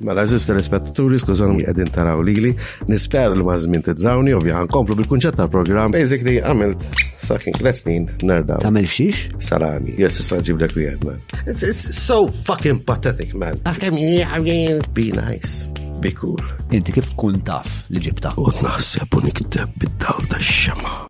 Mela, eżist telespettaturi, skużawni qegħdin taraw lili, nisper li ma' żmien tidrawni, ovvja ħankomplu bil-kunċett tal-programm. Basically, għamilt fucking tliet snin nerda. Tagħmel xiex? Salami. Yes, issa ġib dak wieħed, man. It's, it's so fucking pathetic, man. Taf kemm jien be nice, be cool. Inti kif kun taf li ġibta? U naħseb u nikteb bid-dawl tax-xema.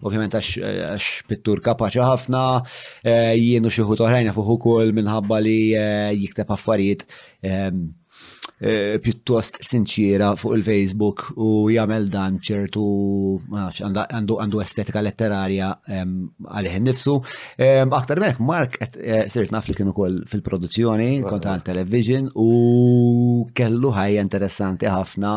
ovvjament għax pittur kapaċa ħafna, eh, jienu xieħu toħrajna fuħu kol minħabba li eh, jikteb affarijiet ehm, eh, pjuttost sinċira fuq il-Facebook u jagħmel dan ċertu għandu estetika letterarja ehm, għalih nifsu. Ehm, aktar mek, Mark sirt naf li kienu kol fil-produzzjoni, kont għal television u kellu ħajja interessanti ħafna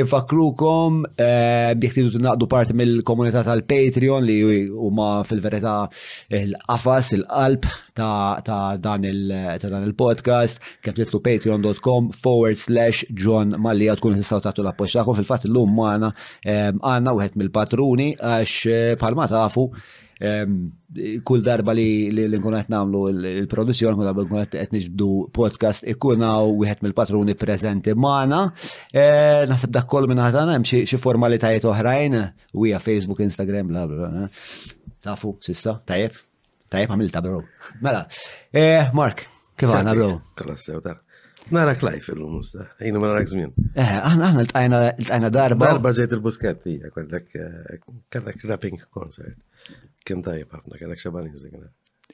Infakkrukom eh, jekk tidu tinaqdu parti mill-komunità tal-Patreon li huma fil-verità il-qafas, il-qalb ta' dan il-podcast, kemm titlu patreon.com forward slash John Mallia tkun tistgħu tagħtu l-appoġġ tagħkom fil-fatt illum magħna eh, għandna wieħed mill-patruni għax eh, bħalma tafu kull darba li nkun qed nagħmlu il-produzzjoni, kull darba nkun qed niġbdu podcast ikun hawn wieħed mill-patruni preżenti magħna. Eh, naħseb dak kollu minn ħadd hemm xi formalitajiet oħrajn u hija Facebook, Instagram, bla bla. Eh. Tafu, sissa, tajjeb, tajjeb għamilta bro. Mela, eh, Mark, Kif għana, bro? Kolla sew ta' Nara klajf il-lum usta, jina ma narak zmin. Eh, aħna aħna l-tajna darba. Darba ġejt il-busketti, kellek eh, kellek rapping concert. Kien tajb ħafna, kellek xaban music.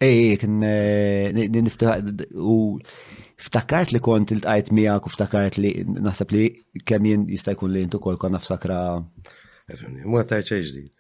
Ej, kien eh, niftaħ u ftakart li kont il-tajt miegħek u ftakart li naħseb li kemm jien jista' jkun li jintu kol konna f'sakra. Għafni, ma tajċa ġdid.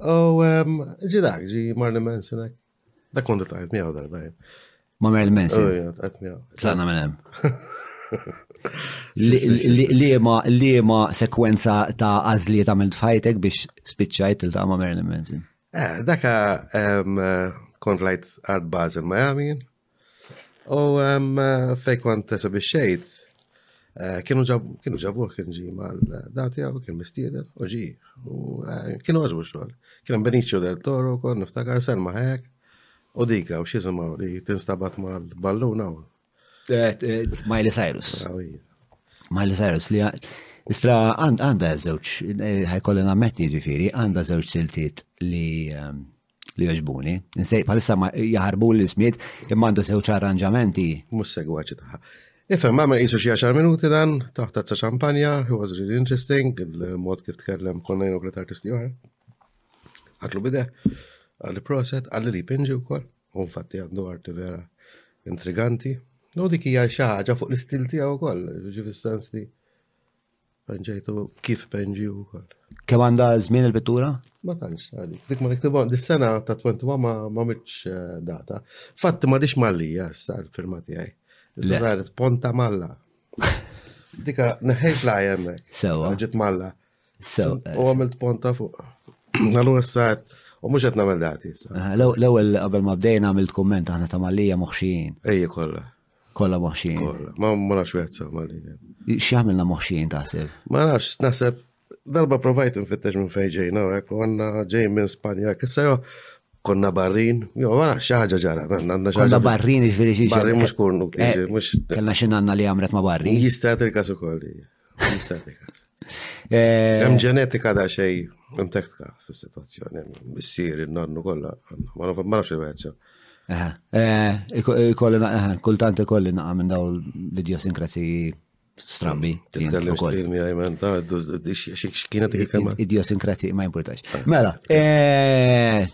U ġi dak, ġi Marlon Manson hekk. Dak kondu ta' għed miegħu darba jien. Ma Marlon Manson. Oh, yeah, għed miegħu. Tlaqna minn hemm. Liema liema sekwenza ta' għażliet għamilt f'ħajtek biex spiċċajt il-ta' ma' Marilyn Manson. Eh, daka kont lajt Art Basel Miami, U fej kont tesa biex xejt, eh, kienu ġabu, kienu ġabu, kien ġi mal-dati għaw, kien mistieden, u ġi, u eh, kienu għaġbu xol. Kien Benicio del Toro, kon niftakar sen maħek, u dika, u xizimaw li tinstabat mal-balluna u. Eh, Miley Cyrus. Miley Cyrus li Istra għanda zewċ, ħajkolli nammetti ġifiri, għanda zewċ siltiet li ehm, li joġbuni. Nsej, palissa ma jaharbu l-ismiet, imma għandu sewċ arranġamenti. Mus segwaċi taħħa. Ifem, ma jisu xie għaxar minuti dan, taħt tazza xampanja, it was really interesting, il-mod kif tkellem konna jenu kret artisti għar. Għatlu bide, għalli proset, għalli li pinġi u kol, un fatti għandu għarti vera intriganti. No dik hija xi ħaġa fuq l-istil tiegħu wkoll, ġifi sens li Penġejtu kif penġi u kol. Kem għanda żmien il-pittura? Ma tantx għadi. Dik ma niktibu, dis-sena ta' 21 ma ma mitx eh, data. Fatt ma dix mallija issa l-firma tiegħi. Issa saret ponta malla. Dika neħejt la jemmek. Sewa. Ġit malla. Sewa. Eh, u għamilt ponta fuq. Għallu issa u mhux qed nagħmel dati issa. Eh, l-ewwel qabel ma bdejna għamilt kumment aħna ta' mallija moħxijin. Ejja kollha. Kolla moħxin. Ma ma nafx wieħed sama li. X'għamilna moħxin taħseb? Ma nafx, naħseb darba provajt nfittex minn fejn ġejna, hekk għandna ġej minn Spanja, kissa jo konna barrin, jo wara xi ħaġa ġara, għandna xi Konna barrin iġveri xi Barrin mhux kurnu, eh, mhux. Kellna xi nanna li għamret ma barrin. Jista' il-każ ukoll. Eh, hemm ġenetika da xej imtektka fis-sitwazzjoni, missier in-nannu kollha, ma nafx il-wieħed eh, kultant ikolli naqa' minn daw l-idiosinkrazziji strambi. Titkellem stil mi għajmen, ta' xkienet il-kema. Idiosinkrazzi, ma' importax. Ah. Mela, eh,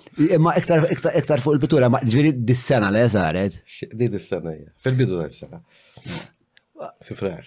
ma' iktar fuq il-pittura, ma' ġviri dis-sena li zaret. Di dis-sena, fil-bidu dis-sena. Fi frar.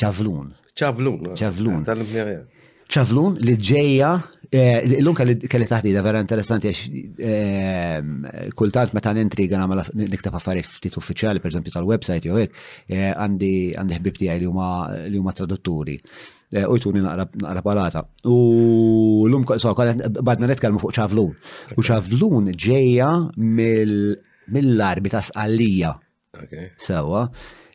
Ċavlun. Ċavlun. Ċavlun. Ċavlun li ġeja, eh, l-lum kelli taħdida vera interessanti għax eh, kultant meta nentri għana ma niktab affarijiet ftit uffiċjali, per esempio tal-website jew hekk, eh, għandi għandi ħbib tiegħi li huma tradutturi. U jtuni naqra palata. U l-lum badna nitkellmu fuq ċavlun. U ċavlun ġeja mill-arbi ta' sqallija. Okay. Sawa.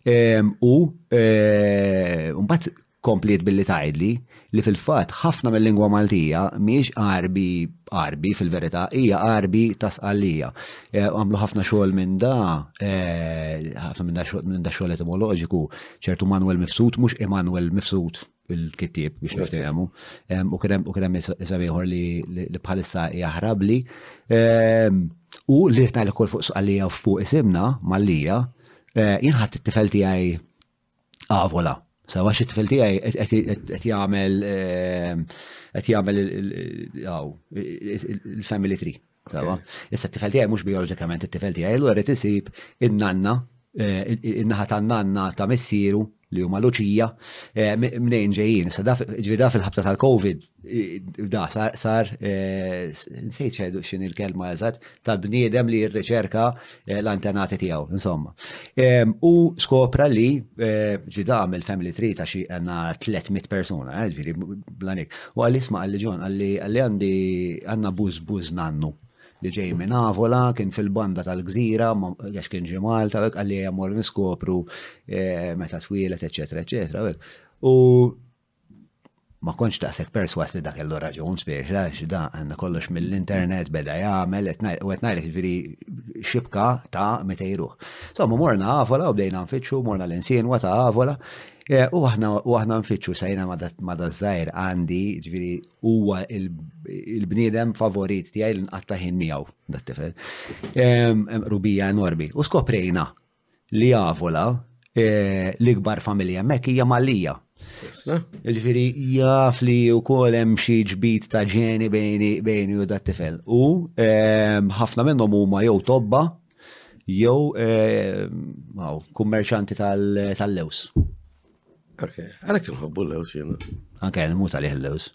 U eh, mbagħad kompliet billi tgħidli li fil-fatt ħafna mill-lingwa Maltija miex arbi arbi fil-verità hija arbi ta' sqallija. Eh, għamlu ħafna xogħol minn da, eh, ħafna minn da xogħol etimoloġiku, ċertu Manuel Mifsud, mhux Emanuel Mifsud il-kittieb biex niftehmu. U kien hemm isem ieħor li bħalissa jaħrabli. U li rtna l fuq suqalija u fuq isimna mallija, eh, jinħat it-tifel tiegħi għavola. Sa għax it-tifel tiegħi qed jagħmel qed jagħmel il-family tree. Sawa, issa t-tifel tiegħi mhux bioloġikament it-tifel tiegħi, allura rrid isib in-nanna, eh, in-naħa tan-nanna ta' missieru li huma Luċija, eh, mnejn ġejjin. Sa daf ġvida fil-ħabta tal-Covid, da sar, eh, nsejt xedu xin il-kelma eżatt, tal-bniedem li jirriċerka Eh, l-antenati tiegħu, insomma. U skopra li eh, ġida għamil family tree ta' xi għanna 300 persuna, eh, ġiri, blanik. U għalli sma għalli ġon, għalli għandi għanna buz buz nannu li ġej minn Avola, kien fil-banda tal-gżira, għax kien ġi Malta, għalli għamur niskopru meta twilet, eccetera, eccetera. U ma kontx daqshekk perswas li dak kellu raġun spiex għax da għandna kollox mill-internet beda jagħmel qed ngħidlek jiġri xibka ta' meta jruh. Somma morna għavola u bdejna nfittxu, morna l-insienwa ta' għavola. E, u aħna u aħna nfittxu sajna ma' dażżajr għandi ġifieri huwa il-bniedem favorit tiegħi l-inqatta' ħin miegħu dat-tifel. Rubija enormi. U skoprejna li javola eh, l-ikbar familja hemmhekk hija Malija. Ġifieri jaf li wkoll hemm xi ġbid ta' ġeni bejni u dat tifel. U eh, ħafna minnhom huma jew tobba jew eh, kummerċanti tal-lews. Għalek nħobbu l-lews jena. Anke jena muta liħ l-lews.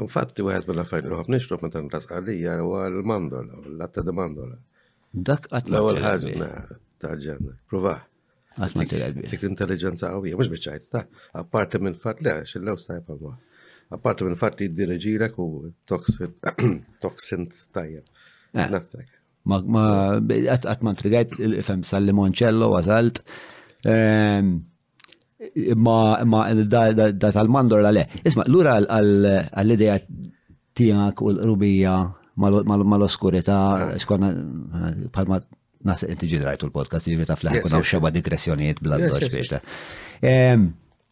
Infatti, għed mill-affarijiet nħobb nixrob meta nrasqalija u l-mandola, l-latta de mandola. Dak qatt ma L-ewwel ħaġa ta' ġenna. Prova. Qatt ma tilgħeb. Dik l-intelliġenza qawwija, mhux biċċajt ta' apparti minn fatt li għax il-lew stajb għal Apparti minn fatt li jiddireġilek u toxin tajjeb. Eh. Naftek. Ma qatt ma intrigajt il-fem sal-limonċello għażalt. Ehm, Imma imma da tal-mandorla le. Isma' lura għall-idea tiegħek u l-qrubija mal-oskurità xkonna bħalma nas inti ġin rajtu l-podcast ġivi ta' fl-ħar kuna xeba digressjonijiet bla doċ biex.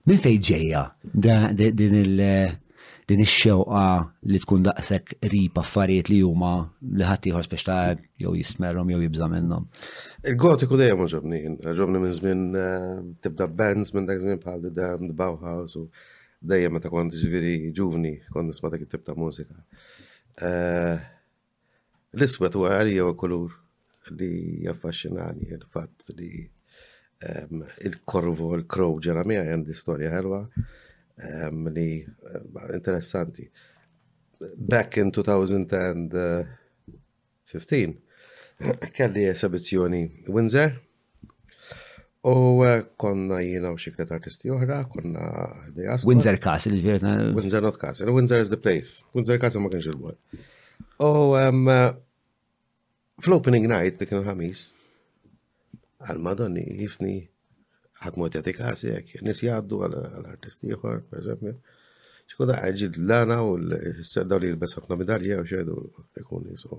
Min fejn ġejja din il- din ix-xewqa li tkun daqshekk qrib affarijiet li huma li ħadd ieħor spex ta' jew jismerhom jew jibża' minnhom. Il-gotiku dejjem ġobni, ġobni minn żmien eh, tibda bands minn dak żmien bħal The Damned, Bauhaus u dejjem meta kont ġifieri ġuvni kont nisma' dak it-tip ta' mużika. Eh, L-iswed u għalija u kulur li jaffaxxinani il-fatt li ehm, il-korvo, il-krow ġara mija għandi storja ħelwa ehm, li ehm, interessanti. Back in 2015 kelli esebizzjoni Windsor U eh, konna jina u xiklet artisti oħra, konna Dejas. Windsor Castle, ġverna. Windsor not Castle, Windsor is the place. Windsor Castle ma kienx il-bol. U eh, fl-opening night dik il-ħamis, għal-madonni jisni ħatmot jati kasi jek, nis jaddu għal-artisti uħor, per eżempju. ċku da għagġid l-lana u l-sedda li l-besat na medalja u xedu ikun jisu.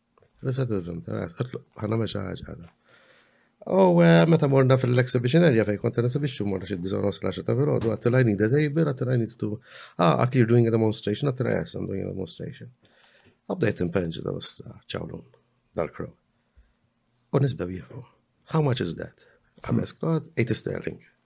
Ħana meċa ħaġa għada. U eh, meta morna fil-exhibition area fej konta nisibixxu morna xi disa nos laxa ta' filgħodu għat I need a table, għat I need to ah, għat you're doing a demonstration, għat I yes, I'm doing a demonstration. Għabdajt impenġi da basta ah, ċawlun dal-crow. U nisbew jiefu. How much is that? Għames klod, 80 sterling.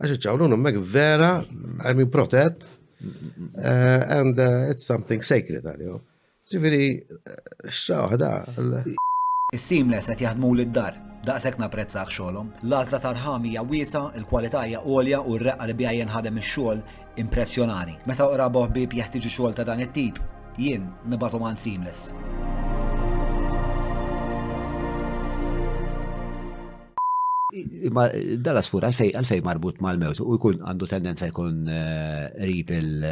Għax iċ-ċawlun hemmhekk vera, I mean protett, eh, and eh, it's something sacred għalihom. Ġifieri, xtra waħda, Is-seamless qed jaħdmu lid-dar. Daqshekk napprezzah xogħolhom. L-għażla tal-ħami hija wiesa, il-kwalità hija għolja u r-reqqa li biha jinħadem ix-xogħol impressjonani. Meta qrabu ħbieb jeħtieġu xogħol ta' dan it-tip, jien nibatu man seamless. Imma dala sfur għalfej għalfej marbut mal-mewt u jkun għandu tendenza jkun eh, rip il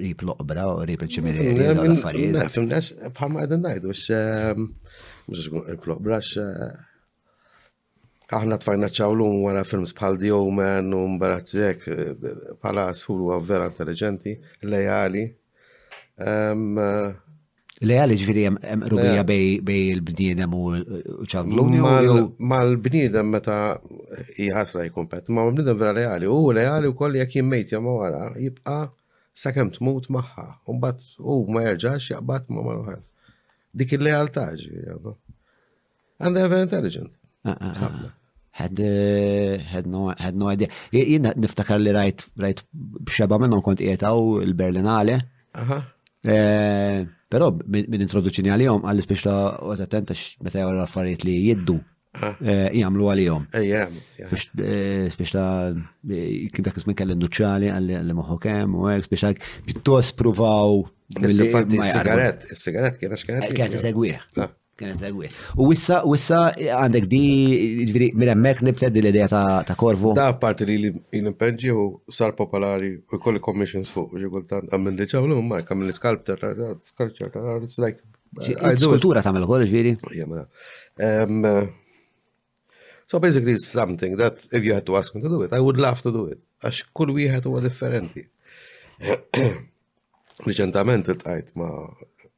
rip l-oqbra u rip il-ċiminieri u l-affarijiet. Fimnes, bħalma għedin najdu, s eh, mux jkun rip l-oqbra, s eh, aħna tfajna ċawlum wara films bħal The Omen u mbarazzek bħala sħur u vera intelligenti, lejali. Ehm, Le għalli ġviri jem rubija bej il-bniedem u ċavluni? Mal-bniedem meta jħasra jkun pet, ma bniedem vera reali, u reali u koll jek jimmejt jemma wara, jibqa sakem tmut maħħa, un bat u ma jerġax jaqbat ma mal Dik il-lealtà ġviri, And they're very intelligent. Ah, ah, ah. Ħafna. Had, uh, had, no, had no idea. Jien niftakar li rajt rajt b'xeba minnhom kont qiegħtaw il-Berlinale. Eh, però minn introduċini għalihom għalli biex la għot attenta meta jgħu l-affarijiet li jiddu eh, jgħamlu għalihom. Biex la kien dak ismin kelli nuċċali għalli moħu kem u għek biex la pittos provaw. Il-sigaret, il-sigaret kienet xkienet. Kienet segwieħ. Kien eżegwi. U wissa, wissa għandek di, ġviri, minn emmek nibted di l-ideja ta' korvu. Da' parti li li jinipenġi u sar popolari u kolli commissions fuq, ġigultan, għammin li ċawlu, ma' għammin li sculptor, sculptor, it's like. Skultura ta' mel-għol, ġviri. Jemra. So basically it's something that if you had to ask me to do it, I would love to do it. Għax kull wieħed huwa differenti. Reċentament il-tqajt ma'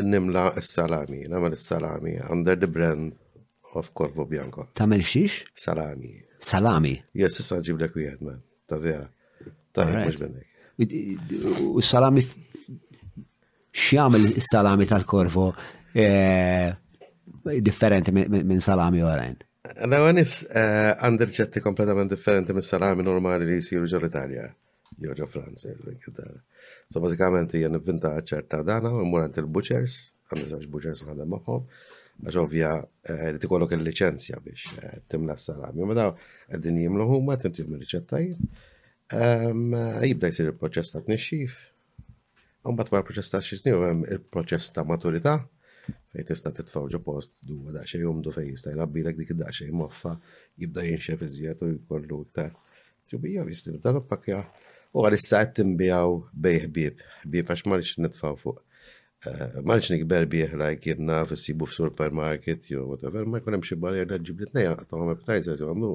Nimla s-salami, namel s-salami under the brand of Corvo Bianco. Tamel xiex? Salami. Salami? Yes, issa ġib l wieħed man, ta' vera. Ta' mux minnek. U s-salami, xjamil s-salami tal-Corvo eh, differenti minn salami għarajn? L-għanis eh, għandir ċetti kompletament differenti mis salami normali li jisiru ġol Italja. Joġo Franz, il-kitarra. So basikament hija nivvinta ċerta dana, immur għand il-butchers, għandi żewġ butchers naħdem magħhom, għax ovvja eh, li tikollok il-liċenzja biex eh, timla s-salami. Ma daw qegħdin jimlu huma tintihom il-riċettajn. Ehm, jibda jsir il-proċess ta' tnixxif, Mbagħad wara proċess ta' xi snin hemm il-proċess ta' maturità fejn tista' titfgħu ġo post duwa daqsxejn jomdu fejn jista' jlabbilek dik id-daqsxejn moffa jibda jinxef iżjed u jkollu iktar. Tjubija jislu dan pakja u għalissa qed tinbijaw bej ħbieb, ħbieb għax ma rridx nitfgħu fuq eh, ma rridx nikber bih lajk jien naf issibu f'supermarket jew whatever, ma jkun hemm xi barrier li ġibli tnejja tagħhom appetizers jagħmlu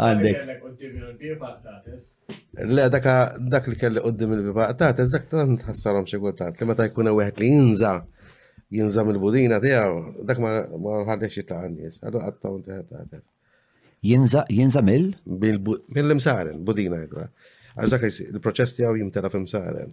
Għandek. Le, daka dak li kelli qoddim il-biba qtat, eżak tant ħassarom xi kultant li meta jkun wieħed li jinża jinża mill-budina tiegħu, dak ma ħadex jitla' għan-nies, għadu qattaw inti Jinża jinża mill? Mill-imsaren, budina jgħidwa. Għax dak il-proċess tiegħu jimtela f'imsaren.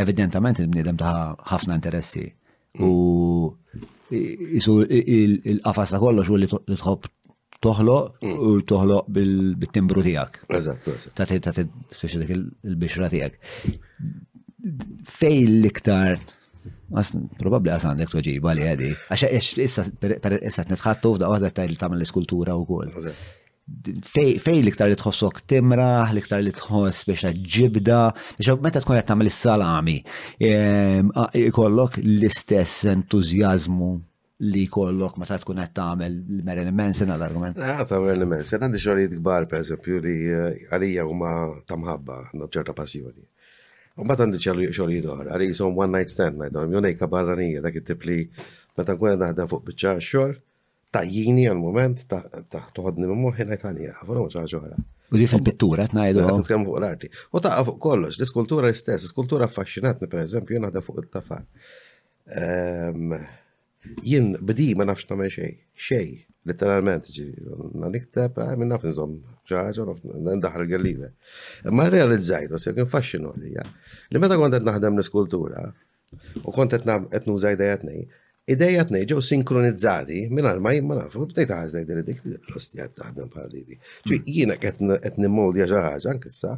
Evidentament il-bniedem ta' ħafna interessi u jisu il-qafas ta' kollox u li tħobb toħloq mm. u toħloq bil-timbru tijak. Eżatt, eżatt. Ta' ta' ta' il-bixra tijak. Fej l-iktar Probabli għas għandek tuġiba li għadi. Għaxa issa t-netħattu f'da għadha ta' il-tamil l-iskultura u kol. fej liktar li tħossok timraħ, liktar li tħoss biex ta' ġibda, biex meta tkun qed tagħmel is-salami, ehm, ikollok l-istess entużjażmu li kollok meta tkun qed tagħmel Marilyn Manson għal argument. Ah, ta' Marilyn Manson għandi xogħlijiet kbar pereżempju li eh, għalija huma ta' mħabba, ċerta passjoni. U mbagħad għandi xogħlijiet oħra, għalija jisom one night stand ngħidhom, jonejka barranija dak it-tip li meta nkun qed naħdem fuq biċċa xogħol, Tajjini għal mument ta' toħodni minn moħħi ngħid għalija, għafu xi ħaġa oħra. U li fil-pittura tnajdu. Nitkellmu fuq l-arti. U ta' fuq kollox, l-iskultura l-istess, iskultura affaxxinatni pereżempju jien naħdem fuq it-tafal. Ehm, jien bdi ma nafx nagħmel xejn, xejn, letteralment ġi, na nikteb, eh, minn naf nżomm ġaġa, ndaħar il-gellive. Ma realizzajt, u se kien faxxinu għalija, li meta kont qed naħdem l-iskultura, U kont qed nagħmel qed nuża idejat nej. Idejat nej ġew sinkronizzati mingħajr ma jimma nafu bdejt ħaż ngħid li dik l-ostja taħdem bħal di. Ġi hmm. jiena qed nimmodja xi ħaġa anke issa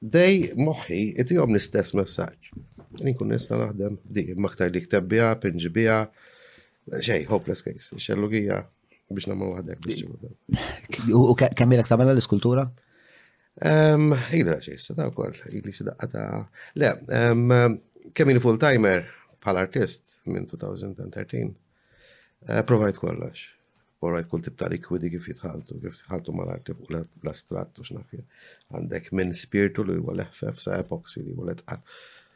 dej moħħi itihom l-istess messaġġ. Jien kun nista' naħdem di maktar li kteb biha, pinġi biha, xej, hopeless case, xellugija biex nagħmel waħdek biex U kemm ilek tagħmel l-iskultura? Ila ċejsa ta' kol, ili xi daqqa ta' le, kemm il full-timer bħal artist minn 2013. Eh, provajt kollox. Provajt kull tip ta' likwidi kif jitħaltu, kif jitħaltu mal-arti fuq l-astrat u xnafir. Għandek minn spirtu li huwa l-ħfef sa' epoxy li huwa l-etqal.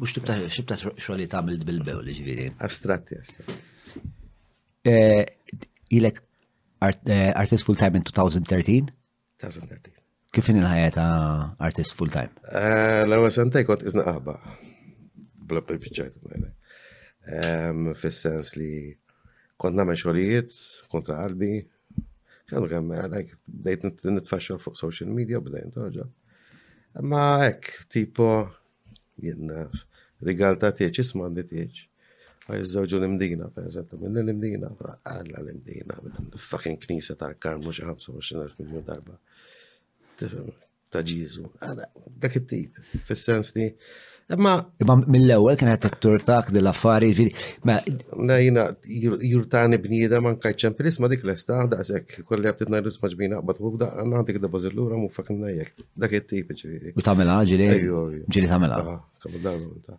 U xtibta xibta xogħli tagħmilt bil-bewl ġifieri. Astratti, astratti. Eh, ilek eh, artist full time in 2013? 2013. Kif in il-ħajja ta' artist full time? Eh, l-ewwel sentej kont iżna qaħba. Bla biċċajt Fis-sens li kont nagħmel xogħlijiet kontra qalbi, Kellu kemm għalek bdejt nitfaxxa fuq social media u bdejt toġa. Ma hekk tipo jenna rigal ta' tieċ, isma' għandi tieċ. Għajżżewġu l-imdina, per eżempju, minn l-imdina, għalla l-imdina, minn fucking knisa ta' karmu xi 25.000 miljon darba. ta' Ġizu. Dak it-tip, fis-sens li. Imma. Imma mill-ewwel kien qed tortak dil affari ġiri. Ma jina jurtani bniedem anke ċemplis ma dik lesta daqshekk kolli għabtit ngħidu sma' ġbina qbad fuq daqqa nagħtik da bażillura mu fak ngħajjek. Dak it-tip ġifieri. U tagħmilha ġiri. Ġiri tagħmilha. Ah,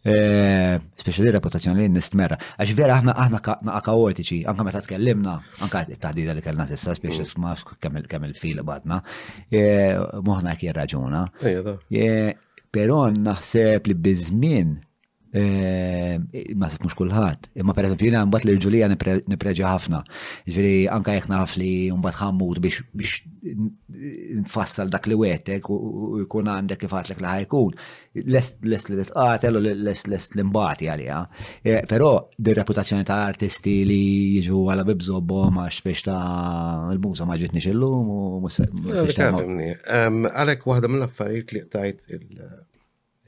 Eh, Speċjali reputazzjoni li nistmerra. Għax vera aħna aħna naqa kaotiċi, anka meta tkellimna, anka it-taħdida li kellna s'issa speċjali mm. ma kemm il-fil badna, eh, moħna jekk jirraġuna. Eh, però naħseb li biżmien ma sib mhux kulħadd. Imma pereżempju jiena mbagħad li ġulija nipreġa ħafna. Ġifieri anka jekk naf li mbagħad ħammut biex biex nfassal dak li wetek u jkun għandek kif għatlek li ħajkun. lest lest li tqatel u lest lest li mbati għalija. Eh, però dir-reputazzjoni ta' artisti li jiġu għala bibżobbo ma xbiex ta' l-muża ma ġitni xillum u Għalek waħda mill-affarijiet li tajt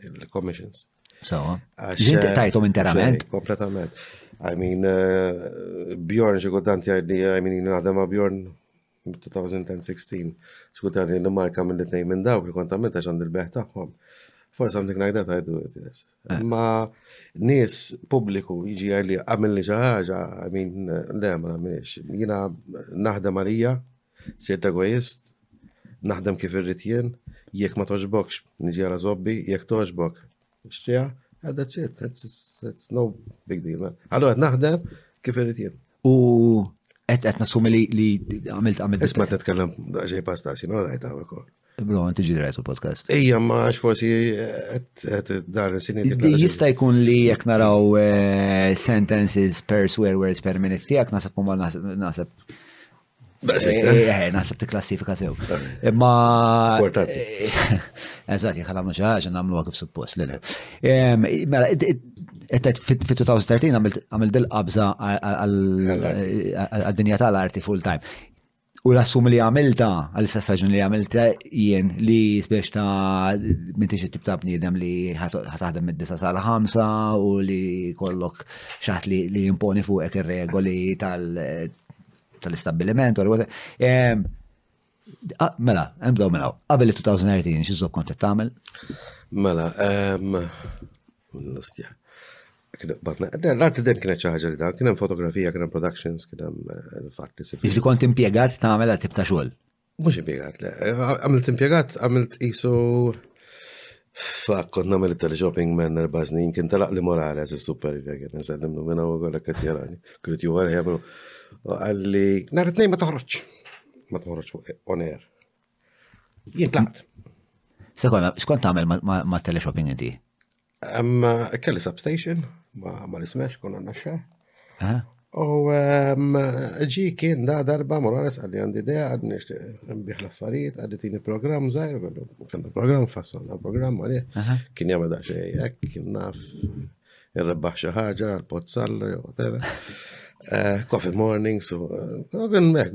il-commissions. Sawa. Ġint eh, tajtom interament? Kompletament. I mean, eh, Bjorn xi kultant jgħidli, I mean, jgħadem ma' Bjorn 2016 skutar li marka minn it-tnejn minn dawk li kont għamilta xand il-beħ tagħhom. For something like that I do it, yes. Eh. Ma nis publiku jiġi għalli għamilni xaħġa, I mean, le, ma għamilix. Jina naħdem għalija, sirt egoist, naħdem kif irrit jien, jek ma toġbokx, nġi għara zobbi, jek toġbok, Xtija, and that's it, it's, it's no big deal. Allora, naħdem kif irrit jien. U qed qed nassumi li li għamilt għamilt. Isma' titkellem daqsxejn pasta, sinu rajt hawn ukoll. Bro, għanti ġirajtu podcast. Ija, ma għax forsi għet dar sinni. Jista jkun li jek naraw eh, sentences per swear words per minute tijak, nasab kumma nasab Eh, naħseb ti klassifika sew. Imma. Eżat, jek għamlu xaħġa, għamlu għakif suppost. Mela, fit-2013 għamil dil-qabza għal-dinja tal-arti full time. U l-assum li għamilta, għal-istess raġun li għamilta jien li sbiex ta' minti xie tibta bniedem li ħataħdem mid-disa sal-ħamsa u li kollok xaħt li jimponi fuqek ir-regoli tal- tal-istabbiliment, Mela, hemm dawn mela, qabel 2018 xi żob kont qed tagħmel? Mela, l-ostja. L-arti dem kienet xi ħaġa li dan, kien hemm fotografija, kien hemm productions, kien hemm eh, fatt li Jiġri kont impjegat tagħmel tip ta' xogħol. Mux impiegat, le. Għamilt impiegat, għamilt jisu. Fak, kont namel il-teleshopping men erba snin, kien talaq li morali għaz il-super vegan, nsallim l minna u għalla katjarani. Krit ju għal jgħamlu. Għalli, nar it-nej ma toħroċ. Ma toħroċ fuq on air. Jien tlaqt. Sekonda, xkont għamel ma teleshopping inti? Kelli substation ma nismex kun għanna xar. U ġi kien da darba Morales għalli għandi idea għad nishtiq nbiħ l-affarijiet għaddi tini program zaħir, kien program fassalna program għalli kien jgħamil da xej, kien naf irrebbaħ xaħġa, l-pozzalla, whatever. Eh, coffee mornings, u eh, għin meħ,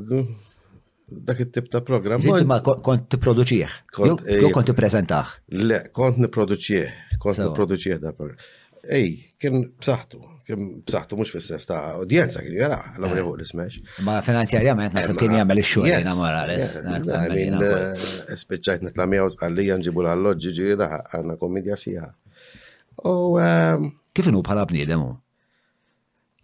dak it-tip ta' programm. Inti ma kont tipproduċih. Jew kont tippreżentah. Le, kont nipproduċih, kont nipproduċih da programm. Ej, kien b'saħħtu, kien b'saħħtu mhux fis-sens ta' udjenza kien jara, l-għamri fuq l-ismex. Ma finanzjarjament nasib kien jagħmel ix-xogħol jiena mara les. Spiċċajt nitla' miegħu sqallija nġibu l-alloġġi ġi għandna komedja sieħa. Kif inhu bħala bniedem hu?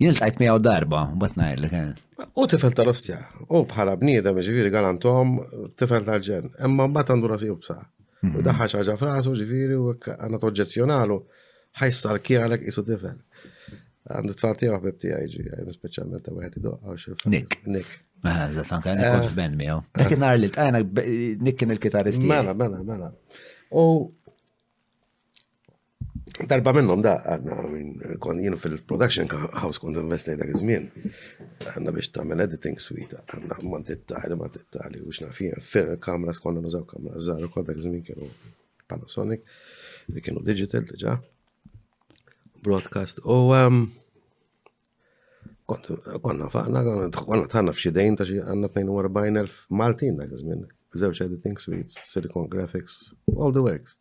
Jien tajt miegħu darba, mbagħad ngħidlek. Eh. U tifel tal-ostja, u bħala bniedem ġifieri galantom tifel tal-ġen, imma mbagħad għandu rasi ubsa. U mhm. daħħa xaġa frasu ġifieri u għandna toġġezzjonalu ħajsa l-kjalek isu tifel. Għandu tfal tiegħu ħbib tiegħi ġi, speċjalment ta' wieħed idoqqa xi Nick. Nick. Mela, eżatt, anke għandi kont eh. f'ben miegħu. Dak eh. nhar li tqajna Nick kien il-kitarristi. Mela, mela, mela. U Darba minnhom da għandna kon jien fil-production house kont investej dak iż-żmien. Għandna biex tagħmel editing suite, għandna ma tittali ma tittali u x'nafien. Fil kamra skonna nużaw kamra żgħar ukoll dak iż-żmien kienu Panasonic li kienu digital diġà. Broadcast u ehm, Konna faqna, konna tħanna f'xidejn ta' xi għanna 42.000 Maltin dak iż-żmien. Żewġ editing suites, Silicon Graphics, all the works.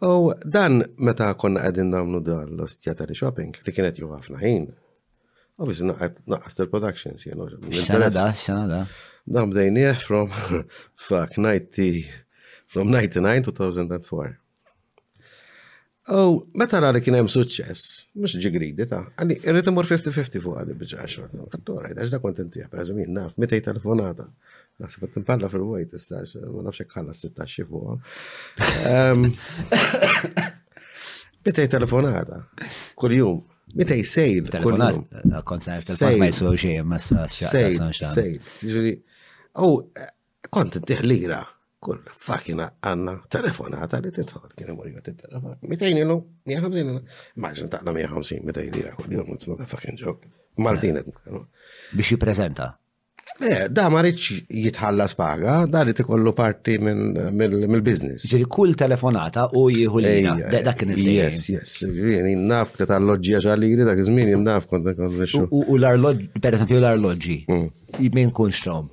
U dan meta konna qegħdin nagħmlu dan l-ostja ta' shopping li kienet jew ħafna ħin. Obviously naqgħet naqqas il-productions jien. Xana da, xana da. Dan bdejnieh from fuck 90 from 99 to 2004. U meta ra li kien hemm suċċess, mhux ġigridi ta' għalli irrid imur 50-50 fuq għadi biex għax għaddu. Għaddu għajd, għax da kont inti għapra żmien naf, meta telefonata. Nasib qed nparla fil-wajt issa ma nafx hekk ħallas 16 fuqha. Ehm, meta telefonata kuljum, meta jsejl. Telefonat, kont sa' telefonat ma jiswew xejn, ma sa' xejn. Sejl, sejl. Ġifieri, u Kont intih lira kull fakina għanna telefonata li titħol, kien imur jgħat il-telefon. 200 ilu, 150 ilu, maġin taqna 150, 200 lira, kull jom, it's not a fucking joke. Maltin Biex jiprezenta. Eh, da ma rridx jitħalla spaga, da li tikollu parti mill-biznis. Ġiri kull telefonata u jieħu li da kien il Yes, yes. Ġiri, naf li tal-loġġi ġaliri da kizmin, naf kont U l-arloġġi, per esempio l-arloġġi, mm. jibin kun xrom.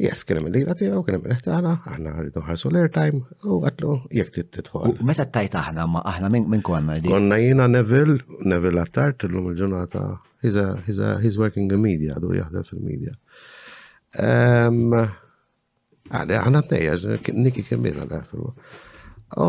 Yes, kien hemm il-lira tiegħu, kien hemm il-ħtara, aħna rridu ħarsu l-airtime u għatlu jekk trid tidħol. Meta tajt aħna ma aħna minn konna li. Konna jiena Neville, Neville Attart illum il-ġurnata, he's working in media, għadu jaħdem fil-media. Għale, għana t-nejja, niki kemmina l-għatru. U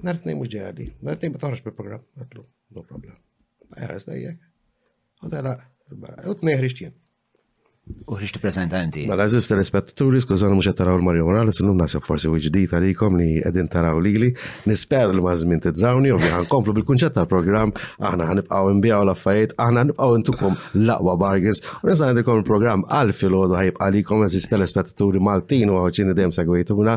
Nhar it-tnejn mhux ġejali, nhar it-tnejn ma toħroġ bil-programm, għatlu, no problem. Eħres dejjek, u tela, barra, u t-tnejn ħriġt jien. U ħriġt prezenta inti. Mela eżis telespettaturi, skużani mhux qed taraw il-Mario Morales, illum naħseb forsi wi ġdid għalikom li qegħdin taraw lili. Nisper li ma' żmien tidrawni, ovvja ħankomplu bil-kunċett tal-programm, aħna ħanibqgħu nbijaw l-affarijiet, aħna nibqgħu intukom l-aqwa bargains, u nisa għandikom il-programm għal filgħodu ħajbqa' likom eżis telespettaturi Maltin u għawċini dejjem segwejtuna.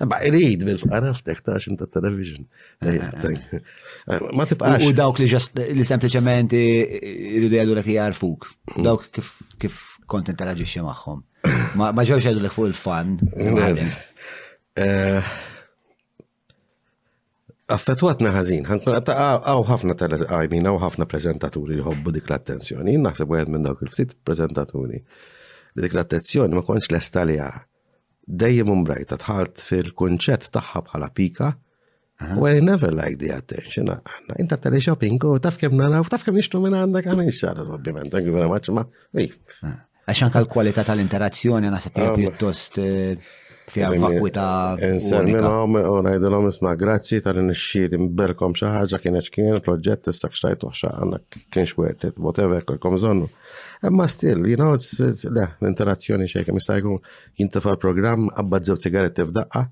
Ba irid bil-fqara f'tektax inta television. Eh, eh, ma tibqax. U dawk li ġast li sempliċement irridu jgħidu l-ek jgħarfuk. Mm. Dawk kif kont interaġiċi maħħom. Ma ġewx jgħidu l-ek fuq il-fan. Eh, affettwatna ħażin, ħankun għaw ħafna tal-għajmin, għaw ħafna prezentaturi li ħobbu dik l-attenzjoni, naħseb għed minn dawk il-ftit prezentaturi li dik l-attenzjoni ma konċ l-esta li għaw. Dejjem umbrajta tħalt fil-kunċett tagħha bħala pika. U I never like the attention. Inta tali shopping u taf kem naraw, taf kem nishtu minn għandek għan inxar, ovvijament, thank you very much, ma. Għax anka l-kwalità tal-interazzjoni għana sepija pjuttost eh, fija vakwita. Nserminhom u ngħidilhom isma' grazzi tal-inixxier imbelkom xi ħaġa kienet kien proġett tista' xtajtu xaqna kienx worth it, whatever kolkom żonnu. Imma still, you know, le, l-interazzjoni xejn kemm jista' jkun jintifa' l-programm qabad żew sigaretti f'daqqa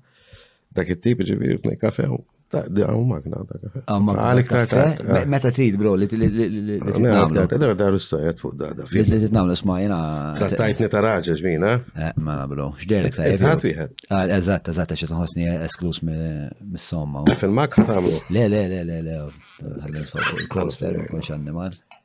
dak it-tip ġifieri tnej kafe Għaw magna, għal iktar ta' eh, Meta trid, bro, li t-namlu. Da, da, rustajet fuq da, da. Li t-namlu smajna. Trattajtni ta' raġa ġmina. Eh? Eh, mela, bro, xderek ta' jibbi. Għat wieħed. Ah, eżatt, eżatt, għax nħosni esklus mis-somma. Fil-mak għatamlu. Le, le, le, le, le. Għallin fuq il-kloster, kunx annimal.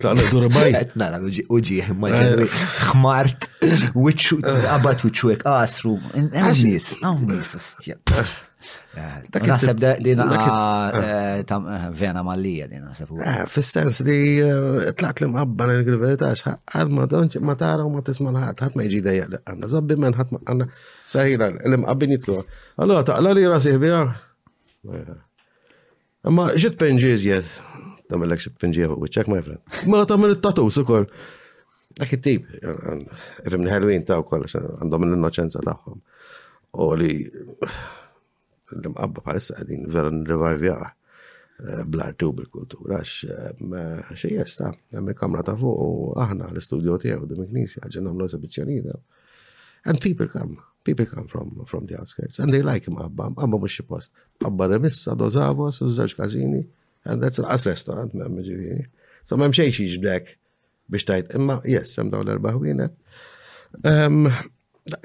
Tlaqna dur baj. Qed nara u ġieħ immaġini ħmart wiċċu qabad wiċċu hekk qasru. Nies, hawn nies istja. Naħseb din vena mallija din naħseb. Fis-sens li tlaqt li mqabba il-verità x'ħadd ma donċ ma tara u ma tisma' ħadd ħadd ma jiġi dejja li għandna żobbi men ħadd ma għandna sahira l-imqabbin jitlu. Allora taqla li rasi ħbiha. Imma xi tpinġi iżjed? Tagħmellek xi tpinġi fuq wiċċek, my friend. Mela tagħmel it-tatus ukoll. Dak it-tip, fimni ħelwin ta' wkoll għandhom l-innoċenza tagħhom. U li l-imqabba bħalissa qegħdin vera nirrivajvja eh, bl-arti u bil-kultura, għax eh, xi jesta, hemm il-kamra ta' fuq u aħna l-istudio tiegħu dim il-knisja ġen nagħmlu eżibizzjonijiet. And people come, people come from, from the outskirts, and they like him abba, abba mux post. Abba remissa, dozavos, użżaġ kazini, and that's an as restaurant, memmi ġivini. So mem xejx iġbdek biex tajt, imma yes, sem daw l-erba ħwienet. Um,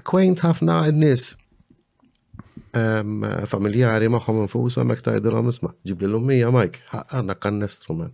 Kwejnt ħafna n-nis um, familjari maħħom infusom mek tajdilom isma, ġibli l-ummija Mike, għanna kannestru men.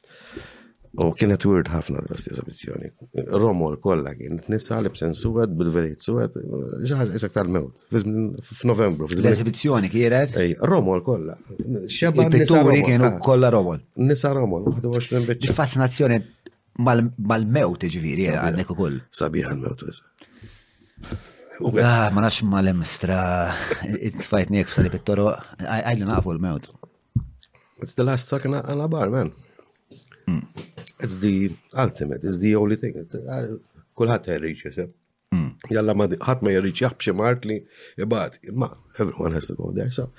U kienet weird ħafna l-osti eżabizzjoni. Romol kollha kien nisa li b'sen suwed bil-verit suwed, ġaħġa isak tal-mewt, f'Novembru. L-eżabizzjoni kienet? Ej, Romol kollha. Xebba pitturi kienu ah. kollha Romol. Nisa Romol, 21 biċċa. Fascinazzjoni mal-mewt ġifieri għandek ukoll. Sabiħ għal-mewt. Ah, ma nafx mal-emstra, it-fajtni jek f'sali pittoro, għajli naqfu l-mewt. It's the last track in a bar, man. Hmm. It's the ultimate, it's the only thing. Uh, kulħat herriċ, jisib. Hmm. Jalla ma ħat ma jerriċ jaħbxi mart li ibad. Ma, everyone has to go there, so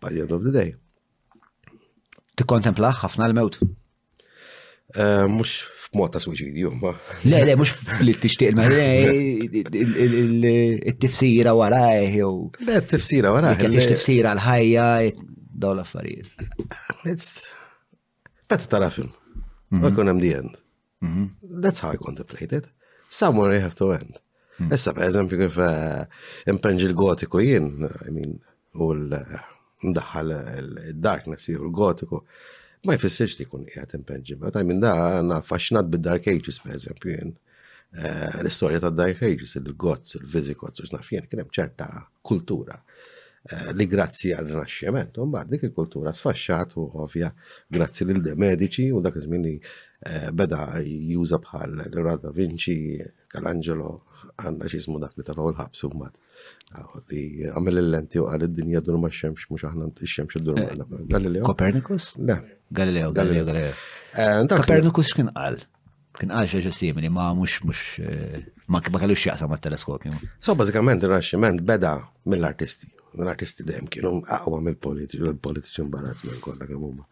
by the end of the day. Tikkontemplaħ ħafna l-mewt. Eh, mux f'mod ta' suicidju, ma. Le, le, mux li t-ixtiq ma' il-tifsira waraj, eh, jew. Le, t-tifsira waraj. Kelli tifsira l-ħajja, eh, daw l-affarijiet. Meta tara film, mhm. welcome hemm the end. Mhm. That's how I contemplated. Somewhere you have to end. Hmm. Issa, per eżempju, kif eh, impenġi l-gotiku jien, u l-daħħal il-darkness jieħu l-gotiku, ma jfissirx li kun jgħat impenġi. Ma ta' minn da, għanna faxnat bid-dark ages, per eżempju, jien. Eh, l-istoria ta' dark ages, il-gots, il-vizikots, u xnafjen, kienem ċerta kultura li grazzi għal rinaxximent, u mbagħad dik il-kultura sfaxxat u ovvja grazzi lil De Medici u dak iż-żmien eh, beda juża bħal Leonardo da Vinci, Calangelo, għandna xi dak li tafaw il-ħabs u mbagħad ah, li għamel il-lenti u għal id-dinja dur ma' xemx mhux aħna x-xemx id-dur ma' eh, Galileo. Copernicus? Le. Galileo, Galileo, Galileo. Eh, Copernicus x'kien qal? Kien għal xaġa simili, ma mux mux eh, ma kellux xaqsa ma teleskopju. So bazzikament il-raxximent beda mill-artisti. L-artisti dejjem kienu aqwa mill-politiċi mbarazz minn kollha kemm huma.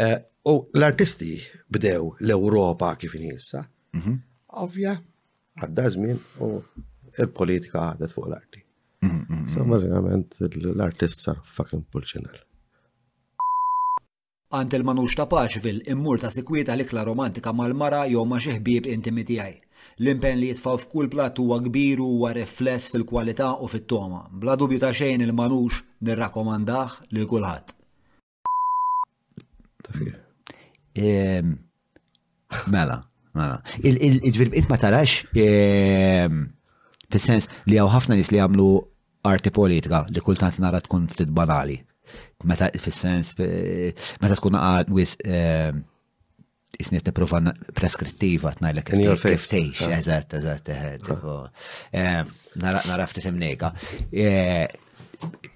Eh, u l-artisti bdew l-Ewropa kif injissa. Mhm. Ovvja, għadda żmien u il-politika għadet fuq l-arti. Mhm, mhm, so bazzikament l-artist sar fucking pulċinel. Għand il-Manux ta' Paċville immur ta' sikwit għal ikla romantika mal-mara jew ma' xi ħbieb intimi tiegħi. L-impenn li jitfgħu f'kull platt huwa kbir u huwa rifless fil-kwalità u fit-togħma. Bla dubju ta' xejn il-Manux nirrakkomandah lil kulħadd. Mela, mela. Il-ġvirbiet ma tarax ehm, fis-sens li għaw ħafna nis li għamlu arti politika li kultant nara tkun ftit banali. Meta fis-sens, eh, meta tkun għad wis ehm, isni t-prova preskrittiva t-najlek kif tejx, ah. eżat, eżat, eżat, ehm, nara ftit imnejka. Eh,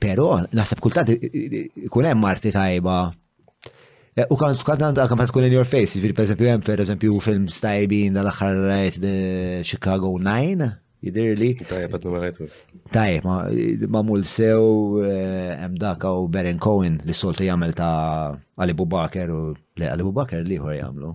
Pero, naħseb kultant kunem marti tajba Eh, u kant kant għandha kemm tkun in your face, jiġifieri pereżempju hemm pereżempju film stajbin dal-aħħar rajt eh, Chicago 9, jidir li. Tajjeb għad numerajtu. Tajjeb, ma' mul sew eh, hemm dak u Beren Cohen li soltu jagħmel ta' Ali Bubaker u le Ali Bubaker li ħor jagħmlu.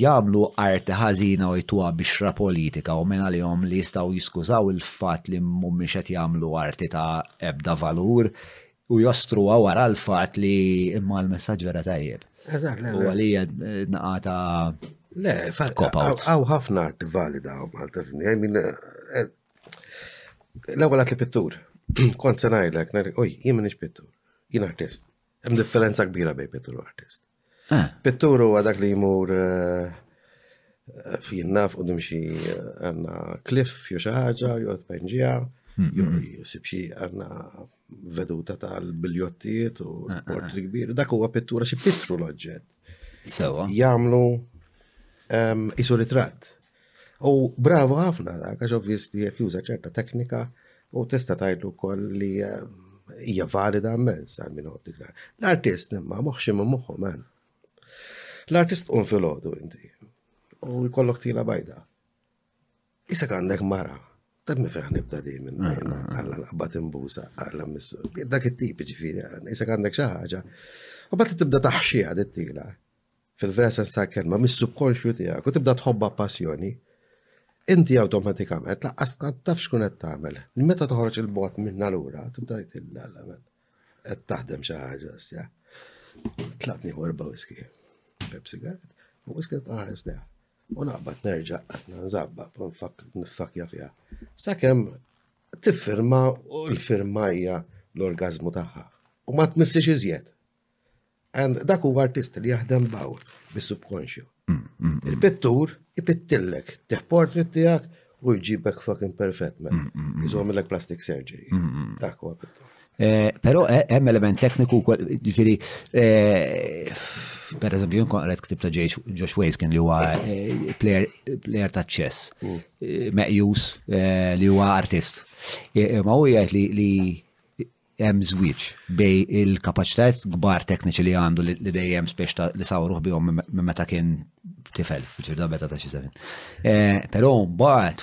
jagħmlu arti ħażina u jtuha bixra politika u minn għalihom li jistgħu jiskużaw il-fatt li mhumiex qed jagħmlu arti ta' ebda valur u jostruha wara l-fatt li imma l-messaġġ vera tajjeb. U għalija eh, naqata Le, għaw ħafna arti valida u Malta f'ni, għajmin, eh, l-ewwel li pittur, kont se ngħidlek, oj, jien m'iniex pittur, jien artist. Hemm differenza kbira bej pittur u artist. Eh. Pittur huwa dak li jmur eh, fin naf u dimxi eh, għanna kliff jew xi ħaġa jew tpenġija mm, jew mm, mm. jsib xi għandna veduta tal-biljottijiet u eh, port li kbir. Dak huwa pittura xi pittru l-oġġett. Sewa. Jagħmlu ehm, isu ritratt. U bravu ħafna dak, għax ovvjis li qed juża ċerta teknika u tista' tgħidlu wkoll li eh, hija valida immens għal min dik L-artist imma moħxi minn moħħu man. L-artist qum fil-ħodu inti u jkollok tila bajda. Isek għandek mara, Tad mi feħni nibda di minn ah, ah, ah. għalla l-qabbat imbusa, għalla missu. Dak it-tip ġifiri, isek għandek xaħġa. U bat tibda taħxija dittila. fil-vera sens ta' kelma, mis-subkonxju tiegħek u tibda tħobba passjoni, inti awtomatikament laqqas taf xkun qed tagħmel. Meta toħroġ il-bot minn allura, tibda jtilla l-għamel. Qed taħdem xi ħaġa sja. Tlaqni warba whisky. Pep sigaret. U whisky tqaħres leha. U naqbad nerġa' nżabba nifakja fiha. Sakemm tiffirma u l-firma hija l-orgazmu tagħha. U ma tmissiex iżjed. And dak huwa artist li jaħdem baw bis-subkonxju. Mm, mm, mm. Il-pittur ipittillek, teħ portrait tiegħek u jġibek fucking perfett meta. Iżomilek plastic surgery. Dak huwa pittur. Eh, Pero eh, hemm element tekniku ġifieri eh, per eżempju nkun qed ktib ta' Josh Ways kien li huwa player ta' chess meqjus li huwa artist. Ma huwa jgħid li hemm żwieġ bej il-kapaċitajiet kbar tekniċi li għandu li dejjem spiex li sawruh bihom minn meta kien tifel, ġifieri da meta ta' xi żemin. Eh, però mbagħad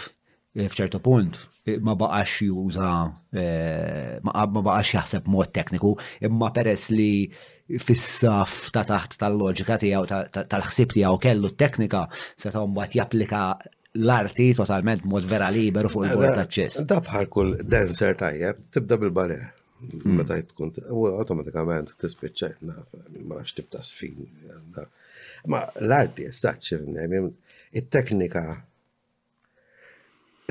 eh, f'ċertu punt eh, ma baqax juża ma baqax jaħseb mod tekniku, imma peress li fis-saf ta' taħt tal-loġika tiegħu tal-ħsieb tiegħu kellu t-teknika se mbagħad japplika l-arti totalment mod vera liberu fuq il-bord ta' ċess. Da bħal kull dancer tajjeb, tibda bil-bale. Hmm. Meta tkun, u automatikament tispiċċa naf, ma nafx tibda sfin. Ma l-arti jessaċ, it-teknika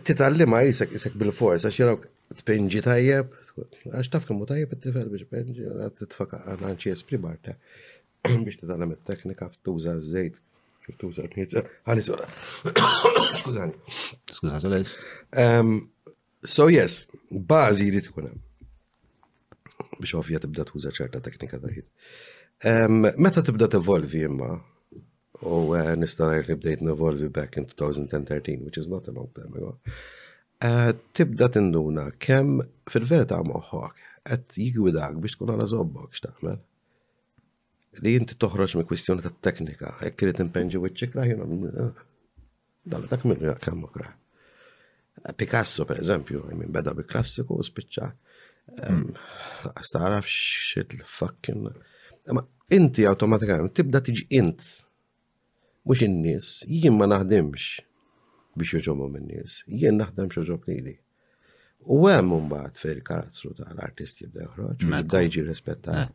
titallima jisek jisek bil-forsa, xirok tpenġi tajjeb, għax taf kemmu tajjeb it-tifel biex penġi, tfaka għanċi espri barta. biex titgħallem it-teknika f'tuża żejt kif tuża l-knizza. Ħani sura. Skużani. Skuża tal So yes, bażi jrid ikun hemm. Biex ovvja tibda tuża ċerta teknika ta' ħid. Meta tibda tevolvi imma, u eh, nista' ngħid li bdejt nevolvi back in 2013, which is not a long time ago, eh, tibda tinduna kemm fil-verità moħħok qed jigwidak biex tkun għala zobbok x'tagħmel. li inti toħroġ minn kwistjoni ta' teknika, hekk irid impenġi wiċċi kraħ jiena dan dak minn kemm oħra. Picasso per eżempju, minn beda bi klassiku u spiċċa għastaraf hmm. xit l-fakkin. Ma inti automatikament tibda tiġi int Mhux in-nies, jien ma naħdimx biex joġobhom in-nies, jien naħdem xoġob lili. U hemm mbagħad fej il-karattru ta' l-artisti bda joħroġ, bda jiġi rispettat.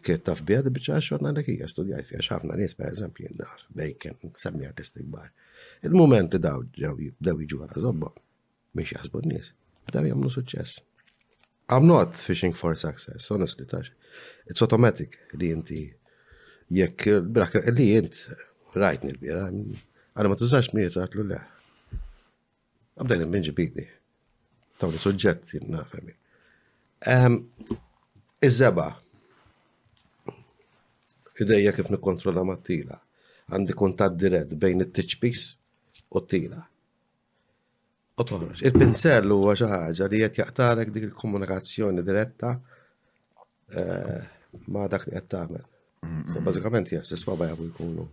Kif taf biha biċċa xogħolna dik hija studjajt fiha x'ħafna nies pereżempju jien naf bejken semmi artisti kbar. Il-mument li daw ġew bdew jiġu għal żobbhom. Mhix jaħsbu n-nies. Bdew jagħmlu suċċess. I'm not fishing for success, honestly, tax. It's automatic li inti jekk brak li int rajt nil-bira, għana ma tużax mir saħtlu le. Għabdajn minn ġibidi. Tawni suġġett jirna fermi. Ehm, iż-żeba. Idejja kif nikkontrolla mat-tila. Għandi kuntat dirett bejn it-tiċpis u t-tila. Il-pinsell huwa xi ħaġa li qed jaqtarek dik il-komunikazzjoni diretta eh, ma' dak li qed tagħmel. So bażikament jas, isbaba jabu jkunu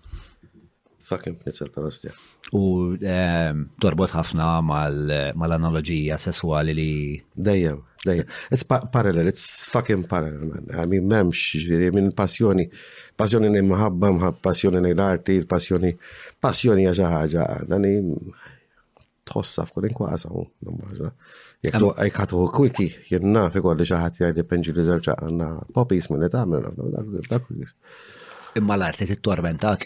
fucking pnizzel ta' rostja. U ehm, torbot ħafna mal-analogija sessuali li. Dejjem, dejjem. It's parallel, it's fucking parallel, man. I mean, memx, ġviri, minn passjoni. Passjoni lejn maħabba, passjoni lejn l-arti, passjoni, passjoni għaxa xi ħaġa għandha li tħossha f'kull inkwasa u maħġa. Jekk tu għajk ħatu kwiki, jien naf ikolli xi ħadd jgħid penġi li żewġ għandna popis minn li tagħmel dak Imma l-arti tittormentak.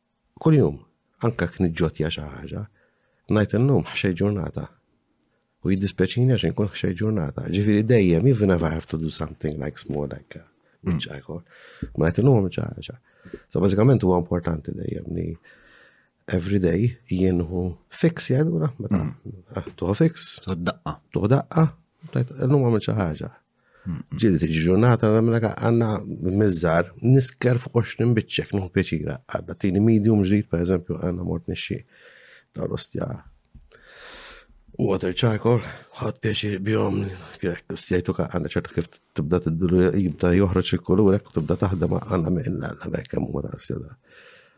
Kuljum, anke jekk niġġottja xi ħaġa, ngħid illum ħxej ġurnata. U jiddispjaċini għax inkun ħxej ġurnata. Ġifieri dejjem even if I have to do something like small like uh, which I call. Ma ngħid illum xi ħaġa. So bażikament huwa importanti dejjem li every day jienħu fix jgħidura. Mm. Ah, tuħu fix. Tuħu daqqa. Tuħu daqqa. Illum għamil xi ħaġa. Ġili tiġi ġurnata nagħmilha mela għandna miżżar nisker fuq 20 biċċek nieħu pjaċira. Għadda tini medium ġrid pereżempju għandna mort nixxi ta' rostja water charcoal, ħadd pjaċir bihom grek stjajtu ka għandna ċertu kif tibda jibda joħroġ il-kulur hekk tibda taħdem għandna minn l-għandna hekk hemm ma taqsja.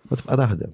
Ma tibqa' taħdem.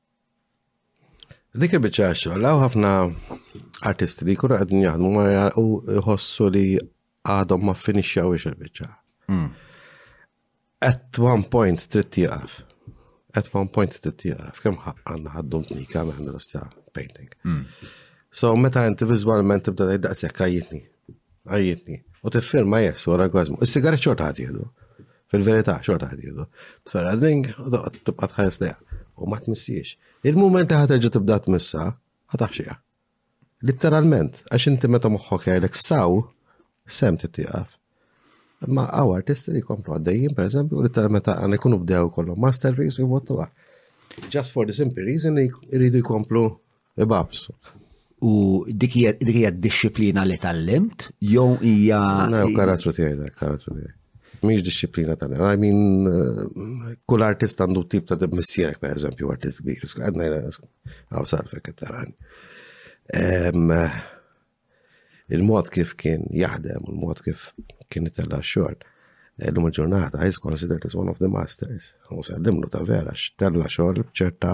Dik il-bicċa xogħol hawn ħafna artisti li jkunu qegħdin jaħdmu ma u jħossu li għadhom ma finixxewx il-bicċa. Hmm. At one point trid tieqaf. At one point trid tieqaf. Kemm għandna ħaddum tnika meħna l-istja painting. Hmm. So meta inti viżwalment tibda tgħid daqshekk kajjitni. Għajjitni. U tiffirma jess, u ragwazmu. Is-sigaret xorta ħad jihdu. Fil-verità, xorta ħad jihdu. Tferra dring, u doqt tibqa tħares leja. U ma tmissiex. Il-moment li ħaterġa tibda tmissa, ħataxxija. Literalment, għax inti meta moħħok jgħidlek saw, sem tittiqaf. Ma għaw artisti li komplu għaddejjin, per eżempju, li tara meta għan ikunu bdew kollu masterpiece u jivottu Just for the simple reason li jridu jkomplu Ibabs. U dik hija d-disciplina li tal-limt, jew hija. Jew karattru tiegħi dak, karattru tiegħi. Mhix disciplina tal I mean, eh, kull artist għandu tip ta' demmissierek, per eżempju, artist kbir. Għadna għaw sarfek it-taran. Eh, il-mod kif kien jaħdem, il-mod kif kien itella xogħol. Eh, l-lum il-ġurnata, is considered as one of the masters. U sallimlu ta' vera, x'tella xogħol b'ċerta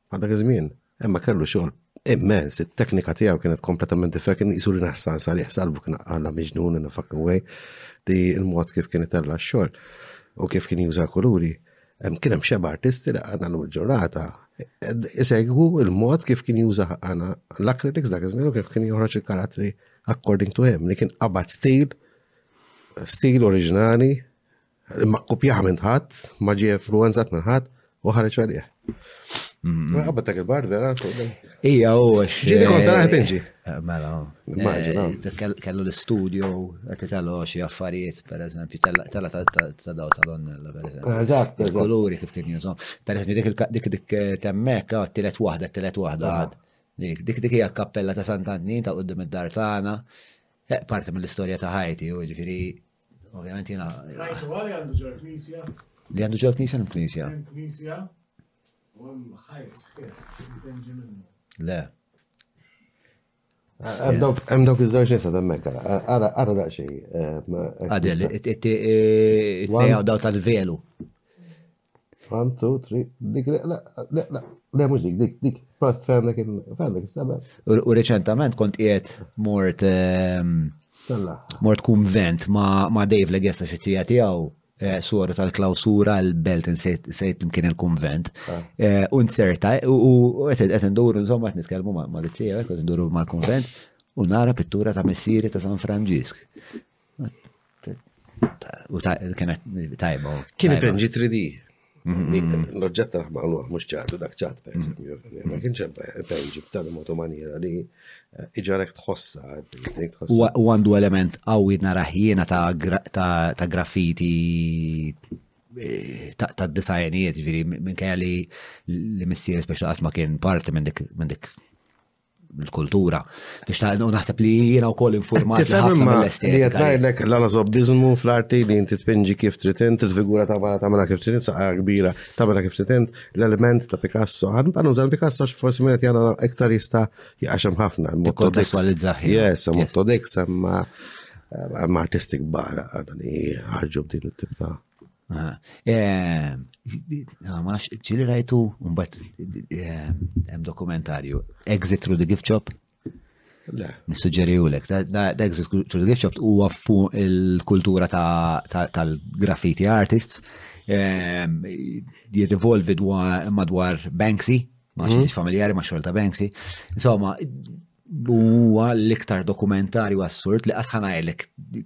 Għal dak iż-żmien, Emma kellu xogħol immens, it-teknika tiegħu kienet kompletament differ, kien jisu li naħsan salih salbu kien għalla miġnun in a fucking way li l-mod kif kien itella x-xogħol u kif kien juża kuluri. Kien hemm xeba artisti li għandna l ġurnata isegwu il-mod kif kien juża għana l-akriliks dak iż-żmien u kif kien joħroġ il-karattri according to him li kien qabad stil stil oriġinali Ma kkupjaha minn ħadd, ma ġie influenzat minn ħadd u ħareġ għalih. Għabba ta' il-bar, vera? Ija, u għax. Ġini konta eh, naħbinġi. Eh, mela, maġina. Eh, kellu l-studio, għati tal-o xie affarijiet, per eżempju, tella ta' daw tal-onnella, per eżempju. Eżatt, koluri kif kien jużom. Per eżempju, dik dik temmek, t-tilet wahda, t-tilet wahda għad. Dik dik hija kappella ta' Sant'Annin ta' qudiem id-dar tagħna. Parti mill-istorja ta' ħajti, u ġifieri Ovvjament jena. Rajtu għalli għandu ġol knisja. Li għandu ġol knisja l-knisja. Knisja. U għem ħajt sħiħ. Le. Għem dawk iż-żewġ nisa demmek, għara daqxie. Għadel, it-tnejaw daw tal-velu. One, two, three, dik, le, le, le, le, le, mux dik, dik, dik, prost fendek, fendek, s-seba. U reċentament kont qiegħed mort ehm, mort kumvent ma' Dave Legessa xi tija tiegħu eh, suora tal-klausura l-belt sejt mkien il-konvent. Ah. Eh, u nserta, u għet nduru, insomma, għet nitkelmu ma' l-izzija, għet nduru ma' l-konvent, u nara pittura ta' messiri ta' San Franġisk. U kienet tajba. Kien penġi 3D. Mm-hmm. L-oġġett tal ħmaqlu mux ċatu, dak ċat, per esempio. Mm-hmm. Ma kienx penġi b'tali motu maniera li eh, iġarek tħossa. U għandu element għawi naraħjena ta' graffiti eh, ta' disajnijiet, ġviri, minn kajja li missier speċa ma kien parti minn dik l-kultura. Biex ta' naħseb li jiena wkoll informat li ħafna mill-estetika. Ngħidlek l-anazobdizmu fl-arti li inti tpinġi kif trid int, il-figura ta' mara ta' mara kif trid saqqa kbira, ta' mara kif trid int, l-element ta' Picasso. Għandu żal Picasso forsi minn qed jara iktar jista' jaqaxem ħafna. Kontestualizzaħ. Yes, motto dix, ma artistik barra għadani ħarġu b'din it-tip ta' Ma nafx, ċili rajtu, mbatt, hemm dokumentarju, Exit through the gift shop. Le. Nissuġġeri u lek, da Exit through the gift shop u għaffu il-kultura tal-graffiti artists, jirrivolvi madwar Banksy, ma xintix familjari ma xorta Banksy. Insomma, huwa l-iktar dokumentarju assurd li qasħan għajlek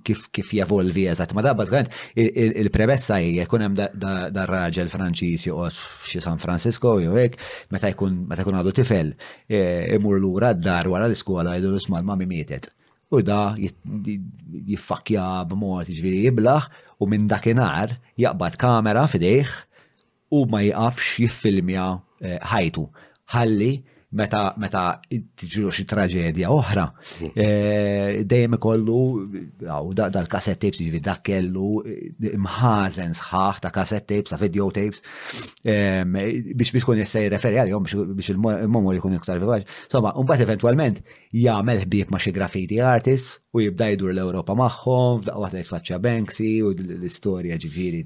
kif, kif jevolvi eżatt. Ma dabba zgħant, il-premessa hija jkun hemm da raġel Franċiż joqgħod f'xi San Francisco jew hekk, meta jkun meta jkun għadu tifel e, imur lura d-dar wara l-iskola jgħidu l-ismal ma mimietet. U da jiffakkja b'mod ġviri jiblaħ u minn dakinhar jaqbad kamera f'idejh Hu ma jiqafx jiffilmja ħajtu ħalli meta meta tiġilu xi traġedja oħra dejjem ikollu dal-cassette tapes jiġri dak kellu mħażen sħaħ ta' cassette tapes ta' video tapes biex biex kun jista' jirreferi għalihom biex il-memory jkun iktar vivaċ. Insomma, mbagħad eventwalment jagħmel ħbieb ma' xi graffiti artists u jibda jdur l-Ewropa magħhom, f'daqqa waħda jitfaċċja Banksy u l-istorja ġifieri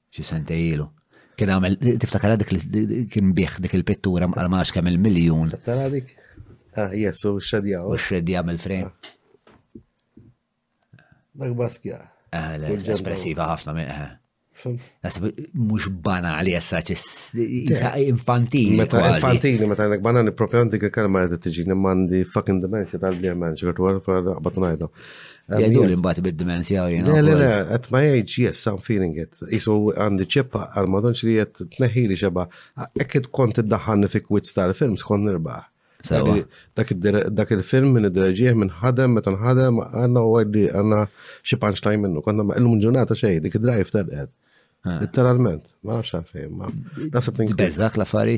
xi sentej ilu. Kien għamel, tiftakar dik li kien bih dik il-pittura mqalmax kemm il-miljun. Tara dik? Ah, yes, u xedja. U xedja mill-frame. Dak baskja. Ah, espressiva ħafna minn eħe. Nasib, mux banali jessa jisa infantili. Meta infantili, meta għanek banani propjament dik il-kelma għedha tiġi, mandi fucking dementia tal-bnija man, xekat u għarfa għabat najdu. Jgħidu li mbagħad bid-dimensja u jgħidu. Le, le, le, at my age, yes, I'm feeling it. Isu għandi ċeppa għal madonx li jgħet tneħi li xeba. Ekked kont id-daħanni fi kwitz tal-film, skont nirbaħ. Dak il-film minn id-draġieħ minn ħadem, meta nħadem, għanna u għaddi għanna xie punchline minnu. Konna ma' il-lum ġurnata xej, dik id-drive tal-qed. Ah. Literalment, ma' nafx għalfejn, ma' nasib Bezzak la fari?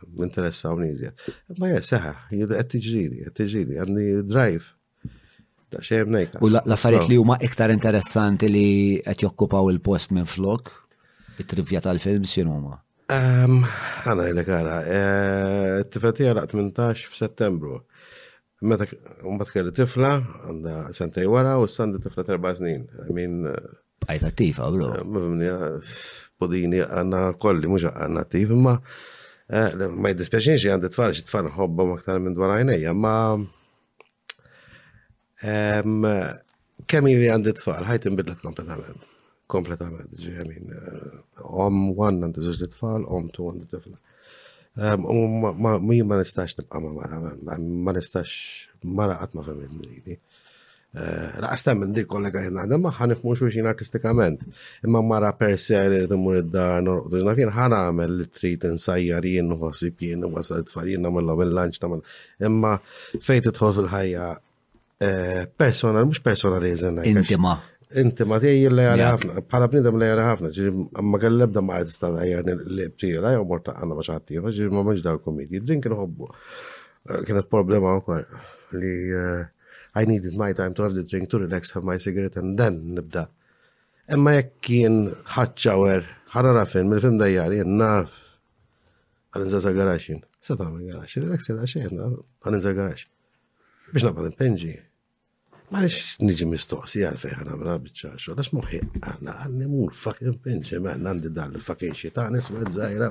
Interessawni iżjed. Ma jgħaj, seħa, jgħaj, tiġrili, tiġrili, għandi drive. Da xejn nejka. U l-affarijiet li huma iktar interessanti li qed jokkupaw il-post minn flok, it-trivja tal-film x'in huma? Ehm, Għana jgħaj, kara, eh, t-tifetija laqt 18 f'Settembru. Meta mbagħad kelli tifla għandha sentej wara u s-sandi tifla terba' snin. I mean, Bqajt attiva, bro. Eh, Mifimni, eh, podini għanna kolli, mux għanna attiv, imma eh, ma jiddispjaċin xie għandi tfal, xie tfal hobba maktar minn dwar għajnejja, ma kemm jiri għandi tfal, ħajt imbidlet kompletament. Kompletament, ġemin. Om għan għandi zuġ tfal, om tu għandi tifla. U ma nistax nibqa ma mara, ma nistax mara għatma femmin Eh, Laqas temmen dik kollega jien naħdem maħħa nifmu xuxin artistikament. Imma mara per se li rrid imur id-dar norqdu ġna fien ħan għamel li trid insajjar jien nħossib jien wasal tfal jien nagħmilhom il-lanċ nagħmel. Imma fejn tidħol fil-ħajja eh, personal, mhux personalizm. Intima. Intima tiegħi jilla jara ħafna, bħala bniedem li jara ħafna, ġiri ma kell ebda ma artista tajjar li btira jew morta għandna ma xaħtira, ġiri ma mhux dal-komedji, drin kienu ħobbu. Eh, kienet problema wkoll li uh, I needed my time to have the drink, to relax, have my cigarette and then nibda. Emma jekk kien ħadċawer, ħanara fin, mill-film dajjar, jien naf. Għalinza sa garaxin. Sa ta' għamil garaxin, relax, sa xejn, għalinza garax. Biex nabba l-penġi. Ma nix niġi mistoqsi għalfej ħana bra bieċa xo, għax muħi għanna għanni mur fucking penġi, ma għanna għandi dal fucking xita, nisma għedżajra.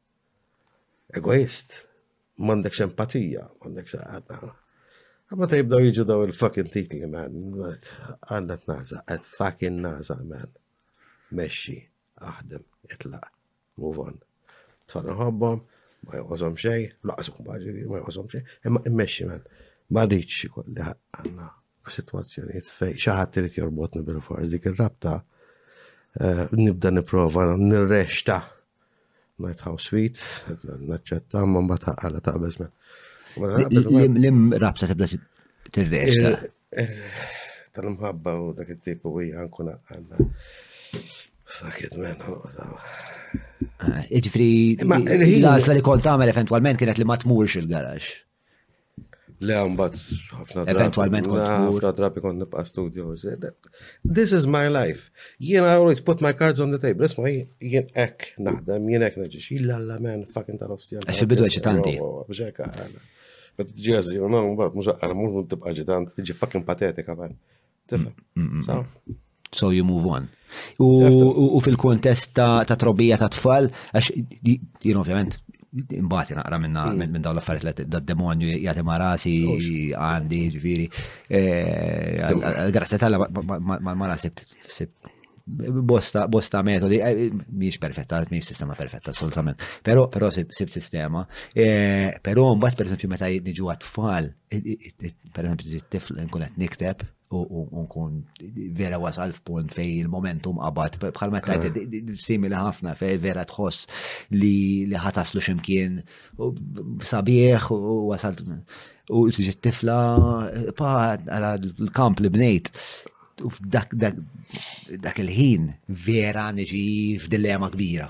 egoist, m'għandekx empatija, m'għandekx għadna. Għamma ta' jibdaw jiġu daw il-fucking titli, man. Għanna t-naza, għad fucking naza, man. Meċi, aħdem, itlaq, move on. Tfadna ħobbom, ma jgħozom xej, laqas kumbaġi, ma jgħozom xej, imma meċi, man. Ma rridx ikun li għanna situazzjoni fej xaħat trid jorbotni bil-fors dik ir-rabta eh, nibda niprofa nirrexta Night House Suite, naċċetta, ma mbagħad ħaqala ta' beżmen. Lim rabta tibda tirresta. Tal-mħabba u dak it-tip u hija nkun għandna. Sakit men, Iġifri, l-għazla li kont għamel eventualment kienet li ma tmurx il-garax. Le għambat ħafna drabi. Eventualment kont ħafna drabi kont nibqa studio. This is my life. Jien I always put my cards on the table. Isma jien ek naħdem, jien ek naġiġ. Illa la man fucking tal-ostjan. Għax fil-bidu eċitanti. Bġek għana. Għat ġiħazi, no, mbaħt, mux għana, mux tibqa ġitant, tiġi fucking patetika man. Tifhem. Mm, mm, mm. So you move on. U fil-kontest ta' trobija ta' tfal, għax, jien ovvjament, imbati naqra minna hmm. minn daw l-affarijiet li d-demonju jgħati marasi għandi ġviri. Eh, Grazie tal ma sibt bosta, bosta metodi, eh, miex perfetta, miex sistema perfetta, assolutament. Pero, pero sib sistema. Eh, pero, mbat, per esempio, meta jidniġu għat-tfal, Per eżempju, tifl nkun qed nikteb u nkun vera wasal f'punt fej il-momentum qabad, bħal ma tajt simili ħafna fej vera tħoss li li ħataslu ximkien sabiħ u wasal u tiġi tifla pa għala l-kamp li bnejt u f'dak dak il-ħin vera niġi f'dilema kbira.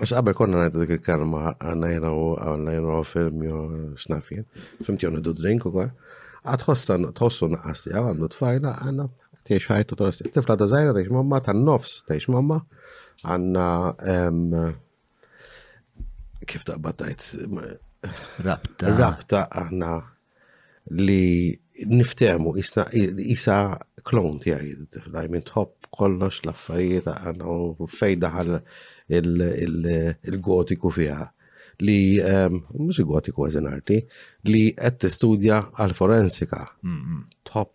Għax qabel konna ngħidu dik il-kelma għannajra u għannajra u film jo xnafien. Fimti għon idu drink u kol. Għad ħossan tħossu naqas tiegħu għandu tfajla għanna tiex ħajtu tħossi. Tifla ta' zaħira tiex mamma ta' nofs tiex mamma għanna kif ta' battajt rabta rabta għanna li niftehmu jisa klon tiegħi tiflaj minn tħobb kollox l-affarijiet u fej daħal il-gotiku fiha li ehm, mhux gotiku għażin arti li qed tistudja għal forensika. Tħobb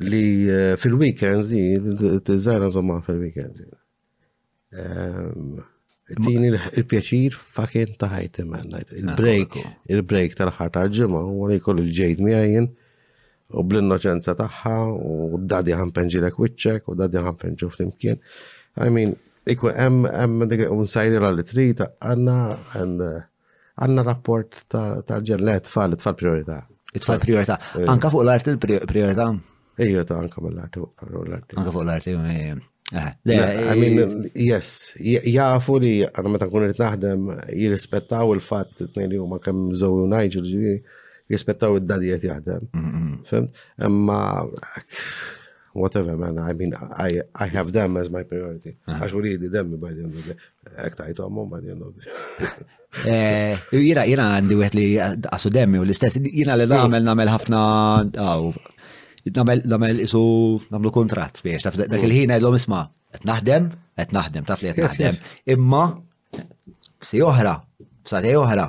li eh, fil-weekends di, t-żara zomma fil-weekends. Ehm, tini il-pjaċir fakin taħajt imman, ah, il-break, il-break tal-ħar tal-ġimma, u li kollu l-ġejt miħajin, u bl-innoċenza taħħa, u dadi ħampenġi l wicċek, u dadi ħampenġu fl-imkien. I mean, ikun hemm hemm dik unsajri l-litri ta' għanna, and eh, Għanna rapport ta' ġen, le, tfal, tfal priorità. Tfal priorità. Eh. Anka fuq l-arti priorità? Ejju, ta' anka fuq l-arti. Anka fuq l-arti, eh. Eh, le, I mean, yes, jafu li għanna meta kun rrit naħdem jirrispettaw il-fat t-nejn li huma kemm zowi u najġu li jirrispettaw id-dadijiet jaħdem. Emma whatever man, I mean, I, I have them as my priority. Ah. Għax u li di demmi by the end of the day. Ek tajtu għammum by the end of the day. Eh, jina, jina għandi wieħed li għasu demmi u l-istess, jina li namel namel ħafna, għaw, namel, namel isu, namlu kontrat biex, taf dak il-ħin għedlom isma, għet naħdem, għet naħdem, taf li għet naħdem, imma, si oħra, sa oħra,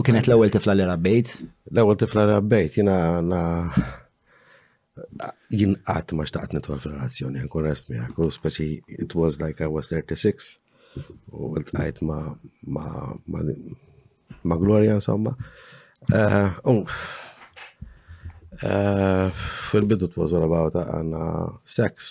U kienet l-ewwel tifla li rabbejt? L-ewwel tifla li rabbejt, jiena na jien qatt ma xtaqt nidħol fil-relazzjoni, nkun rest miegħek, u speċi it was like I was 36 u għajt ma ma ma Gloria insomma. Eh, eh, fil-bidu it was all about għanna sex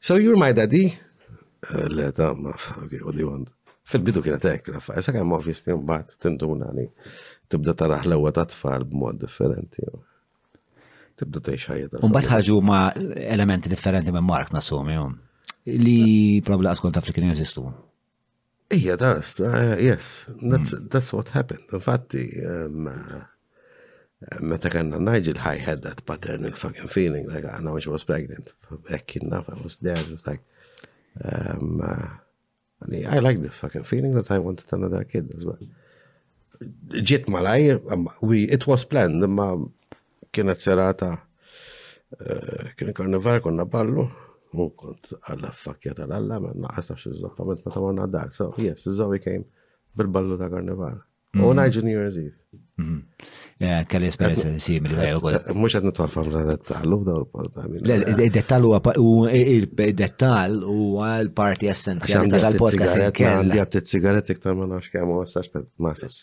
So you're my daddy? Eh, le, ta' ma, okay, what do you want? Fil-bidu kienet hekk, raffa, issa kemm obviously mbagħad tinduna li tibda taraħ l-ewwa ta' tfal b'mod differenti. Tibda tgħix ħajja ta' Mbagħad ħarġu ma' elementi differenti minn Mark nasumi li probabli askolta fl-kien jeżistu. Ija, das, uh, yes, that's, mm. that's what happened. Infatti, um, uh, meta kanna Nigel, I had that paternal fucking feeling, like, I know she was pregnant. Back enough, I was there, it was like, um, I, uh, I like the fucking feeling that I wanted another kid as well. Ġiet malaj, um, we, it was planned, ma Kienet serata, eh, kien karnivar konna ballu, u kont għalla fakja tal-għalla, ma naqas nafx eżattament ma tamarna dar. So, yes, Zoe came bil-ballu ta' karnivar. U mm-hmm. najġu New Year's Eve. Mm-hmm. Eh, kelli esperienza simili għaj ukoll. Eh, Mux għed nitolfa mra dettallu Dettal huwa il-dettal huwa l-parti essenzjali tal-podcast. Għandi għattit sigaret iktar ma nafx kemm u għassax ma s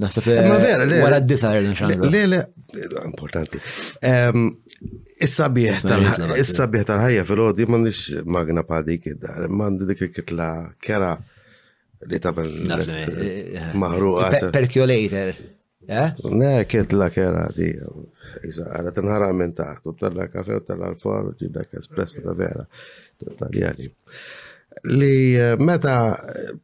Naħseb eh, Ma vera, le. Wara d-disa għerna xandu. Le, le, importanti. Ehm, is-sabiħ tal-ħajja fil-ħodi mandix magna pa' dik id-dar, mandi dik il-kitla kera li tabel eh, maħruqa. Percolator. Eh? Ne, kitla kera di. Għara t-nħara minn taħt, u t-talla kafe, u t-talla l-for, u ġibda espresso da vera, t-taljani. Li meta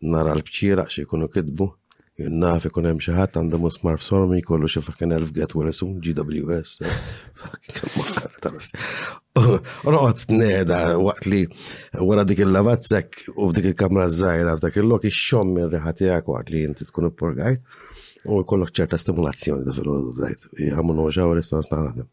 Nara l-bċieraq xi jkunu kitbu. Jien naf ikun hemm xi ħadd għandu musmar f'sormi jkollu xi fucking elf get well soon, GWS. Roqgħod tneda waqt li wara dik il-lavazzek u f'dik il-kamra żgħira f'dak il-lok ix-xom ir-riħa tiegħek waqt li inti tkun ippurgajt u jkollok ċerta stimulazzjoni da fil-ħodu żgħid. Jagħmlu xawar issa naħdem.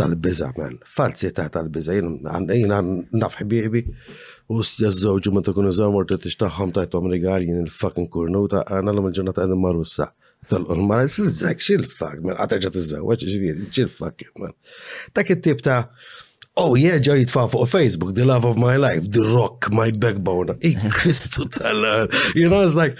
tal-biża, man. Falzità tal-biża. Jien naf ħbiebi u jazzawġu meta kun iżaw mortitix tagħhom tajthom rigal jien il-fucking kurnuta għana l-lum il-ġurnata għadin marussa. Tal-qol mara, s-sibżak xil-fak, man, għaterġa t-izzawġ, ġivir, xil-fak, man. Dak it-tip ta' Oh, jerġa jitfa fuq Facebook, the love of my life, the rock, my backbone. Ej, Kristu tal-għar. You know, it's like,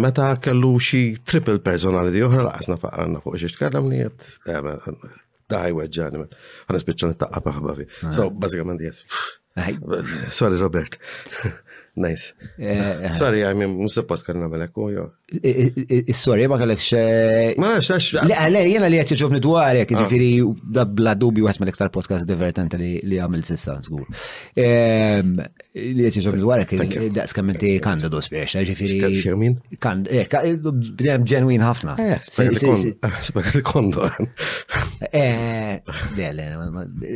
Meta kellu xi triple personality oħra laqasna faqanna fuq xi tkellem li jett. Daħi weġġani, għana spiċċa nittaqqa paħba fi. Ah. So, bazzikament, yes. Sorry, Robert. Nice. Eh, eh. Sorry, għajmi, mussepost kanna melek u jo. Sorry, ma kellek xe. Eh, ma nafx, għax. Le, le, jena li għetju ġobni dwarek, ah. ġifiri, da bla dubi għet mal-iktar podcast divertenti li għamil sissa, zgur. Ehm, Li qed jiġu dwarek daqs kemm inti kanda dos biex, ġifieri. Xermin? Kand, eh, bnedem ġenwin ħafna. Eh, Spera li kondo. Eh, le, le,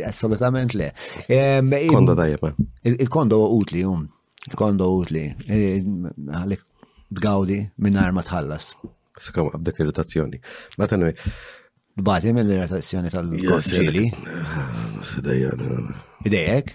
assolutament le. Kondo tajjeb. Eh. Il-kondo utli, um. Il-kondo utli. Għalik tgawdi minn arma tħallas. Sakam għabdek irritazzjoni. Ma tanwi. Bati mill-irritazzjoni tal-ġili. Idejjek.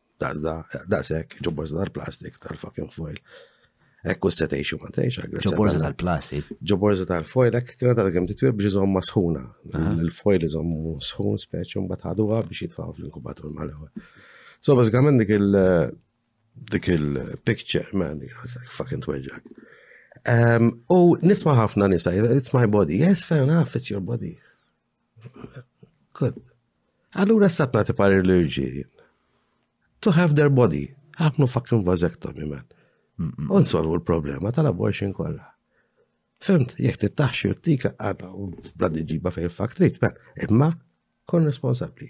Daqshekk, ġobborza tal-plastik tal-fucking foil. Ekku s-setejxu ma tgħix għal Ġobborza tal-plastik. Ġobborza tal-foil, ekk kena tal kem titwir biex iżom masħuna. Il-foil iżom sħun speċi un batħaduwa biex jitfaw fl-inkubatur mal-ewwel. So, bażikament dik il- dik il-picture, man, fucking tweġak. U nisma ħafna nisa, it's my body. Yes, fair enough, it's your body. Good. Allura s-sat nati parir l-irġiel. To have their body. Għamlu fucking vasectomy, man. Unsolvu l-problema tal-abortion kollha. Fimt, jek tittaxxi u tika għadha u bladi ġiba fej il-faktrit, man. Imma, kon responsabli.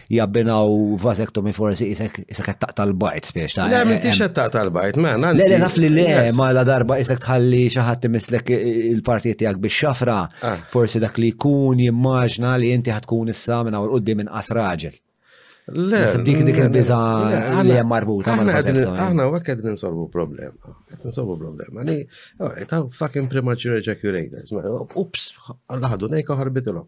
jabbinaw vasectomy forsi isek isek qed taqta' l-bajt spiex ta' Le minn tix qed taqta' l-bajt, man. Le le naf li le, ma la darba isek tħalli xi ħadd imislek il-partijiet tiegħek biex xafra, ah. forsi dak li jkun jimmaġna li inti ħatkun issa minn hawn qudiem inqas raġel. Le, dik dik il-biża li hemm marbuta ma' Aħna hekk qed ninsolvu problema. Qed ninsolvu problema. Ni, ta' fucking premature ejaculators. Ups, laħdu nejka ħarbitilhom.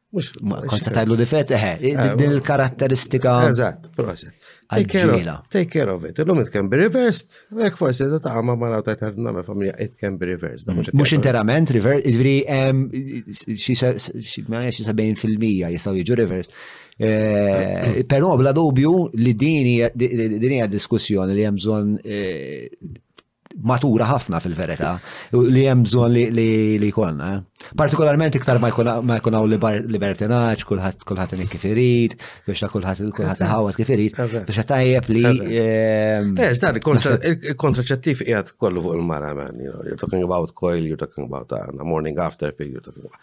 Mux, kont se tajlu difet, eħe, eh, eh, din il-karatteristika. Eżatt, proset. Take care of it. Illum it can be reversed. Ek forse da ta' ma mara ta' tar name familja it can be reversed. Mux interament, reversed, ġviri, xie sabajn fil-mija jistaw jiġu reversed. Eh, Pero bla dubju li dini hija diskussjoni li hemm bżonn matura ħafna fil-verità li hemm bżonn li jkollna. Eh. Partikolarment iktar ma jkun hawn libertinaġġ, kulħadd kulħadd inik kif irid, biex ta' kulħadd kulħadd iħawad kif irid, biex qed tajjeb li. Ehm, eh, dan il-kontraċettiv qiegħed kollu fuq il-mara man, you're talking about coil, you're talking about uh, morning after pill, you're talking about.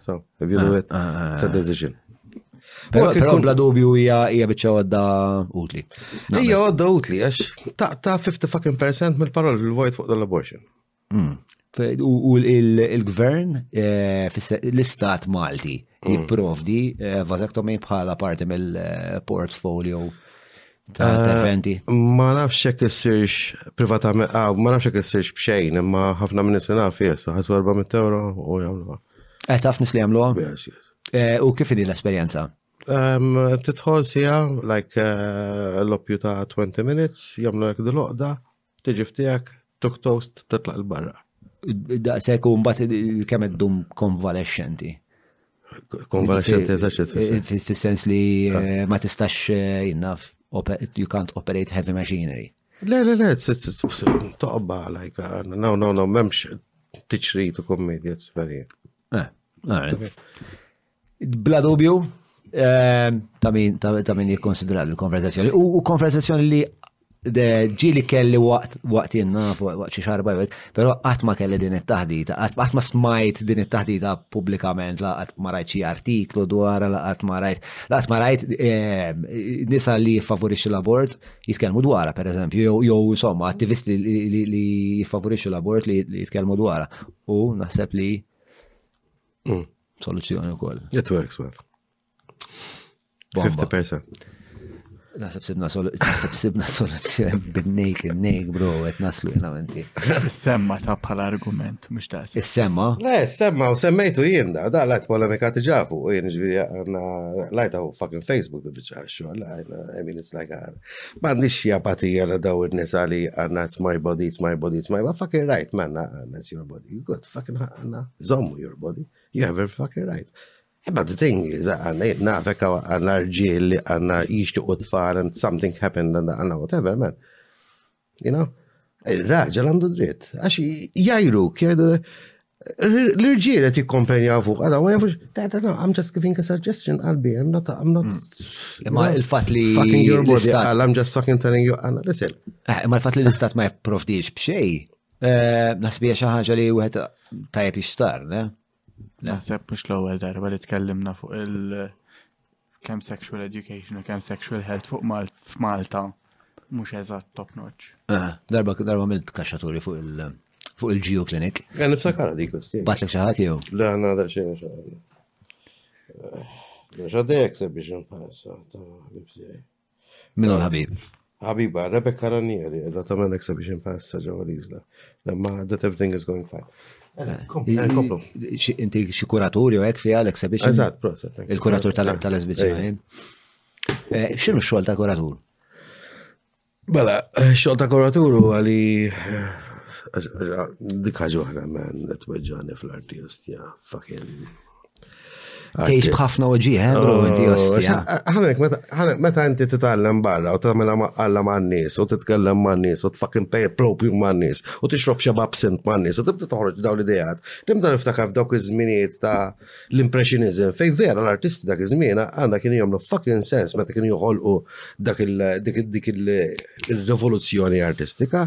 So, if you do it, it's a decision. Pero kikun bla dubju hija hija biċċa għadda utli. Hija għadda utli għax taqta 50 fucking percent mill-parol il-vojt fuq dal-abortion. Hmm. U il-gvern eh, l-istat Malti hmm. jipprovdi eh, vasektomi bħala parti mill-portfolio ta' eh, interventi? Ma nafx jekk issirx privatament, ah, ma nafx jekk issirx b'xejn, imma ħafna minn nisina fis, ħasu 400 euro u jagħmluha. Qed eh, taf nis li jagħmluha? Eh, u kif inhi l-esperjenza? Titħol sija, like l-oppju ta' 20 minutes, jagħmlu hekk dil-oqda, Tiġi f'tiegħek, tuk toast, titlaq il-barra. Daqshekk u mbagħad kemm qed dum konvalescenti. Konvalescenti eżaċċet fis-sens li ah. eh, ma tistax eh, jinnaf you can't operate heavy machinery. Le, le, le, toqba like, uh, no, no, no, memx tiċrit u kommedja, it's very. Eh, Bla dubju, ehm, ta' min ta' min jikkonsidra l-konversazzjoni. U konversazzjoni li ġili kelli waqt waqt jenna waqt xi xarba jwek, però qatt ma kelli din it-taħdita, qatt ma smajt din it-taħdita pubblikament, laqat ma rajt xi artiklu dwar, laqat ma rajt, laqat ma rajt ehm, nisa li jiffavorixxu l-abort jitkellmu dwarha pereżempju, jew insomma attivisti li jiffavorixxu l-abort li jitkellmu dwarha. U naħseb li mm. Soluzzjoni wkoll. It works well. 50%. Nasib sibna sibna soluzzjoni bin-nejk, nejk bro, qed naslu jena menti. Semma ta' bħal argument, mhux ta' Is-semma? Le, semma u semmejtu jien da, da lajt polemika tiġafu, jien ġviri għanna lajta u fucking Facebook da biċa xogħol, I mean it's like a M'għandix xi apatija ta' daw in-nisa li għandna it's my body, it's my body, it's my body. Fucking right, manna għandna it's your body. Good, fucking għandna zommu your body. You have a fucking right. But the thing is, għanna nafek għanna rġiel li għanna jishtiq u tfal and something happened and għanna whatever, man. You know? Il-raġel għandu dritt. Għax jajru, kjedu. L-irġiel qed jikkompenjaw fuq għada u jafux, dada no, I'm just giving a suggestion qalbi, I'm not I'm not hmm. Imma il-fatt li fucking your body, I'm just fucking telling you għana, listen. Eh, imma il-fatt li l-istat ma jipprovdix b'xej, eh, nasbija xi ħaġa li wieħed tajjeb jixtar, ne? Naħseb mhux l-ewwel darba li tkellimna fuq il- kemm sexual education u kemm sexual health fuq Malta f'Malta mhux eżatt top notch. Ah, darba darba milt kaxxaturi fuq il fuq il-Geo Clinic. Għan niftakar dik kustin. Bat li xaħat jew? La, għanna da xejn xaħat. Xaħdejk se biex nħarsa ta' l-ibsijaj. Min hu l-ħabib? Ħabiba, Rebecca Ranieri, edha tagħmel exhibition pass ta' ġewwa l-Iżla. Imma that everything is going fine. Mela, eh, inti xi kuratur jew hekk fiha l-exhibition? Eżatt, proset. Il-kuratur tal-eżbizzjoni. Eh, x'inhu x-xogħol ta' kuratur? Mela, eh, xogħol ta' kuratur huwa li dik ħaġa oħra man tweġġani fl-artist ja fucking Tgħix b'ħafna oġieħ, eh, bro, oh, inti ostja. Ħanek, meta inti titgħallem barra u tagħmilha maqalla man-nies u titkellem man-nies u tfakin pej propju man-nies u tixrob xi absint man-nies u tibda toħroġ dawn l-idejat. Nimda niftakar f'dawk iż-żminijiet ta' l-impressionizm fej vera l-artisti dak iż-żmien għandna kienu jagħmlu fucking sens meta kienu joħolqu dak il-rivoluzzjoni artistika.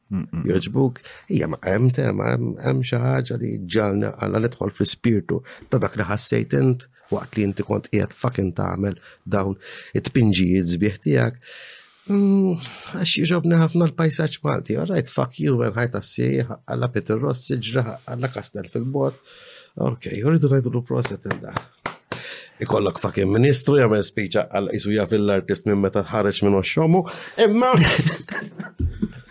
Joġbuk, hija ma hemm tema, hemm xi ħaġa li ġalna għalla nidħol fl-ispirtu ta' dak li ħassejt int waqt li inti kont qiegħed fucking tagħmel dawn it-tpinġijiet sbieħ tiegħek. Mm, għax jiġobni ħafna l-pajsaċ Malti, għarajt fuck you, għen ħajta s-sieħ, għalla Peter Ross, ġraħ, għalla Kastel fil-bot. Ok, juridu najdu l-proset il-da. ikollok fucking ministru jagħmel speech għal isu jaf l-artist minn meta ħareġ minn oxxomu. Imma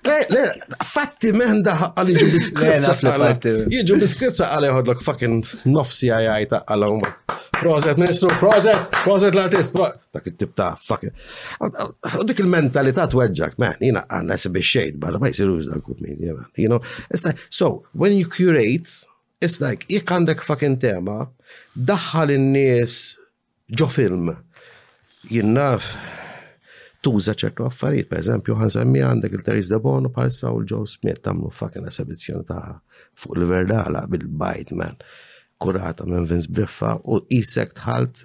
Le, le, fatti meħnda għal jiġu biskripza għal. Jiġu biskripza għal jħodlok fucking nofsi għajaj ta' għal għom. Proset, ministru, proset, proset l-artist, dak it-tip ta' fucking. U dik il-mentalità tweġġak, man, jina għanna si biex xejt, barra ma jisiru dak kumin, jina. You know, it's like, so, when you curate, It's like, jekk għandek fucking tema, daħħal in-nies ġo film. Jien naf tuża ċertu affarijiet, per eżempju, għan semmi għandek il-Teris de Bono bħalissa u l-Joe Smith għamlu fucking esibizzjoni ta' fuq il-verdala bil-bajt man kurata minn Vince Briffa u isek tħalt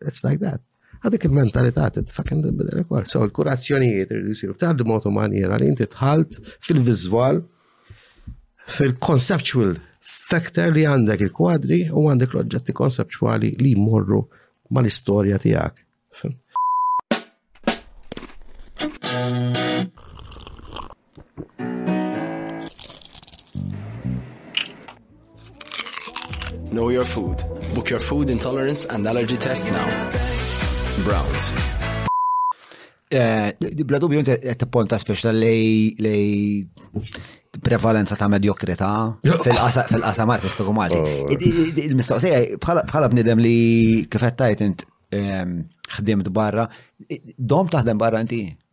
It's like that. Għadik il-mentalità t-fakken bidel ukoll. So l-kurazzjonijiet irridu jsiru b'tali mod u maniera li inti tħalt fil-viżwal fil-conceptual factor li għandek il-kwadri u għandek l-oġġetti konceptuali li jmorru mal-istorja tiegħek. Know your food. Book your food intolerance and allergy test now. Browns. Eh, bla dubju inti qed tipponta speċta lej prevalenza ta' medjokrita fil-qasam artistiku Malti. Oh. Il-mistoqsija bħala bnidem li kif qed tajt int ehm, ħdimt barra, dom taħdem barra inti?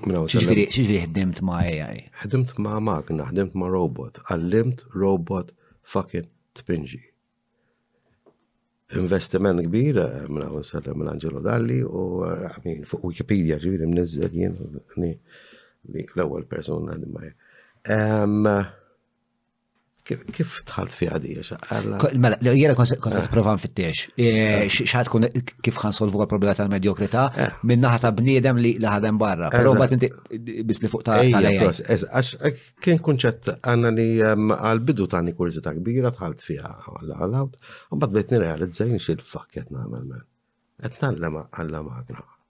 Xieġviri ħdimt ma' AI? Ħdimt ma' magna, ħdimt ma' robot, għallimt robot fucking tpinġi. Investiment kbir, eh, minna għun sellem minn Angelo Dalli u għamin eh, fuq Wikipedia ġiviri mnizzel jien li l-ewel persona għadim ma' Kif tħalt fiha di? Mela, jena konset eh. provan fit-tiex. Eh, Xħat kun kif ħan solvu problema tal-medjokrita eh. minn naħa ta' bniedem li ħadem barra. Pero bat inti bis li fuq ta' Għax kien kunċett għanna li ehm, għal-bidu tani kurzita kbira tħalt fiha għall-għalawt. U bat bejt nirrealizza jien xil-fakket namel men. Etnallema għalla magna.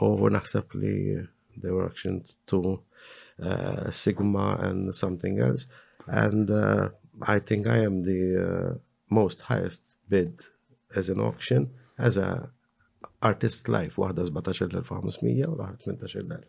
u naħseb li they were auctioned to uh, Sigma and something else. And uh, I think I am the uh, most highest bid as an auction as a artist life waħda 17,500 u l-ħar 18,000.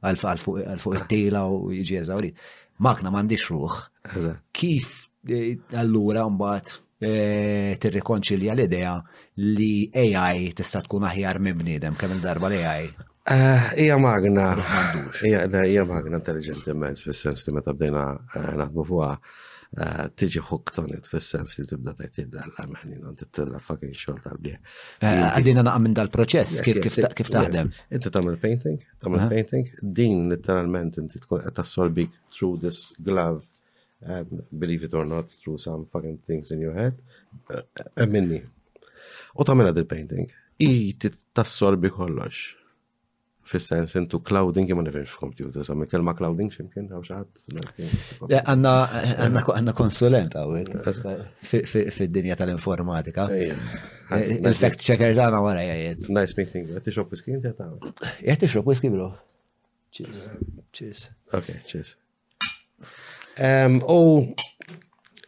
għal fuq it-tila u jiġi eżawrit. Makna m'għandix ruħ. Kif eh, allura mbagħad eh, tirrikonċilja l-idea li AI tista' tkun aħjar minn bniedem kemm il-darba li AI eh, Ija magna, ija magna intelligenti immens fis-sens li meta bdejna naħdmu fuqha Eh, tiġi hooked on it fil-sens li tibda tajt id-dalla meħni non tittella fucking xol tal-bieħ. Eh, għadina naqqa minn dal-proċess, kif taħdem? Inti tamil painting? Tamil painting, din literalment inti tkun qed tassorbik through this glove and believe it or not through some fucking things in your head. Emminni. Eh, eh, u tamela dil painting. I tassorbi kollox. Fis-sens intu clouding imma nifhimx f'computers, għamil kelma clouding ximkien għaw xaħat. Għanna konsulent għawek, fil-dinja tal-informatika. Il-fact checker dana għara jgħajed. Nice meeting, għati xop whisky inti għata? Għati xop whisky bro. Cheers. Cheers. Ok, cheers. U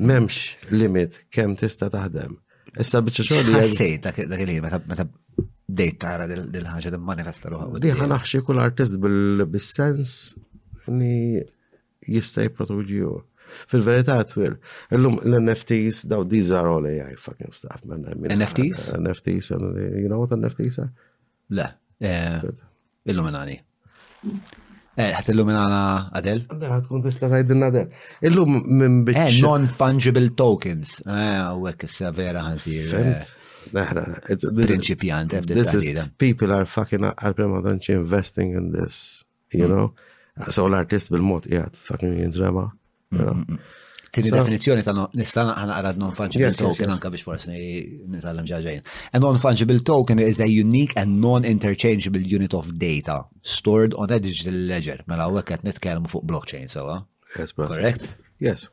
M'hemmx limit kemm tista' taħdem. Issa biċċa xogħol. Ħassejt dak il-ħin meta bdejt tara dil-ħaġa li manifesta ruħha. Diħa naħxi kull artist bil-sens li jista' jipproduċi hu. Fil-verità twil, illum l-NFTs daw these are all AI fucking stuff, man. NFTs? NFTs, you know what NFTs are? Le, eh, illuminani. Eh, ħat illuminana Adel? Le, ħat kun tista tajdinna Adel. Illum minn biex. Eh, non-fungible tokens. Eh, għek issa vera ħansir. Eh. Naħna, principiant This is people are fucking up, għal-prema investing in this. You know? So l-artist bil-mod jgħat, fakin jindreba. Tini definizjoni ta' nista' għana għara non-fungible token anka biex forsi nitallem ġaġajn. A non-fungible token is a unique and non-interchangeable unit of data stored on a digital ledger. Mela u għeket nitkelmu fuq blockchain, sawa? Yes, Correct? Yes.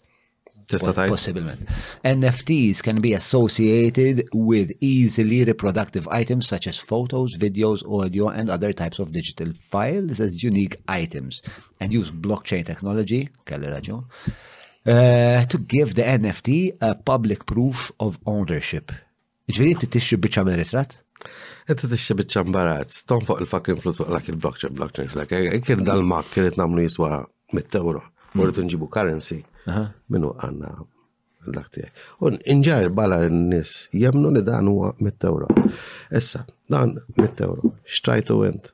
Possibilment. NFTs can be associated with easily reproductive items such as photos, videos, audio, and other types of digital files as unique items and use blockchain technology, uh, to give the NFT a public proof of ownership. Ġviri inti tixxi bieċa me ritrat? Inti tixxi bieċa mbarazz, ton fuq il-fucking flus fuq dak il-blockchain, blockchain, dak kien dal-mak kien namlu jiswa 100 euro, mm. u rritu nġibu currency, minnu għanna dak tijek. U nġar bala n-nis, jemnu li dan huwa 100 euro. Issa, dan 100 euro, xtrajtu int,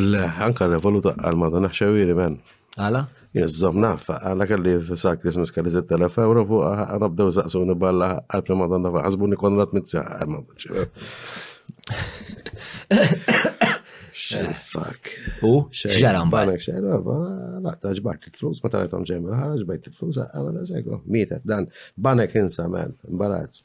Le, anka revolut għal ma dan ħxewiri men. Għala? Jizzom nafa, għala kelli sar Christmas kelli 6000 euro fuq għana bdew saqsuni balla għal ma dan nafa, għazbuni konrat mitza għal ma dan ċewe. Fuck. U? Xġaran bħal. Laqta ġbart il-flus, ma tarajtom ġemil ħarġ, bajt il-flus, għala da segħu. Mietet, dan, banek insa, man, imbarazz.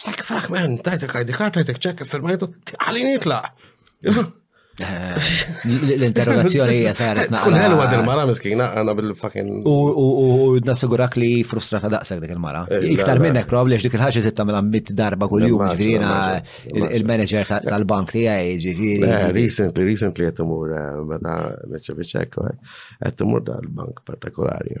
Sek faħ, man, tajtek ID card, tajtek ċek, firmajtu, għalin jitlaq. L-interrogazzjoni hija saret naqra. Kun ħelwa del mara miskina għana bil-fucking. U nassigurak li frustrata daqshekk dik il-mara. Eh, Iktar minnek probabli x'dik il-ħaġa tittamilha mit darba kuljum ġifieri il-manager tal-bank tiegħi ġifieri. Eh, recently, recently qed imur eh, meta neċċevi ċekk qed imur dal-bank partikolari.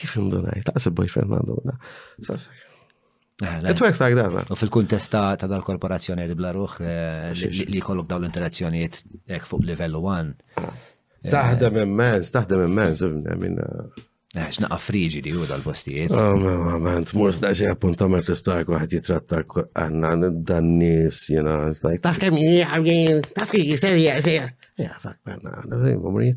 Kif indunajt? Laqas il-boyfriend għandu minna. It works like that. U fil-kuntest ta' dal-korporazzjoni li bla ruħ eh, li kollok daw l-interazzjonijiet ek fuq level 1. Taħdem eh, immens, taħdem immens, minn. Eh, xnaqa friġi di u dal-postijiet. Oh, ma, ma, t-mur staċi appunta ma t-istak waħed jitratta għanna dan-nis, jena, taf kem jgħabjien, taf kem jgħabjien, serja, serja. Ja, fak, għanna, għanna, għanna,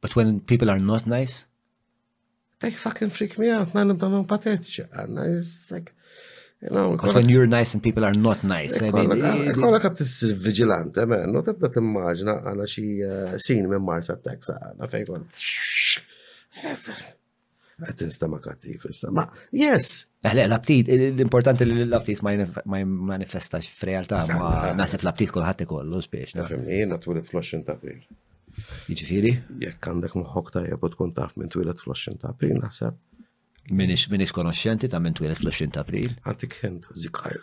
But when people are not nice, they fucking freak me out, man, but I'm pathetic. And it's like, you know. But when you're nice and people are not nice. I mean, kolla kap tissir vigilante, man, no tibda timmaġna għana xie uh, scene minn Mars Attacks, għana fejn Qed tinstema' kattiv issa. Ma, yes! Eh, le, l-aptit, l-importanti li l-aptit ma jmanifestax f'realtà, ma ah, ah. naħseb l-aptit kulħadd ikollu spiex. Nafhem, jiena twilid fl-20 ta' April. Jiġifieri? Jekk għandek moħħok tajjeb u tkun taf minn twiled fl-20 ta' April naħseb. Minix minix konoxxenti ta' minn twiled fl-20 ta' April. Għantik hint, Zikajl.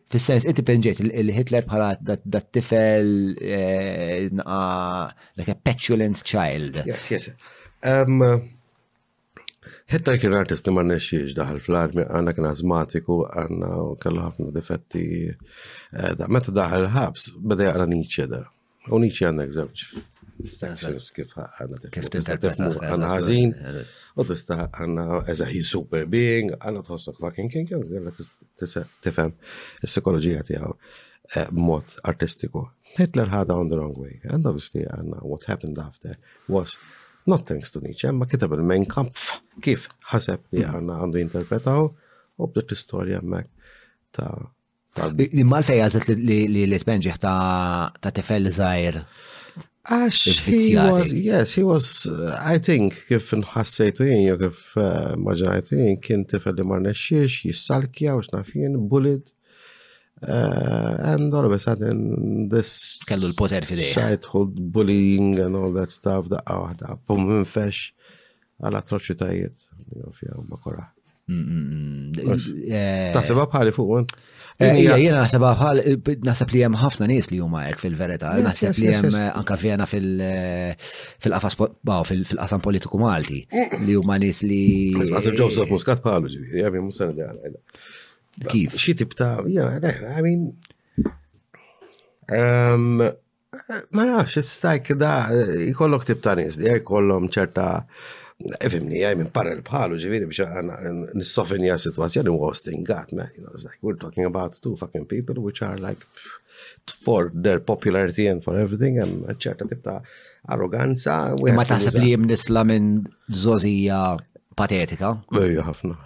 Fis-sens, inti penġejt il-Hitler bħala dat-tifel like a petulant child. Yes, yes. Hitler kien artist li ma nexxiex daħal fl-armi, għanna kien azmatiku, għanna kellu ħafna difetti. Meta daħal ħabs, bada jaqra Nietzsche da. Uniċi għandek żewġ sections kif għanna tifmu. Tista' tifmu għanna ħażin, u tista' għanna eżaħi super being, għanna tħossok fucking king, għanna tifem il-psikologija tijaw eh, mod artistiku. Hitler ħada on the wrong way, and obviously għanna what happened after was not thanks to Nietzsche, ma kitab il-main kampf kif ħaseb li għanna għandu interpretaw u bdiet l-istorja mek ta' Imma għalfej għazet li li tpenġiħ ta' tifel zaħir. Għax, yes, he was, I think, kif nħassejtu jien, jew kif eh, maġnajtu jien, kien tifel li marna xiex, jissalkja, u xnafjen, bulid. Eh, and all of a sudden, this. Kellu l-poter fidej. Childhood bullying and all that stuff, daqqa wahda, pum, minfex. għal atroċitajiet li jofja u bakora. Eh, Taħseba bħali fuq għant? Eh, Ija, jena naħseba bħal, naħseb li jem ħafna nis li jumma jek fil-verita, naħseb li jem eh, anka fjena fil-qafas, fil-qasam politiku malti, li jumma nis li. Għazib Joseph Muscat bħalu ġiviri, għabim musan li għana. Kif? Xie tibta, jena, I mean, um, Ma nafx, it's like da, jkollok tip ta' nis li jkollhom ċerta Ifimni, għaj minn parrel bħalu ġiviri biex nissofinja situazzjoni u hosting għat, man. You know, it's like we're talking about two fucking people which are like for their popularity and for everything, and ċerta tip ta' arroganza. Ma taħseb li jimnisla minn zozija patetika. Ejja ħafna.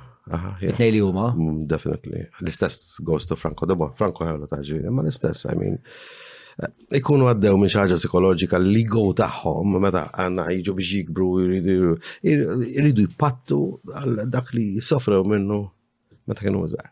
It-nej li huma? Mm, definitely. L-istess goes to Franco Debo. Franco ħewlu taġġiri, ma l-istess, I mean. Eh, ikunu għaddew minn xaġa psikoloġika li go tagħhom meta għanna jiġu biex jikbru jridu jpattu għal dak li sofrew minnu meta kienu użar.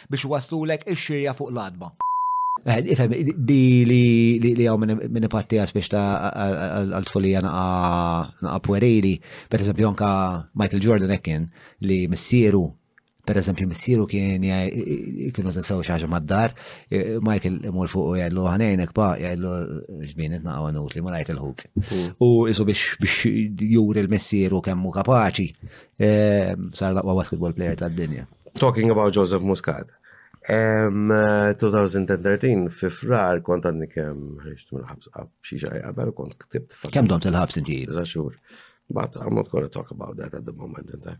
Biex waslulek ix-xirja fuq l-adba. Eh, ifem, di li għaw minn ipatti għas biex ta' għal-tfulija naqa pwerili, per eżempju anka Michael Jordan ekken li missieru, per eżempju missieru kien kienu t-sew xaġa mad-dar, eh, Michael imur fuq u jgħallu ħanajnek pa, jgħallu ġbin naqa għanut li marajt il-ħuk. Mm. U jisu biex juri l-missieru kemmu kapaċi, eh, sar laqwa basketball player tad-dinja. Talking about Joseph Muscat. Um, 2013 fi frar kont għadni kem ħriġt minn ħabs xi xahar qabel kont ktibt. Kemm dom il-ħabs inti? Iżda xhur. But I'm not going to talk about that at the moment in time.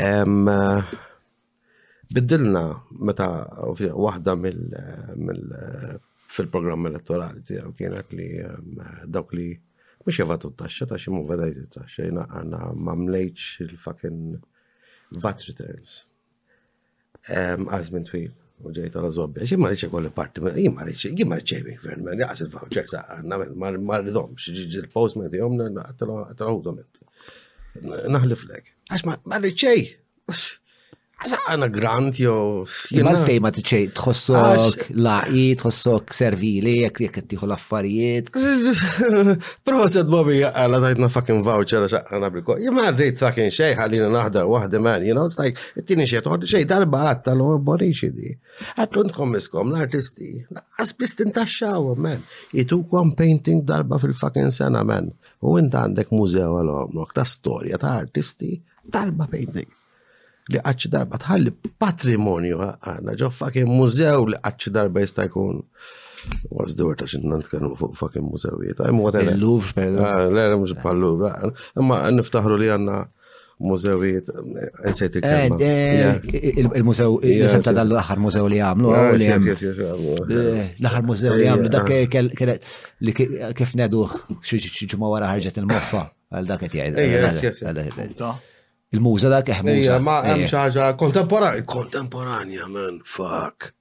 Um, uh, biddilna meta waħda mill uh, fil-programm elettorali tiegħu kienet li um, dawk li mhux jevatu t-taxxa ta' xi mu vedajt it-taxxa jiena għandna ma mlejtx il-fucking vat returns. Għal żmien twil u ġejt għal zobbi, xi ma rridx ikolli parti, jien ma rridx, jien ma rridx xejn gvern, ma jaqas il-voucher sa nagħmel ma rridhomx, il-post ma jtihom naqtalhom int. Naħliflek. Għax ma rridx xejn. Għana grant jo. Jimma fej ma tċej tħossok laħi, tħossok servili, jek jek tiħu l-affarijiet. Proset Bobby, għalla tajtna fucking voucher għax għana biko. Jimma rrit fucking xej għallina naħda wahda man, you know, it's like, it-tini xej toħdi xej darba għatta l għor boriċi di. Għatlu ntkom miskom l-artisti, għasbis tintaxxaw, man. Jitukom painting darba fil-fucking sena, man. U inta għandek mużew għal-omrok ta' storja ta' artisti, darba painting. li għadċi darba tħalli patrimonju għana, ġo fakin mużew li għadċi darba jista' jkun. Was the word għaxin nantkellmu fuq fakin mużewijiet. Għajmu għatena. Il-Louvre, per ah, Le, mux pal-Louvre. Imma niftaħru li għanna mużewijiet, nsejt eh, il-kelma. Eh, il-mużew, jisem ta' dal l-axar mużew li għamlu, ah, li għamlu. Eh, l-axar mużew li għamlu, dak ah. kif neduħ, xieġma wara ħarġet il-moffa, għal dak għet jgħid. Il-muża dak eħmuża. Ejja, ma hemm xi ħaġa kontemporanja. Kontemporanja, man, fuck.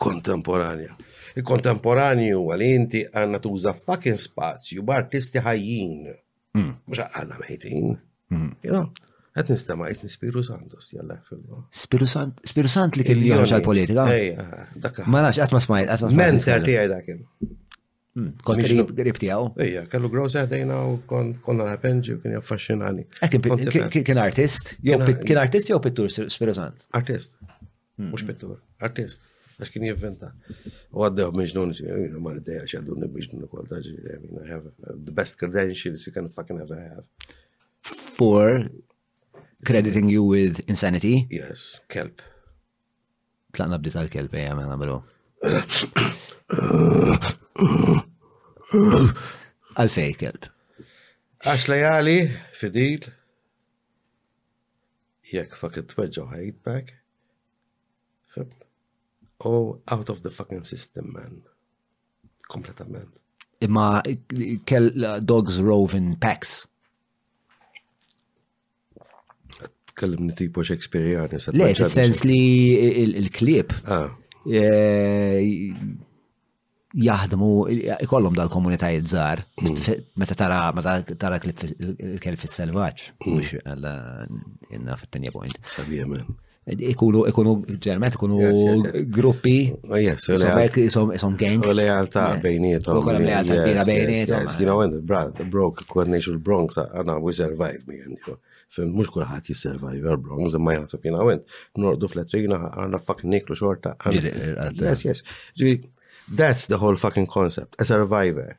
Kontemporanja. Il-kontemporanju huwa li inti għandna tuża fucking spazju b'artisti ħajjin. Hmm. Mhux għandna mejtin. Hmm. You know? Għet nistema jitni Spiru Santos, jalla, filma. Spiru Sant, Spiru Sant li kelli joħġa l-politika? Ejja, dakka. Ma nafx, għat ma smajt, għat ma smajt. Mentor ti għaj dakin. Hmm, kont rib tiegħu. Ejja, kellu gross għadejna u konna rapenġi u kien jaffaxxinani. Eh, kien artist? Kien artist jew pittur spirazant? Artist. Hmm. Mhux pittur, artist. Għax kien jivventa. U għaddew meġnun, jina mar id-deja xaddu nibġnun u kol taġi, I have uh, the best credentials you can fucking ever have. For crediting you with insanity? Yes, kelp. Tlaqna bdiet għal-kelb ejja mela bro. Għalfej kelb. Għax lejali, fidil, jekk fucking tweġġaw ħajt back. Oh, out of the fucking system, man. Kompletament. Imma kell uh, dogs rove in packs. Kellimni tipo Shakespeareani. Le, sens li il-klib ah. eh, jaħdmu, ikollhom dal-komunitajiet żgħar, mm. meta tara meta tara klib il-kelb fis-selvaġġ, mm. mhux għalla inna fit-tanja point. Sabiħ ikunu ikunu ġermet ikunu gruppi jisom gang u lealta bejnietom u kolem lealta kbira bejnietom you know when the broke coordination Bronx għana we survive me and you fil mux kullħat jissurvive Bronx ma jaħseb jina when nordu fl-etrina għana fuck niklu xorta yes yes that's the whole fucking concept a survivor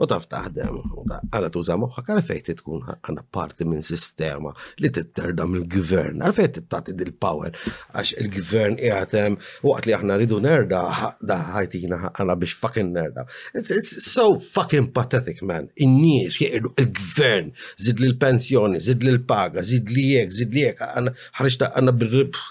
U taf taħdem, għala tuża moħħa, għala fejt tkun għana parti minn sistema li titterda mill-gvern, għala fejt t-tati dil-power, għax il-gvern jgħatem, waqt li aħna ridu nerda, da ħajtina għana biex fucking nerda. It's, it's so fucking pathetic, man. In-nies jgħidu il-gvern, zid li l-pensjoni, zid li l-paga, zid li jek, zid li jek, ħarġta għana bil-ribħ.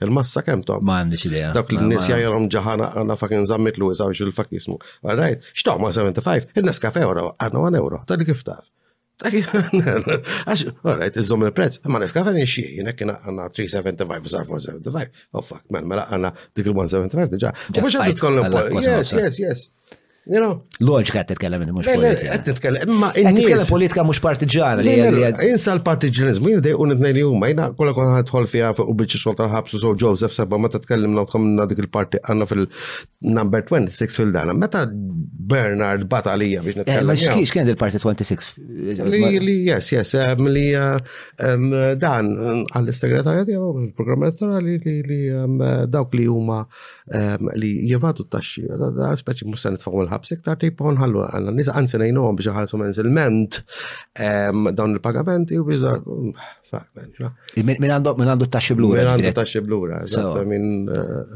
Il-massa kemm tom? Ma għandix idea. Dawk li n-nis jgħajrom ġaħana għanna fakin zammit l użaw xil fakismu Għarrajt, xtaw ma 75, il-nes kaf euro, għanna għan euro, ta' li kif taf. Għax, għarrajt, iżom il-prezz, ma neska għan xie, jinek kena għanna 375, zar 475, oh fuck, man, mela għanna dik il-175 diġa. Mux għandu tkollem, yes, yes, yes. Loġika qed titkellem minn mhux politika. Qed titkellem, imma in-nies politika mhux partiġġana li insa l-partiġġaniżmu jien dejqu nitnej li huma jiena kollha kont ħadħol fiha fuq biċċ xogħol tal-ħabs u Joseph seba' meta tkellimna tkomna dik il-parti għandna fil-number 26 fil-dana. Meta Bernard bat għalija biex eh, nitkellem. Ma xkiex kien il-parti 26? Li yes, yes, eh, li eh, dan għall-segretarja tiegħu il-programm elettorali li dawk li huma ehm, li jivadu t-taxxi, da speċi musa nitfaw il-ħabs iktar tipu nħallu għanna nisa għanzi nejnu għom biex ħalsu menzilment ehm, dawn il-pagamenti u biex Min għandu t-taxxi blura? Min għandu t-taxxi blura, minn eh,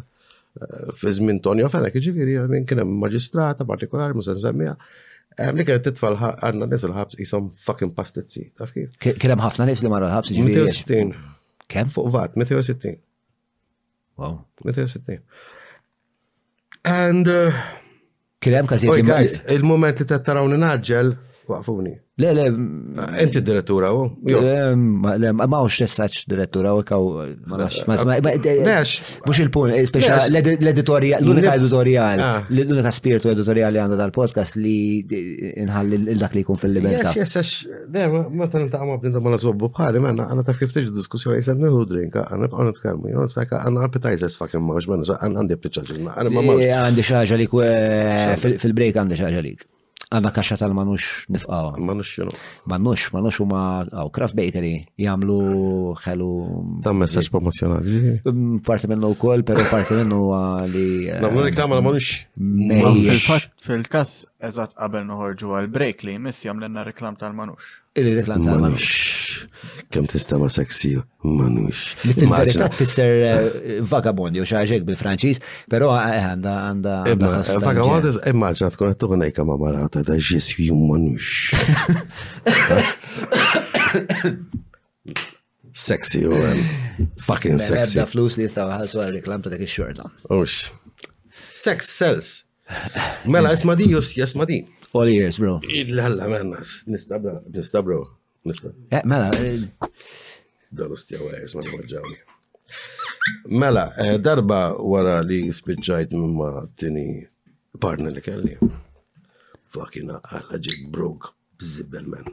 fi żmien Tonio Fenek, ġifiri, minn kienem maġistrata partikolari, musa nsemmiha, Għem li kienet titfall għanna nis il-ħabs jisom fucking pastizzi, taf kif? Kienem ħafna nis li marra l-ħabs ġiviri. 260. Kem? Fuq vat, 260. Wow. And. Uh, Kien hemm każijiet li guys, il-moment li tattaraw naġġel, waqfuni. Le, le. Ah, inti direttura u? Ma ux tessaċ direttura u kaw. Lex. Mux il-punt, eh, speċa l-editorial, l-unika editorial, ah. l-unika spiritu editoriali għandu tal-podcast li inħalli l-dak li jkun fil-libertà. Yes, yes, Le, meta niltaqa' ma' bniedem għal żobbu bħali, ma mela, għandna taf kif tiġi diskussjoni jised nieħu drink, għandna nibqgħu nitkellmu, jew nsaka għandna appetizers fucking mawx, ma mela, għandna għandi btiċċa ġilna. Eh, għandi xi ħaġa lik fil-break għandi xi ħaġa lik. Għandna kaxxa tal-manux nifqaw. Manux xinu. Manux, manux huma għaw Craft Bakery jagħmlu ħelu. Ta' messaġġ promozjonali. Mm, parti minnu wkoll, però parti minnu li. Nagħmlu reklama la manux. Fil-każ Eżatt qabel noħorġu għal break li jmiss jagħmlilna reklam tal-manux. Il-reklam tal-manux. Kemm tista' ma sexy manux. Li fil-verità tfisser eh, vagabond jew xi bil-Franċiż, però eh, għandha għandha. Eh, vagabond immaġna tkun qed tuħu ngħidha ma' marata ta' ġiswi manux. Sexy, u għem. Fucking mela, sexy. Ebda flus li jistaw ħalsu għal reklam ta' dak il-xorta. Ux. Sex sells. Mela, isma di, jus, jasma di. All years, bro. Illa, mela, nistabra, nistabra. Eh, mela, eh, dal-ustja għajers ma nħarġawni. Mela, eh, darba wara li spiċċajt minn ma tini parna li kelli. Fucking għalla ġib brog bżibbel men.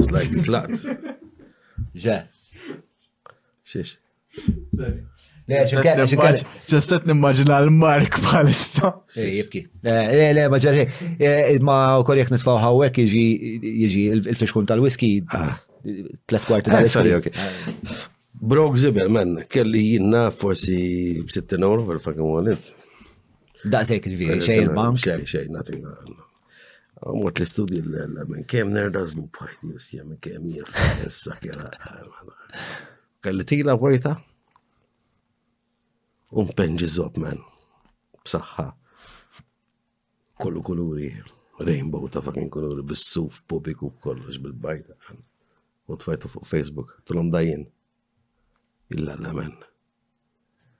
Slajt tlaqt. Ġe. Xiex. Ġestet nimmaġina l-mark bħalissa. Eh, jibki. Eh, le, le, ma ġerħi. Eh, ma u koll jek nitfaw ħawek jieġi il-fiskun tal-whisky. Ah. Tlet kwarti tal Sorry, ok. Bro gżibel, man, kelli jinna forsi 60 euro fil-fucking wallet. Da' sekk il-viri, xej il-bank. Xej, xej, nothing. Mort li studju l-ella minn kem nerda zbub ħajti jistja minn kem jessa kera. Kalli tila vojta? Un penġi zob men. Bsaħħa. Kollu kuluri. Rainbow ta' fakin kuluri bis-suf pubiku kollox bil-bajta. U tfajtu fuq Facebook. Tulom dajin. Illa l-amen.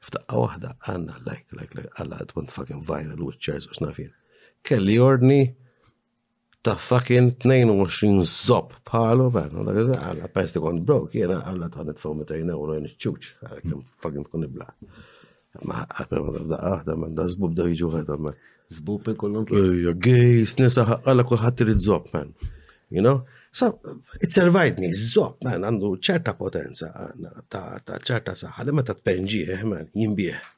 F'daqqa waħda għandna like like like għalla qed kont fucking viral with chairs u xnafien. Kelli ordni ta' fucking 22 zob bħalu bħalu għalla pesti kont broke jena għalla ta' nitfaw 200 euro jena ċuċ għalla kem fucking tkun ibla. Ma għalla ma għalla għalla ma għalla zbub da jġu għalla ma. Zbub il-kollum. Ejja, gejs, nisa għalla kullħat trid zob man. You know? So, it survived me, zopp, man, għandu ċerta potenza, ta' ċerta saħħa, li meta tpenġieħ, man, jimbieħ.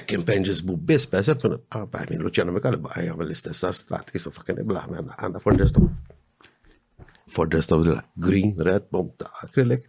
Ek impenġi zbub bis, per eżempju, għabbaħ minn Luciano Mikali baħ jgħamil l-istess astrat, jisu fakken iblaħ, man, għanda for the rest of, for the rest of the green, red, bomb ta' acrylic,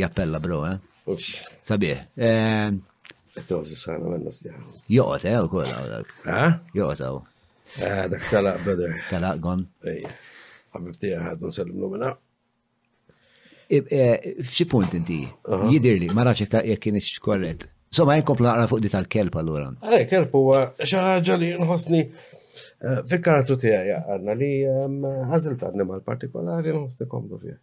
Jappella bro, eh? Sabiħ. Tożi eh, sana għanna sliħa. Joqot, eh, u kolla għodak. Eh? Joqot għaw. Eh, dak tala, brother. Tala, gon. Ej, għabib tija għad nsallim nomina. Eh, f'xi punt inti, jidirli, ma raċek ta' jek kienx korret. Somma, jek kompla għara fuq di tal-kelb allura. Għalaj, kelb huwa xaħġa li nħosni fil-karatu tija għanna li għazil ta' animal partikolari nħosni komdu fija.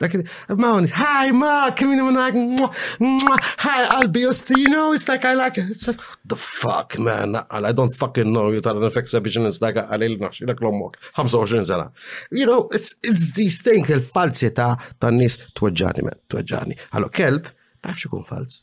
Dak ma għon, hi ma, kemini minnak, hi qalbi, just, you know, it's like I like, it's like, what the fuck, man, I don't fucking know you tara nifeksa biex nistaka għalil naxi dak l-ommok, 25 sena. You know, it's, it's these things, il-falsita tan-nis tweġġani, man, tweġġani. Għallu, kelb, tafx ikun fals.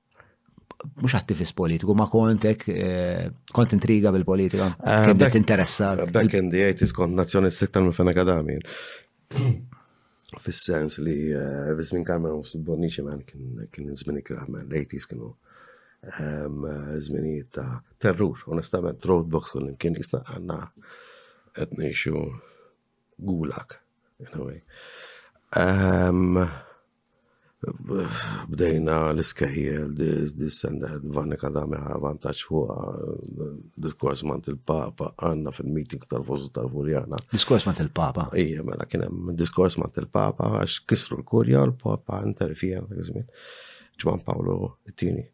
mux attivist politiku, ma kontek, eh, kont intriga bil-politika, eh, kien dak interessa. Back in the 80s kont nazjonist iktar minn fena kadami. Fis-sens li eh, Vizmin Carmen u Bonnici man kien zmini kramen, l-80s kienu ehm, zminijiet ta' terrur, onestament, roadbox kull kien jisna għanna etnejxu gulak, in a way. Ehm, bdejna l-iskejjel, dis, dis, and that, vanika da meħa vantaċ fuqa, diskors mant il-papa, għanna fil-meetings tal-fosu tal-furjana. Diskors mant il-papa? Ija, mela kienem diskors mant il-papa, għax kisru l-kurja, l-papa interfija, għizmin, ġman Pawlu t-tini.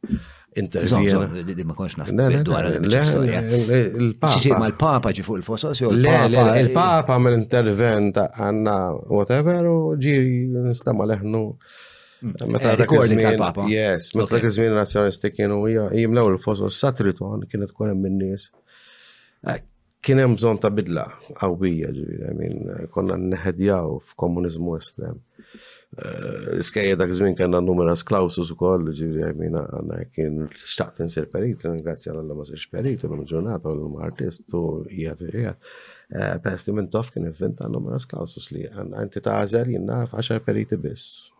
intervjena. Li ma konx naf dwar l-istorja. Il-Papa. Ma l-Papa ġi fuq il-fosos jew il-Papa mill intervent għanna whatever u ġi nistama leħnu. Mm. Meta eh, dak iż-żmien, yes, meta dak iż-żmien nazzjonisti kienu jimlew il-fosos satriton kienet tkun hemm in-nies. Eh, Kien hemm bżonn ta' bidla qawwija ġifieri, I mean, konna nneħedjaw f'komuniżmu estrem. Eh, Skejja dak żmien kellna numeras clausus ukoll, ġifieri, I mean, għandna kien xtaqt insir perit, ringrazzja l-Alla ma sirx perit, illum ġurnata u l-lum artist u jgħad jgħad. Eh, Peress li minn tof kien inventa numeras clausus li għandna inti tażel jinnaf għaxar periti biss.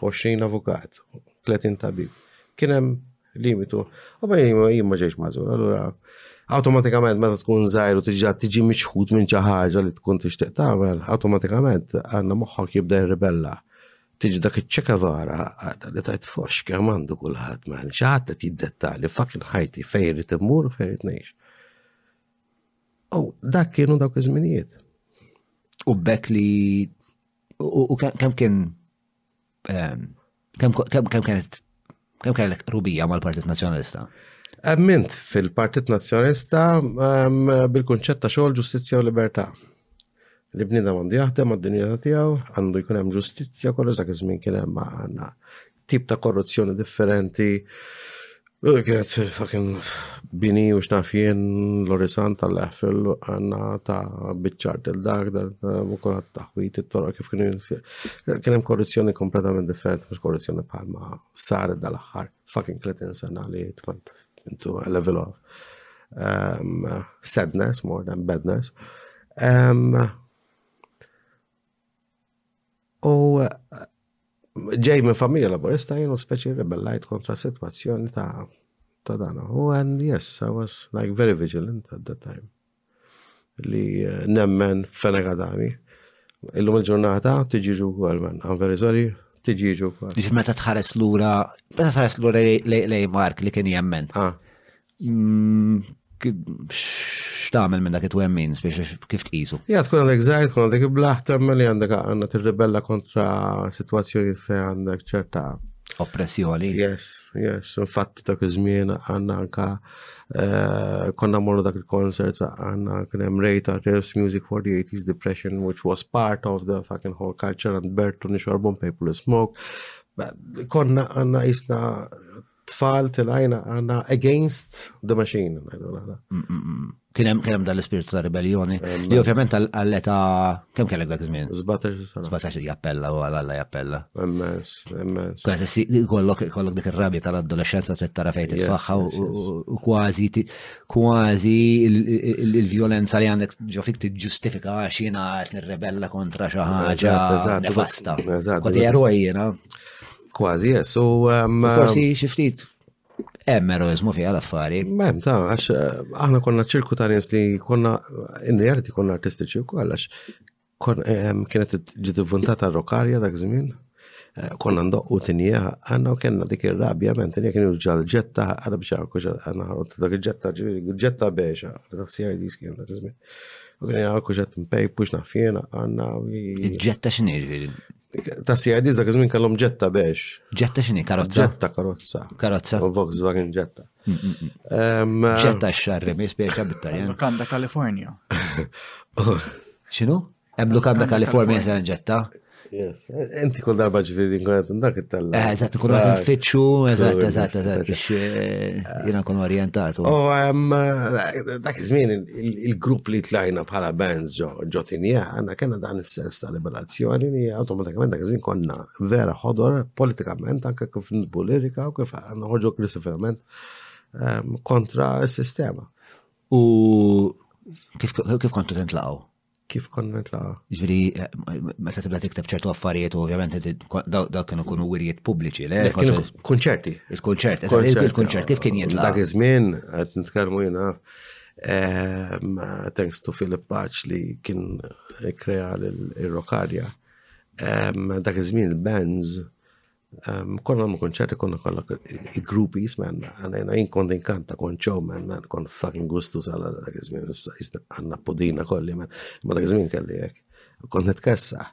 20 avukat, 30 tabib. Kien hemm limitu. U bejn jien ma ġejx mażur, allura awtomatikament meta tkun żgħir u tiġa tiġi miċħud minn xi ħaġa li tkun tixtieq tagħmel, awtomatikament għandna moħħok jibda jirribella. Tiġi dak iċ-ċeka vara għadha li tajt fox kemm għandu kulħadd ma xi ħadd qed jiddettali fucking ħajti fejn irid immur u fejn irid ngħix. U dak kienu dawk iż-żminijiet. U bekk li U kemm kien ehm, kemm kienet kemm kellek rubija mal-Partit Nazzjonalista? Emmint fil-Partit Nazzjonalista ehm, bil-kunċett ta' xogħol ġustizzja u libertà. Li bniedem għandu jaħdem għad-dinjità tiegħu, għandu jkun hemm ġustizzja kollox dak iż-żmien kien hemm għandna tip ta' korruzzjoni differenti. Kienet fucking bini u xnaf jien l-orisan tal-leħfil għanna ta' bitċar del dak dal u kolħat taħwit it-torra kif kien jisir. Kien hemm korruzzjoni kompletament differenti mhux korruzzjoni bħalma sar dal-aħħar fucking 30 sena li tkont into a level of um, sadness more than badness. Um, U ġej minn familja laburista jenu speċi rebellajt kontra situazzjoni ta' ta' dan. U and yes, I was like very vigilant at that time. Li eh, nemmen f'Enegadani. Illum il-ġurnata tiġi ġu għal man. I'm very sorry, tiġi ġu għal. Meta tħares lura, meta tħares lura lej Mark li kien jemmen. Ah. mm, x'tagħmel minn dak it-twemmin biex kif tqisu. Ja tkun għandek żgħir, tkun għandek iblaħ temmen li għandek għandna tirribella kontra sitwazzjoni fejn għandek ċerta oppressjoni. Yes, yes, infatti dak iż-żmien għandna anka eh, konna morru dak il-concert għandna kien hemm rate artists music for the 80s depression which was part of the fucking whole culture and Bertu nixorbon people smoke. Konna għandna jisna tfal tilajna għanna against the machine. Mm, mm, mm. Kienem kienem dal-ispirtu ta' ribellioni, li ovvjament għall-eta kem kellek dak iż-żmien? Zbatar. Zbatar jappella u għalla jappella. Emmens, emmens. Kollok kollok dik ir-rabja tal-adolescenza trid tara fejn titfaħħa u kważi kważi il-vjolenza li għandek ġo fik tiġġustifika għax jiena qed nirrebella kontra xi ħaġa devasta. Kważi eroj jiena. Kważi, yes, u. Um, forsi um, xiftit hemm eroizmu fiha l-affari. Hemm ta' għax eh, aħna konna ċirku ta' nies li konna in reality konna artistiċi wkoll għax ehm, kienet ġiet ivvuntata rokarja dak żmien. Eh, konna ndoqqu tinja għanna u kena dik il-rabja, men tinja kienu l-ġetta għara biex għarku għanna għarku dak il-ġetta, ġetta beċa, ta' CID skin dak iżmin. U kien għarku ġett mpej, pux nafjena għanna. Il-ġetta xinir? Ta' CID dak iż-żmien kellhom ġetta bex. Ġetta x'inhi karozza? Ġetta karozza. Karozza. U Volkswagen ġetta. Mm, mm, mm. Ġetta x-xarri mi spiexa bit-Taljan. Lukanda California. X'inhu? Hemm Lukanda California se ġetta. Inti kull darba ġviri nkun dak it-tella. Eh, eżatt, nkun għad nfittxu, eżatt, eżatt, eżatt, biex eh, jina nkun orientatu. U oh, eh, dak iż-żmien il-grupp li tlajna bħala bands ġo tinja, għanna kena dan is-sens ta' liberal Azzjoni li automatikament dak żmien konna vera ħodor politikament anke kif nitbu lirika u kif noħorġu aggressivament ehm, kontra s-sistema. U kif kontu tintlaqgħu? kif konna nitlaqa. Ġviri, meta tibda tikteb ċertu affarijiet, ovvjament, dak kienu kunu wirjiet pubbliċi, le? Kunċerti. Il-kunċert, il-kunċert, kif kien jitlaqa? Dak iż-żmien, qed nitkellmu jiena, Um, thanks to Philip Paċ li kien krea l-Rokarja. Um, dak iż-żmien il-bands um, konna ma konċerti konna kollha gruppi jismen għandna jien kont inkanta kont showman man kont fucking gustu sal dak iż-żmien għandna podina kolli man ma dak iż-żmien kelli hekk. Kont nitkessa.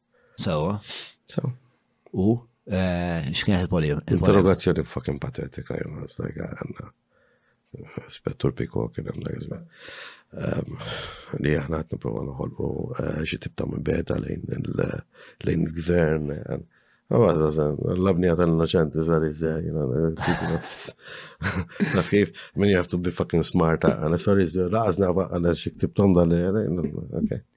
Sewa. Sewa. U eh, x'kienet il-polio? Interrogazzjoni fucking patetika jew għasna għanna. Spettur Piko kien hemm dak iżmin. Ehm, li aħna qed nipprova noħolqu eh, xi tip ta' mibeda lejn il-gvern. L-abnija tal-innoċenti sar Naf kif, min you have to be fucking smart, għana sorry, għazna għana xik tibtom dal-li,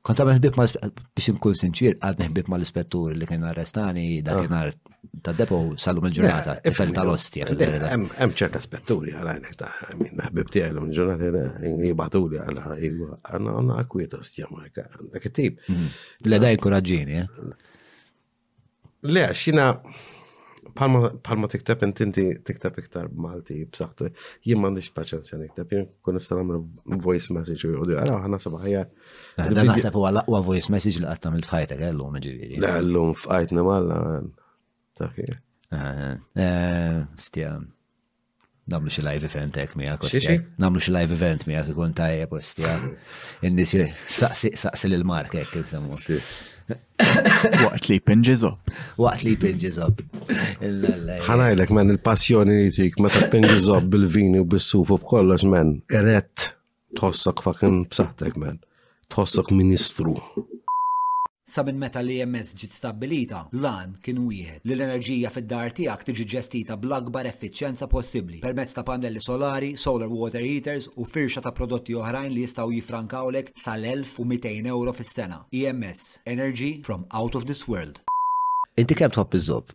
Kont għamil ħbib ma biex nkun sinċir, għadni ħbib ma l-ispettur li kien arrestani dakinhar ah. ta' depo sallu mill ġurnata tifel tal-ostja. Hemm ċerta spetturi għalajn ta' minn ħbib tiegħi l ġurnata jibatuli għal għanna għanna akwiet ostja ma dak it-tip. Mhm. Le da jinkuraġġini, eh? Le, xina palma tikteb intinti tikteb iktar b'Malti b'saħħtu. Jien m'għandix paċenzja nikteb, jien kun nista' nagħmel voice message u jgħidu għara ħana sabah ħajar. Dan naħseb huwa l-aqwa voice message li qatt tagħmel f'ħajtek eh, llum ġifieri. Le llum f'qajtna malla. Dak eh, eh, Stja. Namlu xi live event hekk miegħek Kostja. Namlu xi live event miegħek ikun tajjeb Kostja. In-nies saqsi saqsi lil Mark hekk insemmu. Waqt li pinġiżob. Waqt li pinġiżob. Ħanajlek men il-passjoni li tik meta pinġiżob bil-vini u bis-sufu b'kollox men. Eret Tħossok fucking b'saħħtek man. Tħossok ministru. Sa minn meta l-EMS ġiet stabbilita, l-għan kien wieħed, li l-enerġija fid-dar tiegħek tiġi ġestita bl-akbar effiċjenza possibbli permezz ta' pannelli solari, solar water heaters u firxa ta' prodotti oħrajn li jistgħu jiffrankawlek sal-1,200 ewro fis-sena. EMS, energy from out of this world. Inti kemm tħobb iżżobb?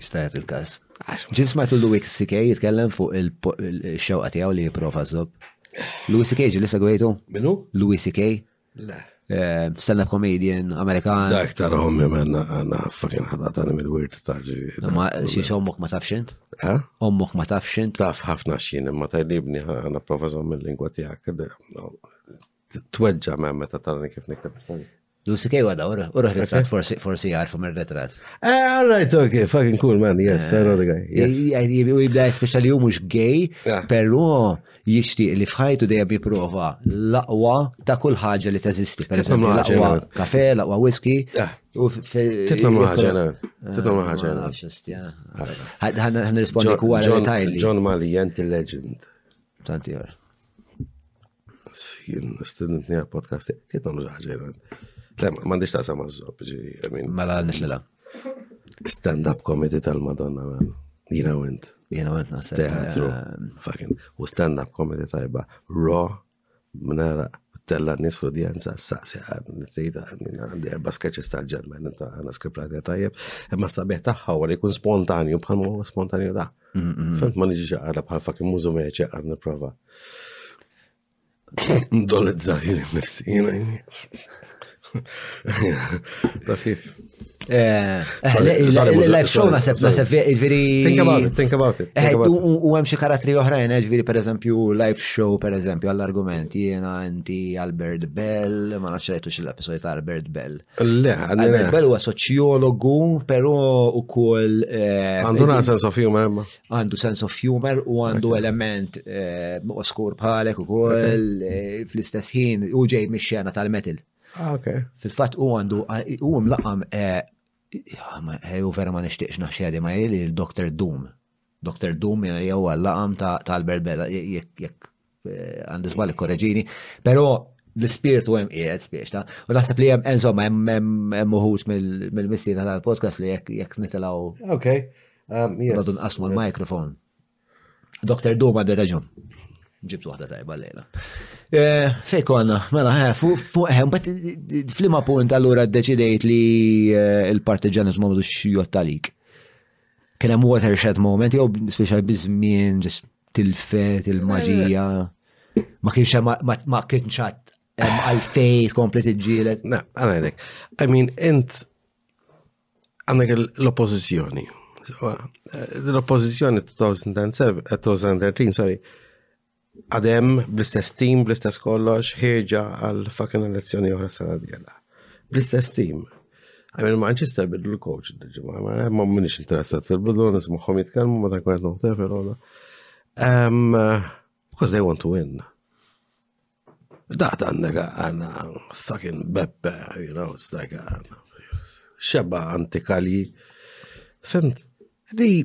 Stajat il-kas. Ġin smajtu Louis CK jitkellem fuq il-xewqa tiegħu li jipprova żob. Louis CK ġi lissa gwejtu? Minu? Louis CK. Le. Eh, stand-up comedian Amerikan. Dak tarahom jemenna għanna fucking ħadata mill-wirt tarġi. Ma xiex ommok ma tafxint? Ha? Ommok ma tafxint? Taf ħafna xien, ma tajlibni ħana professor mill-lingwa tijak. Tweġġa ma' meta tarani kif nikteb. Du si kej għada, ura retrat forsi forsi jarfu mir retrat eh, All right, okay, fucking cool man, yes, I know the guy. U jibda jispeċa li mhux gay, però jixtieq li fħajtu dejjem jipprova l-aqwa ta' kull ħaġa li teżisti. Per eżempju, l-aqwa kafe, l-aqwa whisky. Titma maħġana, titma maħġana. Għan rispondi kuwa John Mali, jent il-legend. Tanti għar. Jien student nija podcast, kiet namlu ħagġa Le, mandiċ ta' sama zob, ġiri, għamin. Mela għalix lila. Stand-up comedy tal-Madonna, man. Jina u int. Jina u int nasib. Teatru. Eh, Fucking. U stand-up comedy tajba. Raw, mnara, tella nis l-udjenza, s-saqsi għad, nitrida għad, għandi erba sketches tal-ġermen, għana skripta għad tajjeb, imma sabiħ taħħa għal jkun spontanju, bħal mu spontanju da. Fent ma niġi ġaqarra bħal fakin mużu meċi ġaqar niprofa. Doll id-żahir nifsi jina jini. Tafif. Il-live show naħseb naħseb veri. Think about it, think about it. Eh, u hemm xi karattri oħrajn, eh, ġifieri pereżempju live show pereżempju għall-argument jiena inti Albert Bell, ma nafx rajtu xi l-episodi ta' Albert Bell. Le, Albert Bell huwa soċjologu, però ukoll. Eh, għandu na sense of humor imma. Għandu sense of humor u għandu element eh, oskur bħalek ukoll eh, fl-istess ħin u ġej mix-xena tal-metal. Ah, Fil-fatt u għandu u mlaqam u vera ma nixtieqx naħxedi ma jeli l-Dr. Doom. Doktor Doom jew għall-laqam ta' Albert Bella jekk għandi żball ikkoreġini, però l-ispirtu hemm qiegħed spiex ta' u naħseb li hemm insomma hemm uħud mill-mistiena tal-podcast li jekk nitilgħu. Okay. Um, Għadu nqasmu l-mikrofon. Dr. Doom għadda raġun. Ġibt waħda tajba lejla. Eh, fej konna, mela, eh, fuq eh, bat flima punt allura d-deċidejt li il-partiġanizmu mhux jottalik. Kien hemm watershed moment jew speċjal biż-żmien ġis tilfet il-maġija. Ma kienx ma kienx hemm għalfej tkompli tiġġieled. Na, għalhekk. I mean, int għandek l-oppożizzjoni. Eh, l-oppożizzjoni 2013, eh, sorry, Għadem, bl-istess tim, bl-istess kollox, ħirġa għal fakin elezzjoni oħra sena djela. Bl-istess tim. Għamil Manchester bidu l-coach, ma minix interessat fil-bidu, nismuħom jitkalmu, ma ta' kwanet noħtef il-għoda. Because they want to win. Daħt għandek għanna fucking beppe, you know, it's like xeba antikalji. Fimt, li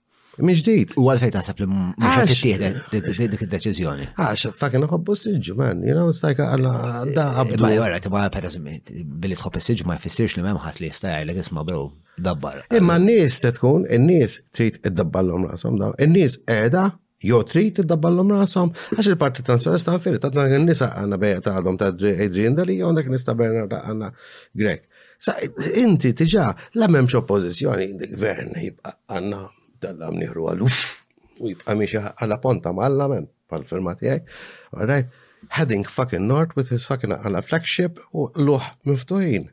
Mhix ġdid. U għalfejn taħseb li mhux qed tittieħed dik id-deċiżjoni. Għax fakin iħobbu s-siġġu man, you know, it's like da qabdu. Ma jora, ma billi tħobb is-siġġu ma jfissirx li m'hemm ħadd li jista' jgħidlek isma' bro dabbar. Imma n-nies tkun, in-nies trid iddabbalhom rashom dawn. In-nies qiegħda Jo trid iddabbalhom rashom għax il-parti ta' San Stan Filip ta' dan nisa għandna bejja ta' għadhom ta' Adrian Dali jew dak nista' Bernard ta' għandna Grek. Sa inti tiġa la m'hemmx oppożizzjoni, gvern jibqa' għandna dallam nieħru għal uff u jibqa' miexa għala ponta malla men pal-firma tiegħi. All right, heading fucking north with his fucking għala flagship u luħ miftuħin.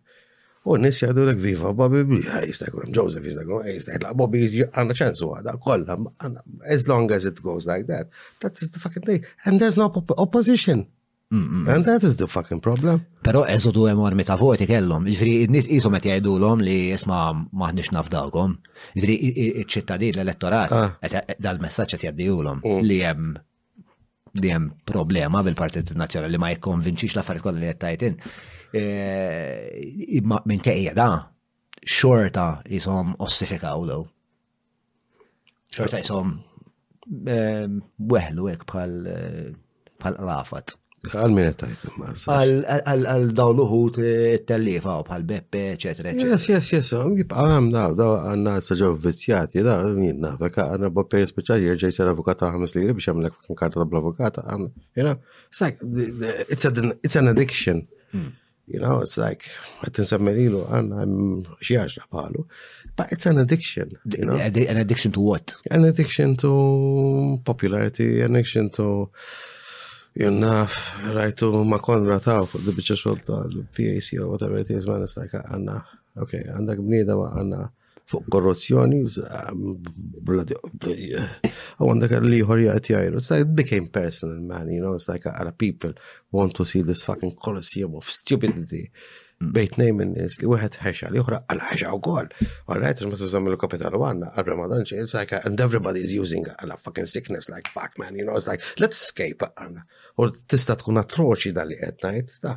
U n-nis jgħidu l viva Bobby, jista' jkun Joseph, jista' jkun jista' jgħidlaq Bobby għandna ċansu għada kollha, as long as it goes like that, that is the fucking thing. And there's no opposition. And that is the fucking problem. Pero eżodu enormi ta' voti kellhom, ġifri id-nis jisom qed jgħidulhom li jisma' maħniex nafdawkom. Ġifri iċ-ċittadin l-elettorat ah. dal-messaġġ qed jgħaddihulhom mm. li hemm li hemm problema bil-Partit Nazzjonali ma jikkonvinċix l-affarijiet kollha li qed tajtin. Eh, imma minn kejja da, xorta jisom ossifikaw lew. Xorta jisom eh, weħlu hekk bħal eh, bħal qlafat. Għal min tajt Għal dawn uħut eh, tellifa u bħal Beppe, eccetera, eccetera. Yes, yes, yes, um, jibqa għam da, da għanna s-saġa vizjati, da, jidna, veka għanna Beppe jispeċa jirġa jisir avukata għamis li biex għamlek fucking karta ta' bl-avukata, għanna, jena, it's an addiction. Hmm. You know, it's like, għet nsemmi lilu għanna xieħax bħalu. But it's an addiction. You know? An addiction to what? An addiction to popularity, an addiction to junnaf, rajtu ma konra ta' fuq di bieċa xolta l-PAC or whatever it is, man, it's like għanna, ok, għandak bnida ma għanna. Uh, fuq korruzzjoni, għan dak li jħor jgħat jgħajru. It's like, it became personal, man, you know, it's like other people want to see this fucking coliseum of stupidity. Mm. Bejt nejm n-nis li wieħed ħexa li uħra għal ħexa u kol. All right, ma s-sazzam il-kapital u għanna għal Ramadan, it's like, and everybody is using għal fucking sickness, like fuck man, you know, it's like, let's escape għanna. U tista tkun atroċi dal-li għetnajt, ta'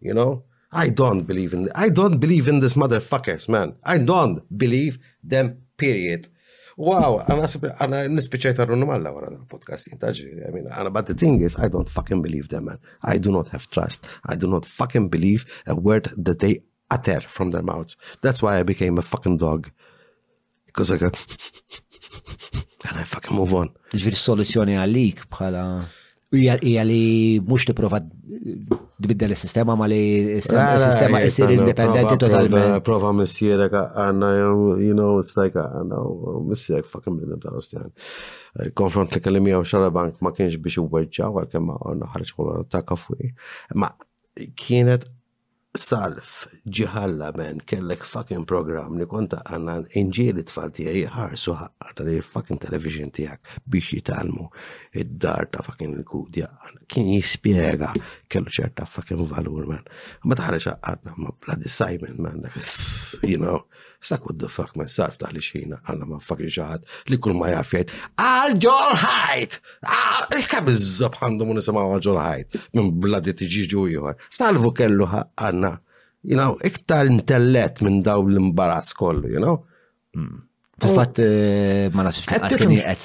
You know? I don't believe in I don't believe in this motherfuckers, man. I don't believe them period. Wow, għana għana nispiċajt għarrunu malla għara podcast jintaġi. I mean, għana but the thing is, I don't fucking believe them, man. I do not have trust. I do not fucking believe a word that they utter from their mouths. That's why I became a fucking dog. Because I got... And I fucking move on. Ġviri soluzzjoni għalik bħala... Ija li mux tiprofa tbiddel il-sistema ma li il-sistema jisir independenti totalment. Prova missierek għanna, you know, it's like għanna, missierek fucking bidem ta' rostjan. Eh, konfront li kellim jew xara bank ma kienx biex u weġġa, għal-kem ma għanna ħarġ kollu ta' kafwi. Ma kienet Salv, ġi ħalla men, kellek fucking programm li kont għanna inġieli tfal tiegħi jħarsu ħaqqata li fucking television tiegħek biex jitalmu id-dar ta' fucking il-kudja. Kien jispjega kellu ċerta fucking valur men. Ma taħreġ ħaqqatna ma' bloody Simon men, you know. Sak what the fuck ma jsarf taħli xina, għalla ma fakri xaħat li kull ma jaf jgħid għal ġol ħajt! Ikab iż-żob għandu mun nisimaw għal ġol ħajt minn bladi tiġiġu ieħor. Salvu kellu għanna, you know, iktar intellet minn daw l-imbarazz kollu, you know. Hmm. Fil-fatt eh, ma nasibx li għatkini għed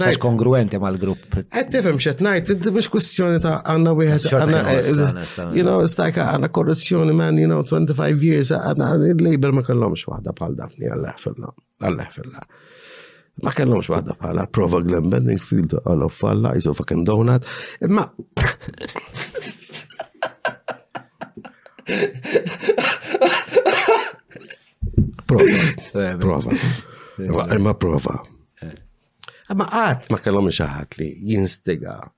saċ kongruenti ma l-grupp. Għed tifem xet najt, mux kustjoni ta' għanna wieħed għanna. You know, it's like għana korruzzjoni man, you know, 25 years, għana il-labor ma kellomx wahda bħal dafni, għallah fil-la, għallah fil-la. Ma kellomx wahda bħala prova Glenn Bending field all of falla, jisu fucking donut, imma. Prova. Eh, prova. Eh, imma prova. Eh. Imma għat ma kellom xaħat li jinstiga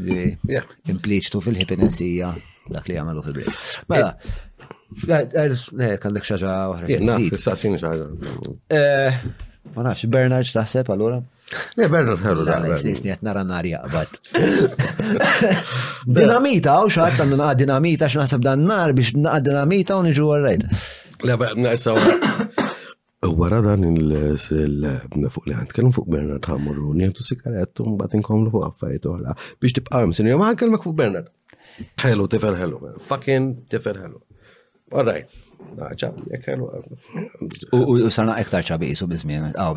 Li impliċtu fil-happiness hija dak li jagħmlu fil-break. Mela, għandek xaġa oħra. Jien naf, saqsin xaġa. Eh, ma nafx, Bernard x'taħseb allura? Le, Bernard ħellu da. Nisni qed nara nar jaqbad. Dinamita, u xaħat għandu naqa dinamita x'naħseb dan nar biex naqa dinamita u niġu għarrejt. Le, naqsa U wara dan il-fuq li għandkellem fuq Bernard ħammur u nieħdu sigarett u mbagħad inkomlu fuq affarijiet oħra. Biex tibqa' msin, jew ħankellmek fuq Bernard. Hello, tifel hello. Fucking tifel hello. All right. Ċabi, jek hello. U sarna ektar ċabi jisu bizmien, għaw,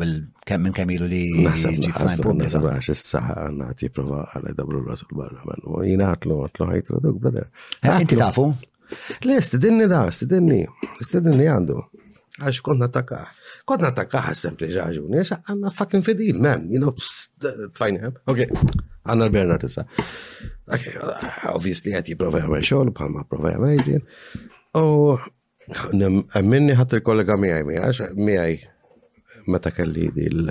minn kemilu li. Nasab, nasab, nasab, għax s-saħħa għanna ti prova għal dabru rasul barra, man. Jina għatlu, għatlu ħajtru duk, brother. Eh, inti tafu? Le, stidinni da, stidinni, stidinni għandu. Għax kont nattakka. Kont nattakka għasem li ġaġuni, għax għanna fucking fidil, man, you know, tfajn għem. Ok, għanna l-Bernard issa. Ok, obviously għet jiprofa għamil xol, bħalma profa għamil Adrian. U minni ħat il-kollega miħaj miħaj, miħaj meta kelli il-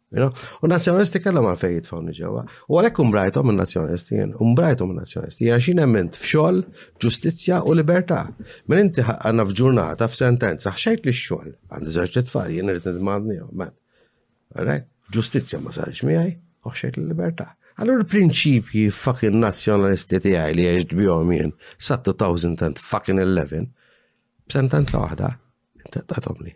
U nazjonalisti kellhom għalfej jitfawni ġewwa. U għalhekk umbrajthom minn nazjonalisti jien, umbrajthom minn nazjonalisti. Għax jien emmint f'xogħol, ġustizzja u libertà. Minn inti għandna f'ġurnata f'sentenza ħxejt li x-xogħol għandi żewġ tfal jien irid nidmandni man. Ġustizzja ma sarx miegħi, ħxejt l-libertà. Allura l-prinċipji fucking nazjonalisti tiegħi li għeġt bihom jien sa 2000 fucking 11 b'sentenza waħda, inti tagħtomni.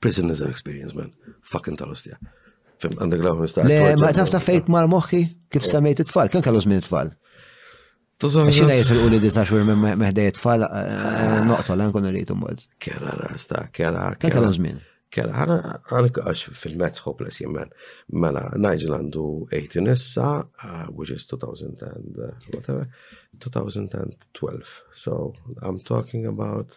Prison is an experience, man. Fucking tal-ostja. Fim, għandek l-għu mistax. Le, ma taf ta' fejk mar moħħi kif oh. semmejt it-tfal, kien kallu żmien it-tfal. Xina jisir u li disa xur minn meħdej it-tfal eh, eh, noqtol għan kun rritu mbagħad. Kera rasta, kera. Kien kallu żmien. Kera, għana għanik għax fil-Mets Hopeless jimmen. Mela, Nigel għandu 18 issa, uh, which is 2000 and uh, whatever, 2012. So, I'm talking about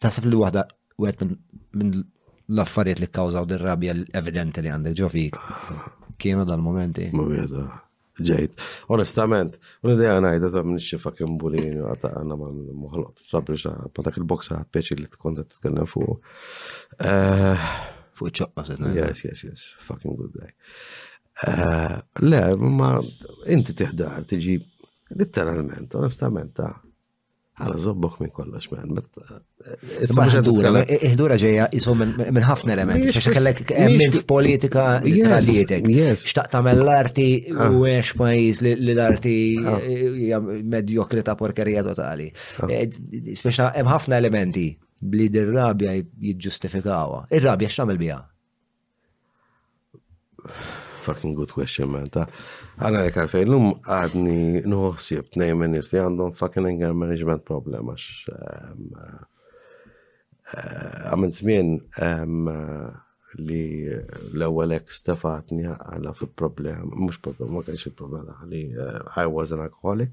Taħseb li waħda wieħed minn l-affarijiet li kkawżaw dir-rabja evidenti li għandek ġo fik kienu dal-momenti. Ma wieħda. Ġejt. Onestament, u l-idea ngħidha ta' minn xifa kemm bulin għata għandna ma' moħloq. Rabbi xa, ma dak il-boxer għad peċi li tkun qed titkellem fuq. Eh, fuq ċoqqa se Yes, yes, yes. Fucking good guy. Eh, le, ma inti tiħdar tiġi literalment, onestament ta' Għala zobbok minn kollox, man. Iħdura ġeja jisom minn ħafna elementi, xaxa kellek minn politika jisralietek. Xtaq tamel l-arti ah. u għex pajis li l-arti ah. medjokri ta' porkerija totali. Ah. Eh, Speċa hemm ħafna elementi bli dir-rabja jiġġustifikawa. Ir-rabja x'tagħmel biha? Fucking good question, man. Ta' għana li kalfej, l-lum għadni nħosib t-nej minnis li għandhom fucking anger management problem, għax ehm, eh, għamin zmin ehm, li l-ewel ek stefatni għala fi problem, mux problem, ma kienx il-problem li eh, I was an alcoholic.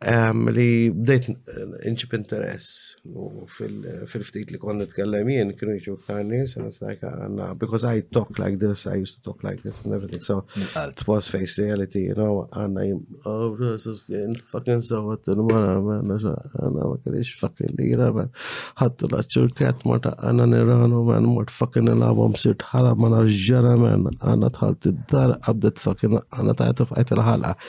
li bdejt nċib interess fil-ftit li konni t-kellem jien, kienu jġu ktar nis, and it's like, uh, because I talk like this, I used to talk like this and everything, so it was face reality, you know, għanna jim, oh, this is in fucking so what the mara, man, għanna ma kellix fucking lira, man, ħattu la ċurket, marta għanna niranu, man, mort fucking nilabom sirt ħara, man, ġara, man, għanna tħalt id-dar, għabdet fucking, għanna tajtu f'għajt il-ħalqa.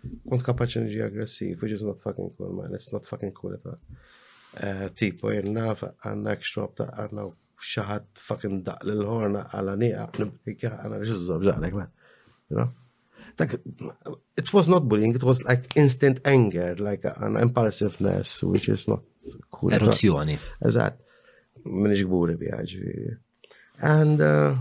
Kont kapaċi nġi aggressiv, which is not fucking cool, man. It's not fucking cool at all. Eh, tipo, jennaf, għanna xrob ta' għanna xaħat fucking daq l-ħorna għala niqa, nibqika għanna ġizzob ġalek, man. You know? Like, it was not bullying, it was like instant anger, like an impulsiveness, which is not cool. Eruzzjoni. Eżat. Minix gburi biħġi. And, uh,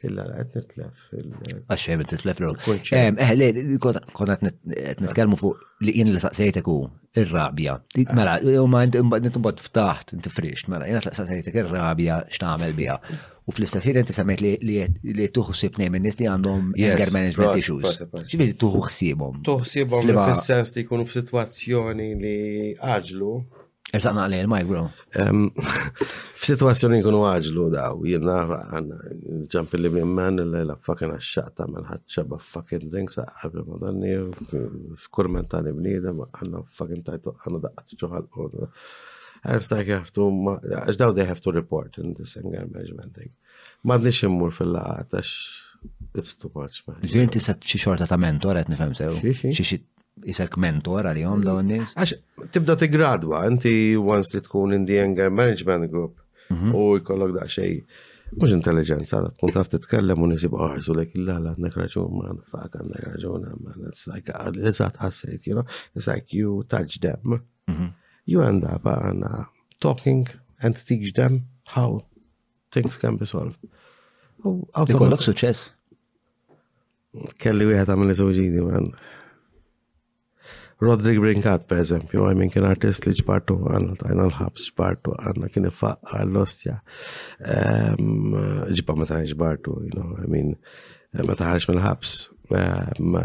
Illa, għet nitlef fil- Għax għet nitlef l Ehm, eh, le, kon għet nitkelmu fuq li jien li saqsejtek u ir-rabja. Mela, u ma nitubot ftaħt, inti frixt, mela, jien li saqsejtek ir-rabja x'tagħmel biha. U fl-istess ħin inti semmejt li tuħsib nejn minn nisti għandhom anger management issues. Ġifieri tuħsibhom. Tuħsibhom fis-sens li jkunu f'sitwazzjoni li għaġlu Esa naqlej il-mike, bro. F'situazzjoni kunu għagġlu daw, jirna għanna ġampi li minn man l-lejla fucking għaxxaqta minn ħadċaba fucking drink saqqab li madanni, skurmentani bnidem, għanna fucking tajtu għanna daqqat ġoħal għurna. As like you have to, as now they have to report in this anger management thing. Madnix immur fil-laqat, għax it's too much. Ġviri inti set xi xorta ta' mentor, għet nifem sew. Xi isek mentor għalihom dawn nies. Għax tibda tigradwa, inti once li tkun in the anger management group mhm. u jkollok daqxej. Mux intelligenza, tkun taf titkellem u nisib għarsu lek illa la għandek raġun, ma għandek għandek raġun, it's like għadlizat ħassejt, you know, it's like you touch them. Mhm. You end up on uh, talking and teach them how things can be solved. Ikollok suċess. Kelli wieħed għamil suġidi man. Rodrik Brinkat, per eżempju, għajmin kien artist li ġbartu għanna, tajna l-ħabs ġbartu għanna, kien faqqa l-ostja. Ehm, ġibba meta ġbartu, you know, I mean, eh, meta ħarġ mill-ħabs. Ehm,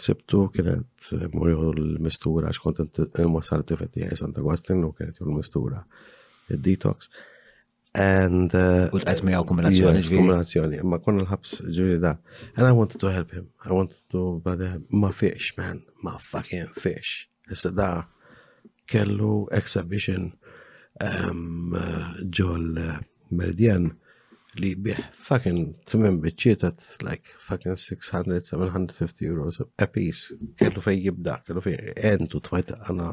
sibtu kienet eh, muriħu l-mistura, xkontent il-mossar tifet jgħaj Santa Gwastin u kienet jgħu l-mistura, il-detox. And. Uh, u tqajt miegħu kombinazzjoni. Kombinazzjoni, ma konna l-ħabs ġuri da. And I wanted to help him. I wanted to brother him. Ma fiex, man. Ma fucking fiex. Issa da kellu exhibition um, ġol uh, Meridian li bih fucking tmim biċċietat like fucking 600-750 euros a piece. Kellu fej jibda, kellu fej entu tfajta għana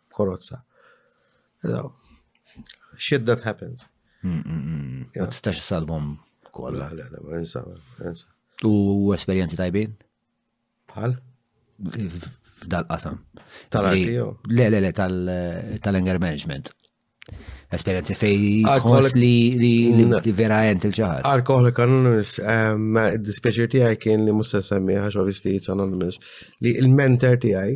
b'korozza. Shit that happens. Mm, mm, mm. Ma tistax salvom kolla. Le, le, ma insa, insa. U esperienzi tajbin? Bħal? F'dal-qasam. Tal-arti? Le, le, le, tal-anger management. Esperienzi fej tħoss li li vera jent il-ċaħar. Alkoholik Anonymous, dispieċir tijaj kien li musta semmi, għax obviously it's anonymous, li il-mentor tijaj,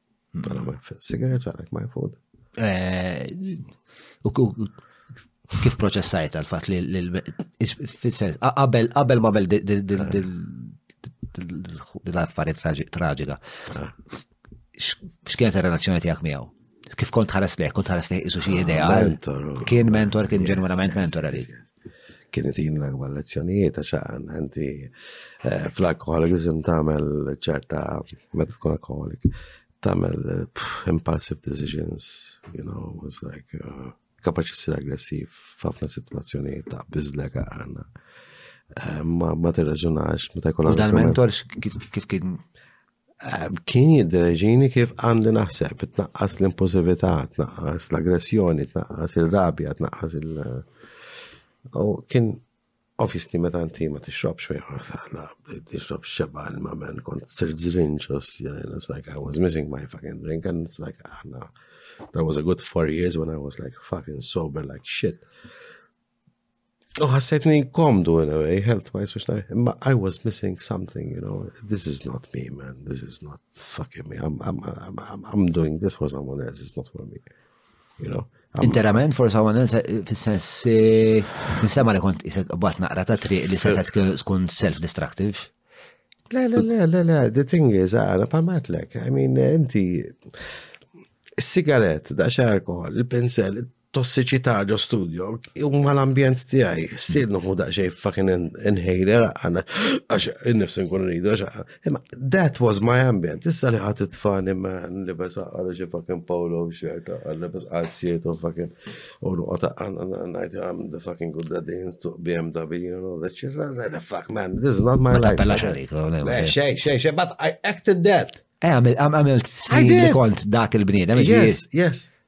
Mela ma jfed sigaret għalek ma jfod. Eh, kif proċessajt għal fat li fil-sens, qabel qabel ma qabel l-affarijiet traġika. Ah. X'kienet ir-relazzjoni tiegħek miegħu? Kif kont ħares leh, kont ħares leh isu xi ah, idea. Kien mentor, kien ġenwinament mentor għalik. kienet jien l-akbar lezzjonijiet għax għanti eh, fl-alkoholizm tagħmel ċerta meta tkun alkoholik tagħmel eh, impulsive decisions, you know, was like uh, kapaċi ssir aggressiv f'ħafna sitwazzjonijiet ta' biżlek għandna. Eh, ma ma tirraġunax meta jkollha. Dan mentor kif kien Kien jiddereġini kif għandi naħseb, tnaqqas l-impulsività, tnaqqas l-aggressjoni, tnaqqas il-rabja, tnaqqas il- U kien Obviously, meta inti ma tixrobx fejn ħasala, tixrob xeba ma men kont sir zrinċ, and it's like I was missing my fucking drink, and it's like, ah, no. That was a good four years when I was like fucking sober like shit. U oh, ħassejtni komdu in a way, health wise, u xnar, imma I was missing something, you know, this is not me, man, this is not fucking me, I'm, I'm, I'm, I'm, I'm doing this for someone else, it's not for me, you know. Interament for someone else, eh, fil-sens, eh, nisema li kont jisek bat naqra ta' triq li se tkun self-destructive. Le, le, le, le, le, the thing is, għana ah, palmatlek, I mean, inti, sigaret, da xarko, il-pinsel, tossiċità ġo studio, huma l-ambjent tiegħi, stil nuħu daqsxejn fucking inhaler għandna għax innifsi nkun rridu għax imma that was my ambient. Issa li ħadd itfani man li bes għal xi fucking polo shirt li bes qalziet u fucking u nuqgħod ngħid I'm the fucking good that they took BMW you know that she says the fuck man this is not my life. Xej, xej, xej, but I acted that. Eh, għamilt snin li kont dak il-bniedem. Yes, yes.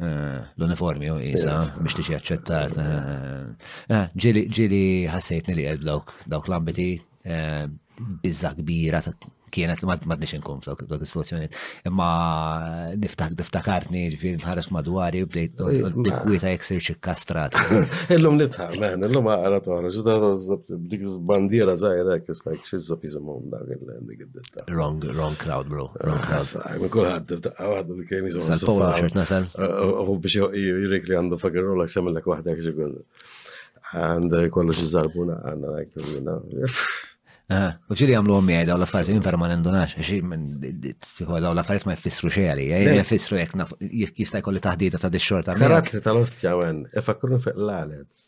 Eh, l-uniformi u jisa biex tiġi għacċettat. Eh, eh, ġili ġili ħassejtni li għed dawk dawk l-ambiti bizza kbira kienet ma t-nix nkun f'dawk dawk is-situazzjoni. Imma niftak niftakartni ġifieri nħares madwari u bdejt dikwieta jekk sirx ikkastrat. Illum nitħaq, man, illum għaqra toħroġ, dik bandiera żgħira jekk is like xi żob jisimhom dak Wrong, wrong crowd, bro. Wrong crowd. Kulħadd, għadna li kejn jizom. Sal-pola xort nasal. U biex jirik li għandu fakir u l-għak samillek wahda kħiġi għun. Għand kollu xizarbuna għanna għak jumina. U ġiri għamlu għommi għaj daw l-affarijiet, jien vera ma nendunax, daw l-affarijiet ma jfissru xejali, eh, jfissru jek jista' jkolli taħdita ta' dix-xorta. Karatli tal-ostja għen, ifakkurni fiq l-għalet.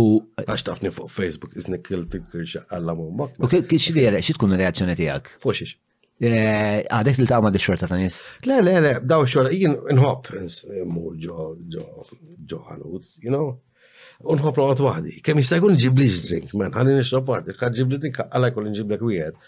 U għax tafni fuq Facebook, iznik il-tikirxa għalla mummak. U kiex li għere, xie tkun reazzjoni tijak? Foxix. Eh, għadek li taqma d-xorta ta' nis? Le, le, le, daw xorta, jien nħob, mur ġo, ġo, ġo ħanut, you know? Unħob l-għot wahdi, kem jistajkun ġibli drink, man, għalli nixrob għad, ġibli drink, għalla jkun ġiblek wieħed.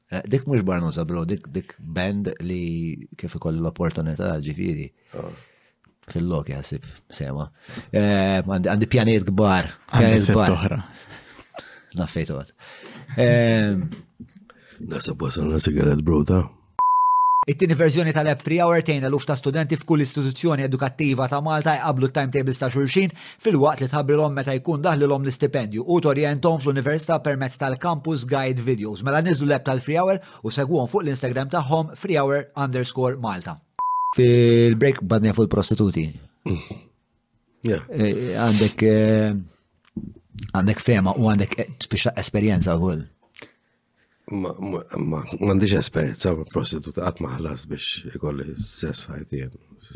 Eh, dik mhux barnuża bro, dik dik band li kif ikollu l-opportunità ġifieri. Ah. Fil-lok jaħsib sema. Eh, għandi pjanijiet kbar. Pjanijiet kbar. Naffejt għad. Eh, Nasab wasalna sigaret bro ta' It-tieni verżjoni tal-app Free Hour tejna luf ta' studenti f'kull istituzzjoni edukattiva ta' Malta jqablu timetables ta' xulxin filwaqt li tħabbrilhom meta jkun daħlilhom l-istipendju u torjenthom fl-Università permezz tal-Campus Guide Videos. Mela niżlu l-app tal-Free Hour u segwuhom fuq l-Instagram tagħhom freehour underscore Malta. Fil-break badni fuq il-prostituti. Eh, għandek eh, għandek fema u għandek eh, biex esperjenza wkoll. Ma għandix esperienza ma prostituta għat maħlas biex ikolli sess fajti.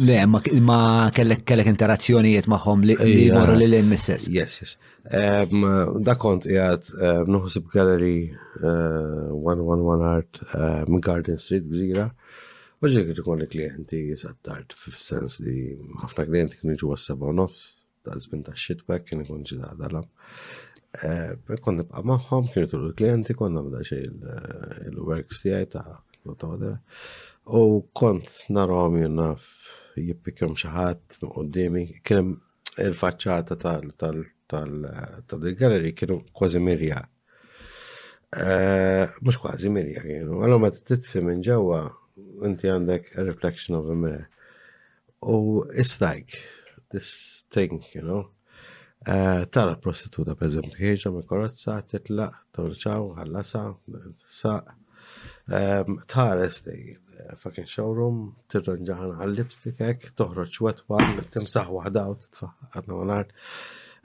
Le, ma kellek kellek interazzjonijiet maħom li morru li l-in mis-sess. Yes, yes. Da kont jgħat nuħsib gallery 111 eh, Art eh, Garden Street Gżira. Uġi għet ikolli klienti jisattart f-sens li ħafna klienti kienu ġu għas-7 nofs, ta' żmien ta' xitwa kien ikun ġi dalab. Eh, kon nibqa' magħhom, kienu tul il-klijenti, kon nagħmel xejn il-works tiegħi ta' ta' U kont narahom jenna jippikjom xi ħadd qudiemi, kien hemm il-faċċata tal-gallery kienu kważi mirja. Eh, mhux kważi mirja kienu, għalhom ma titfi minn ġewwa inti għandek reflection of a mirror. U it's like this thing, you know. Eh, tara prostituta, per eżempju, ħieġa me korozza, titla, torċaw, ħallasa, saq. Ehm, tħares li eh, fucking showroom, tirranġaħan għal-lipstick ek, toħroċ wet għal, timsaħ wahda u titfaħ għadna għal-art.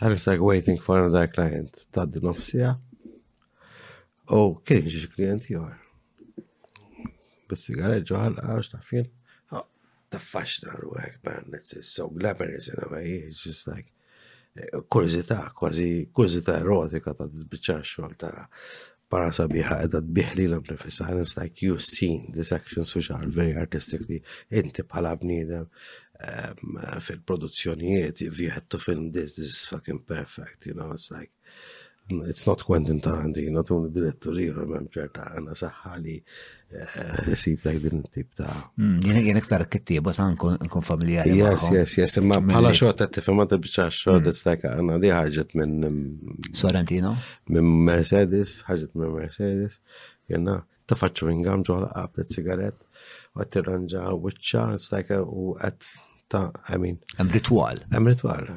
And it's like waiting for another client, taddi nofsija. U kien ġiġi klienti għar. Bis-sigaret ġoħal, għax tafin. taffaxna ruħek, man, it's so glamorous in a way, it's just like, eh, kurzita, kważi kurzita erotika ta' bieċa xol tara. Para sabiħa edha tbiħli l nifisa, and it's like you've seen this action which are very artistically, inti bħala bnidem ehm, fil-produzzjonijiet, if you had to film this, this is fucking perfect, you know, it's like, It's not Quentin Tarantino, tun direttur ieħor m'hemm ċerta għandna saħħa li eh, sib lek din tip ta' hmm, Jien jien iktar kittieba ta' nkun familjari. Yes, yes, yes, imma bħala xogħol ta' tifhem ta' biċċa xogħol hmm. istek għandna di ħarġet minn mm, Sorrentino. Minn Mercedes, ħarġet minn Mercedes, jenna ta' faċċu ingam ġoħla qablet sigarett, għat tirranġa wiċċa, stajka u għat ta' għamin. Hemm ritwal. Hemm ritwal.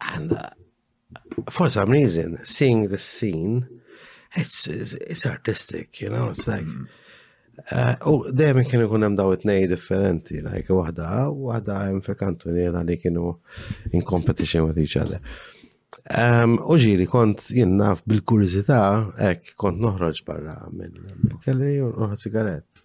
And uh, for some reason, seeing this scene, it's, it's, it's artistic, you know, it's like, mm. uh, u dejjem kienu jkun hemm daw it-nej differenti, like waħda, waħda hemm fil-kantuniera li kienu in competition with each other. Um, u ġiri kont jien naf bil-kurizità hekk kont noħroġ barra mill-kelli u noħroġ sigarett.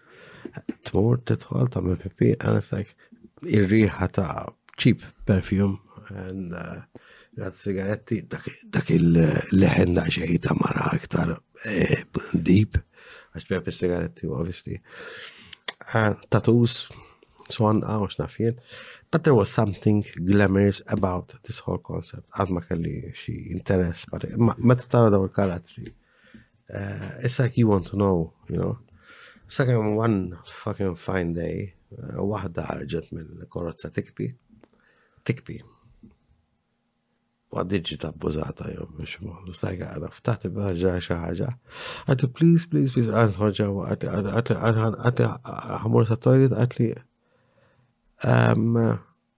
Tmur titħol ta' pipi and it's like ir-riħa ta' cheap perfume and uh, rat sigaretti dak il-leħen da' xej ta' mara iktar eh, deep għax bjab il-sigaretti u għavisti. Eh, tattoos, son għaw ah, xnafjen. But there was something glamorous about this whole concept. Għad ma kelli xie interess, ma t-tara daw il-karatri. Uh, it's like you want to know, you know. Sakemm one fucking fine day, uh, waħda ħarġet mill-korozza tikpi, tikpi. Ma diġi ta' bużata jew biex ma nistajga għara ftaħt il-ħagġa xi ħaġa. Għati please, please, please, għan ħoġa għati ħamur sa' toilet għati um,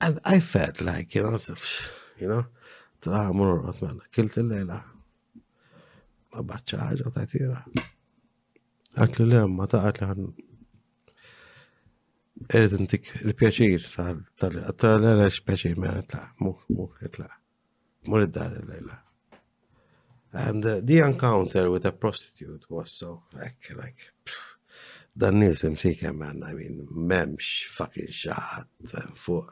And I felt like, you know, you know, tra mur rot mela, kilt il-lejla. Ma baċċa ħaġa ta' tira. Għatlu li għamma ta' għatlu għan. Irrid intik il-pjaċir tal-għalax pjaċir ma mela, jitla, mu, mu, jitla. Mur id-dar il-lejla. And uh, the encounter with a prostitute was so, like, like, pff, dan nis imsikem man, I mean, memx fucking xaħat fuq.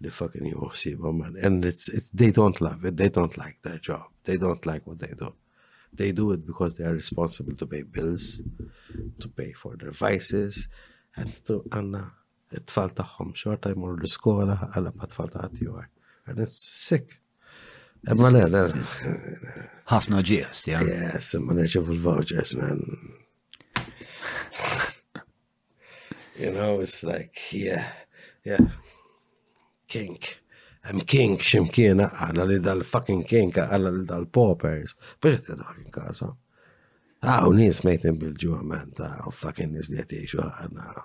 they fucking Yoshima, man. And it's, it's, they don't love it. They don't like their job. They don't like what they do. They do it because they are responsible to pay bills, to pay for their vices, and to, أنا It-tfal tagħhom xorta jmorru l-iskola għal ma tfal ta' ħaddieħor. And it's sick. Imma le, le. Ħafna ġies, ja. Yes, imma nirċevu l-vouchers, man. you know, it's like, yeah, yeah. Kink. I'm king ximkien għalla li dal-fucking king għalla li dal-paupers. Biex t-fucking kaza. Għaw nis mejtin bil-ġuħ man ta' fucking nis li għatiex għanna.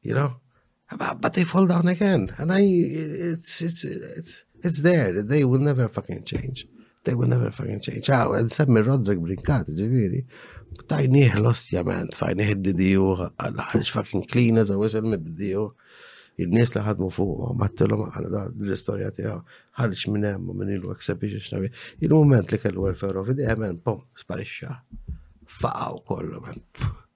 You know? But they fall down again. And I, it's, it's, it's, it's there. They will never fucking change. They will never fucking change. Ciao, and semmi Roderick Brinkat, ġiviri. Tajnieh l-ostja, man. Tajnieh id-didiju, l-ħarġ fucking clean as a whistle mid-didiju. Il-nies li ħadmu fuq, mattilom għana da l-istoria tijaw. Ħarġ minn hemm minn ilu għaksebi xnabi. Il-moment li kellu għal-ferro fidejha, man, pom, sparixxa. Faqaw kollu, man.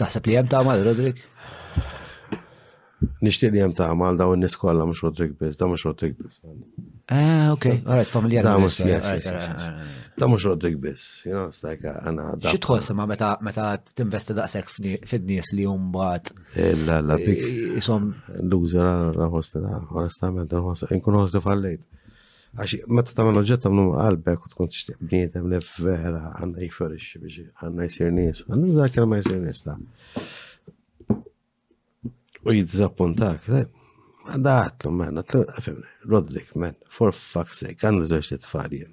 Taħseb li hemm tagħmal Rodrik? Nixtieq li hemm tagħmal daw in-nies kollha mhux Rodrik biss, da mhux Rodrik biss. Ah, ok, alright, familja. Da mhux Da mhux Rodrik biss, you know, it's like għana. Uh, Xi tħoss ma meta meta tinvesti daqshekk fid-nies li hum mbagħad. Eh, la la bik. Isom. Loser la hosta da, onestament, inkun hosta fallejt. Għax, meta ta' oġġett għamlu qalbek u tkun tixtieq bniedem li vera għanna jikferix biex għanna jisir nies. Għanna zakir ma jisir nies ta' u jiddizappuntak. Għadda għatlu, man, għatlu, għafimni, Rodrik, man, for fuck's sake, għanna zoċ li tfal jen.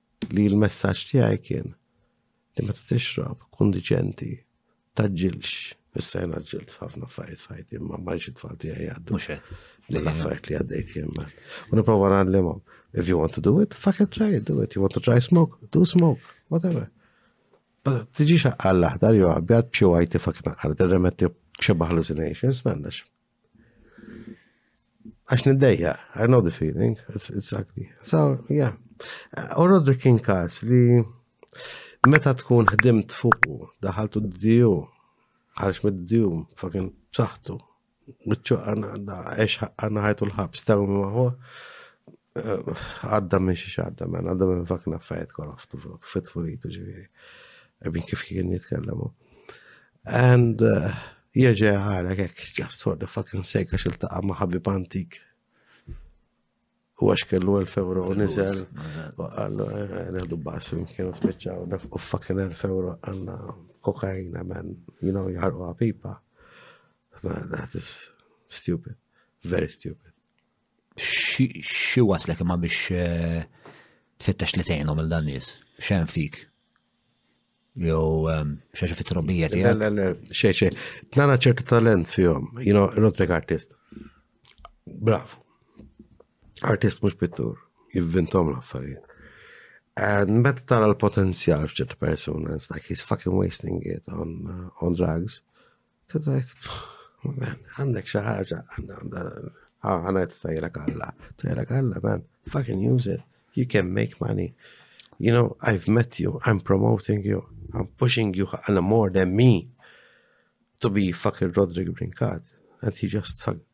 Li l-messaġġ tiegħi kien li meta tixrob kun diċenti, tgħaġġilx. Issa jien għaġġilt f'ħafna affarijiet f'ħajti, imma ma rridx it-tfal tiegħi jgħaddu. Mhux hekk. L-affarijiet li għaddejt jien. U nipprova ngħallimhom. If you want to do it, fuck it, try it, do it. You want to try smoke, do smoke, whatever. Tiġi xaqqal l-aħdar jew abjad b'xi għajti fucking aħdar, remetti xi hallucinations, m'għandax. Għax niddejja, I know the feeling, it's, it's ugly. So, yeah. U Rodri kien kas li meta tkun ħdimt fuqu, daħaltu d-diju, ħarġ mid-diju, fucking b'saħħtu, bċu għanna, ex għanna ħajtu l-ħabs, taw maħu, eh, għadda minn xiex għadda minn, għadda minn fucking affarijiet koroftu, fit furitu ġiviri. Ebin kif kien jitkellamu. And uh, jieġe għalek ek, just for the fucking sake, għax il-taqa ma ħabib antik. U għax kellu 1000 euro u nizel, u għallu, eh, għallu basim, kienu spiċċaw, u fucking 1000 euro għanna kokaina, man, you know, jħarqu għapipa. That is stupid, very stupid. Xi waslek ma biex eh, tfittex li tejnom il-dan nis? Xen fik? Jow, xaġa fit trobbija ti. Le, le, xe, xe. Nara ċertu talent fihom, you know, Roderick artist. Bravo. Artist mux pittur, jivvintom l-affarijiet. And meta tara l-potenzjal f'ċertu persuna, it's like he's fucking wasting it on, uh, on drugs. Għandek xi ħaġa, għandha tajlek Alla, tajlek Alla, man, fucking use it, you can make money. You know, I've met you, I'm promoting you, I'm pushing you għal more than me to be fucking Roderick Brinkat. And he just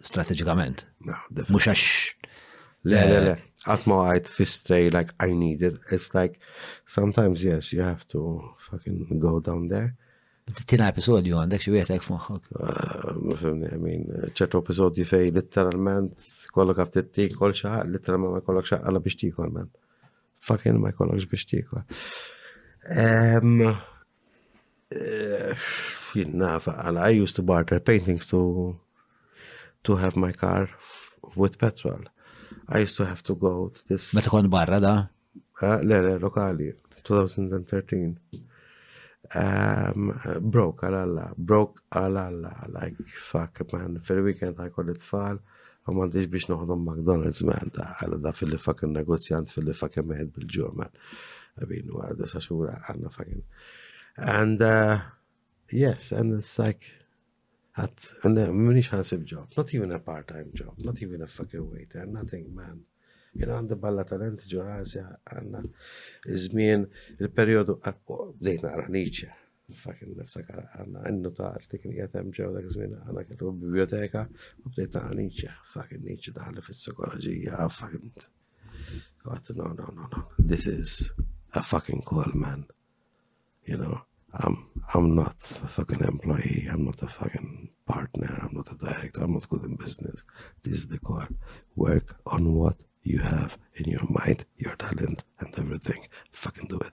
Strategikament. Mux għax. Le, le, le. Għatma għajt fi stray like I need it. It's like sometimes yes, you have to fucking go down there. Tina episodju għandek xie wieħed f'moħħok. Ah, ma fimni, I mean, ċertu episodju fej literalment kollok għaf t-tik kol xaħ, literalment ma kollok xaħ għala biex tikol, man. Fucking ma kollokx biex tikol. Eh, jien naf, għala, I used to barter paintings to to have my car with petrol. I used to have to go to this. Meta kon barra da? Ah, le, le, lokali, 2013. Um, broke għal-alla, broke għal-alla, like fuck man, fil-weekend għajkolli tfal. Ma m'għandix biex noħdom McDonald's man ta' għala da fil-li fakin negozjant fil-li fakin meħed bil-ġur man. Għabin, għara disa xura għanna fakin. And, uh, yes, and it's like, għat, minix ħansib job, not even a part-time job, not even a fucking waiter, nothing man. Jena għandi balla talent ġurasja għanna, izmien, il-periodu, bdejt naqra Nietzsche, Fakin niftakar għanna n-notar li kien jgħat hemm ġew dak żmien għanna kellu biblioteka u bdejt naqra Nietzsche, fakin Nietzsche daħli fis-psikoloġija, fakin. Għat no no no no, this is a fucking call man. You know, I'm, I'm not a fucking employee, I'm not a fucking partner, I'm not a director, I'm not good in business. This is the call. Work on what you have in your mind, your talent and everything. Fucking do it.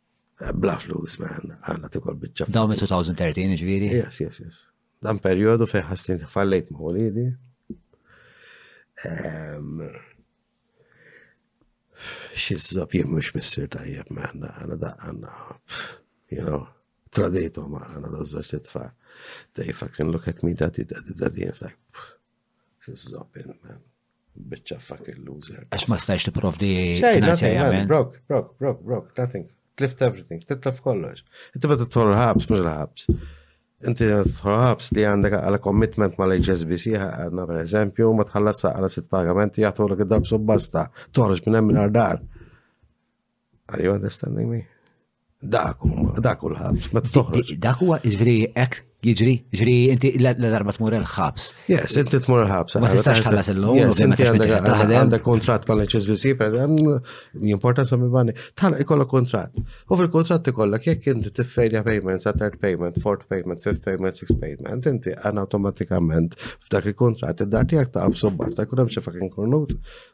Bla flus, man, għanna tikol bieċa. Daw me 2013, ġviri? Yes, yes, yes. Dan periodu fej ħassin fallejt maħolidi. Ehm, Xizzab jien mux missir tajjeb, man, għanna da għanna, you know, traditu ma għanna da zzaċ t-tfal. They fucking look at me, daddy, daddy, daddy, it's like, Fiż-żoppin, man. Bicċa fucking loser. Għax ma stajx tipprovdi finanzjarjament. Brok, brok, brok, brok, nothing. Tlift everything, titlef kollox. Inti ma titħol ħabs, mhux ħabs. Inti titħol ħabs li għandek għala commitment ma l-HSBC għanna per eżempju, ma tħallas għala sitt pagamenti jgħatu l-ek id-darb subbasta, toħroġ minn hemm minn dar. Are you understanding me? Dak, dak u l-ħabs, ma t-toħroġ. Dak huwa ġviri ek jiġri, ġviri inti la darba tmur il-ħabs. Yes, inti tmur il-ħabs. Ma tistax ħallas il-lum, inti għandek kontrat ma l-HSBC, per jimporta sammi bani, tal ikolla kontrat. U fil-kontrat ikolla kiek inti tifejja payment, sa third payment, fourth payment, fifth payment, sixth payment, inti għan automatikament f'dak il-kontrat, id-dar tijak ta' għaf subbasta, kunem xefa kien kornut,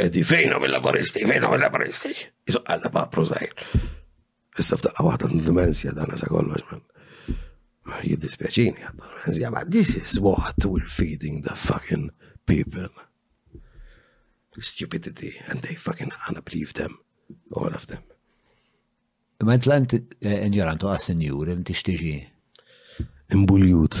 Edi fejna mill-laboristi, fejna mill-laboristi. Isu għalla ba' prozaħir. Issa f'daqqa waħda dimensja dan sa kollox man. Jiddispjaċini għadda dimensja, ma this is what we're feeding the fucking people. Stupidity, and they fucking gonna believe them, all of them. Ma int l-ant eh, injorantu għas-senjur, inti xtiġi? Imbuljut.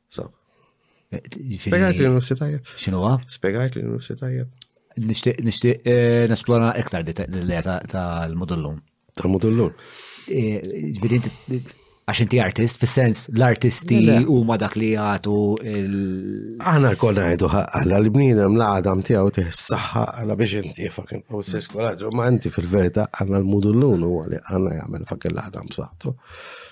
Spiegajt li nufsi tajjeb. Xinu għaf? Spiegajt li nufsi tajjeb. Nishtiq eh, nesplora iktar li tal-modullum. Tal-modullum. Eh, għax inti artist, fil-sens l-artisti huma dak li jgħatu il. Aħna l-koll ngħidu għalla li bnina mlaqadam tiegħu tih saħħa għalla biex inti fakin u s skoladru, ma inti fil-verità għanna l-mudullun huwa li għanna jagħmel fakin l-għadam b'saħħtu.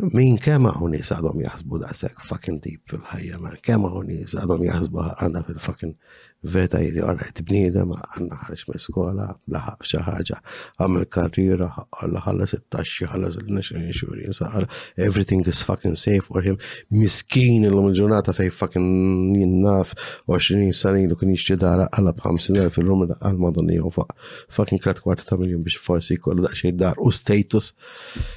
Min kemm hawn nies għadhom jaħsbu daqshekk fucking deep fil-ħajja, man, kemm hawn nies għadhom jaħsbu għandna fil-fucking veritajiet orajt bniedem għandna ħarġ minn skola, laħaq xi ħaġa, għamel karriera, ħalla ħallas it-taxxi, ħallas il-national insurance, everything is fucking safe for him. Miskin illum il-ġurnata fej fucking jinnaf 20 sanilu kien jixtri dara għalla b'50,000 fil-lum għal madonni fuq fucking krat kwarta ta' miljon biex forsi jkollu daqsxejn dar u status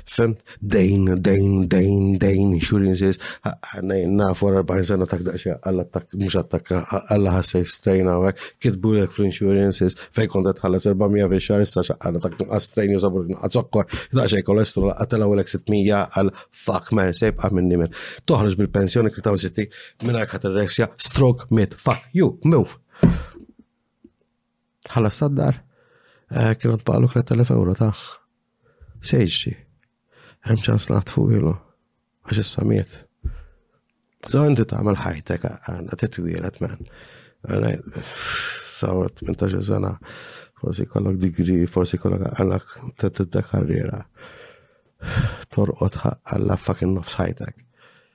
Fem, dejn, dejn, dejn, dejn, insurances, għanna jenna for 40 sena tak daċċa, għalla tak, mux attakka, għalla ħassej strain għawek, kitbu jek fl-insurances, fej kontet ħalla 400 fi xar, issa għalla tak nqas strain u sabur nqas zokkor, daċċa kolesterol, għatela u l-ek 600 għal fuck man, sejb għamin nimen. Toħroġ bil-pensjoni kritaw zitti, minna kħat il-rexja, stroke, mit, fuck you, move. Ħallas sad-dar, eh, kienu tbaqlu 3000 euro taħ. Sejġi, hemm ċans naħtfu ilu, għax issa miet. So inti tagħmel ħajtek għandha titwielet man. Saw 18 sena, forsi kollok digri, forsi kollok għalak t-tedda karriera. Torqot għalla fucking nofs ħajtek.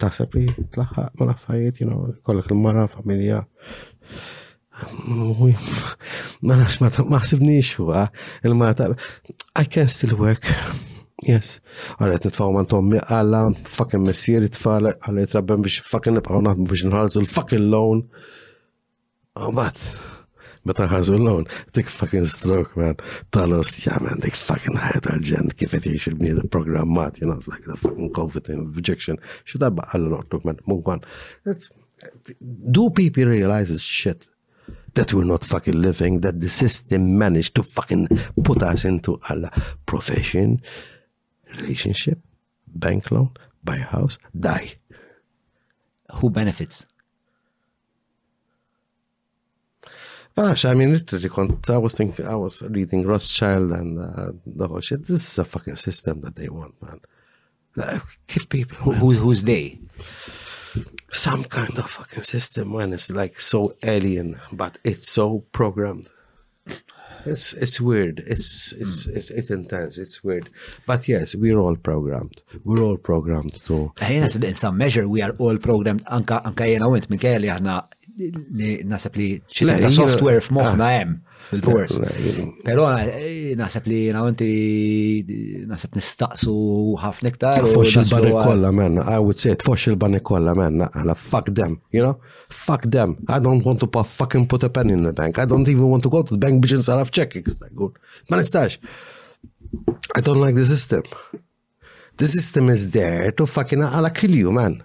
Taħseb li tlaħħaq ma l-affarijiet, you know, kollok il-mara, familja. Ma nafx ma taħsibniex huwa, il-mara ta' I can still work. Yes. Għalet nitfaw man tommi għalla, fucking messieri tfal, għalet rabben biex fucking nibqaw naħdmu biex nħalzu l-fucking loan. Għamat, meta ħazu l-lon, dik fucking stroke, man, talos, ja, man, dik fucking ħajta l-ġen, kif qed jiex il-bniedem programmat, you know, it's like the fucking COVID injection, xi darba għallu noqtluk, man, move on. Do people realize this shit? that we're not fucking living, that the system managed to fucking put us into a profession, relationship, bank loan, buy a house, die. Who benefits? I mean, literally, I was thinking, I was reading Rothschild and uh, the whole shit. This is a fucking system that they want, man. Like, kill people. Who, who, who's they? Some kind of fucking system, man. It's like so alien, but it's so programmed. It's, it's weird. It's, it's, it's, it's intense. It's weird. But yes, we're all programmed. We're all programmed to. Ejna, in some measure, we are all programmed. Anka, anka jena wint, minn kelli aħna li nasab li ċitta software f'moħna jem. Ah. Fil-fors. Pero eh, nasab li jena għanti nasab nistaqsu ħafna iktar. Fox il-banek kolla menna, I would say, fox il-banek kolla menna, għala fuck them, you know? Fuck them, I don't want to pa fucking put a penny in the bank, I don't even want to go to the bank biex nsaraf ċek, ma nistax. I don't like the system. The system is there to fucking għala kill you, man.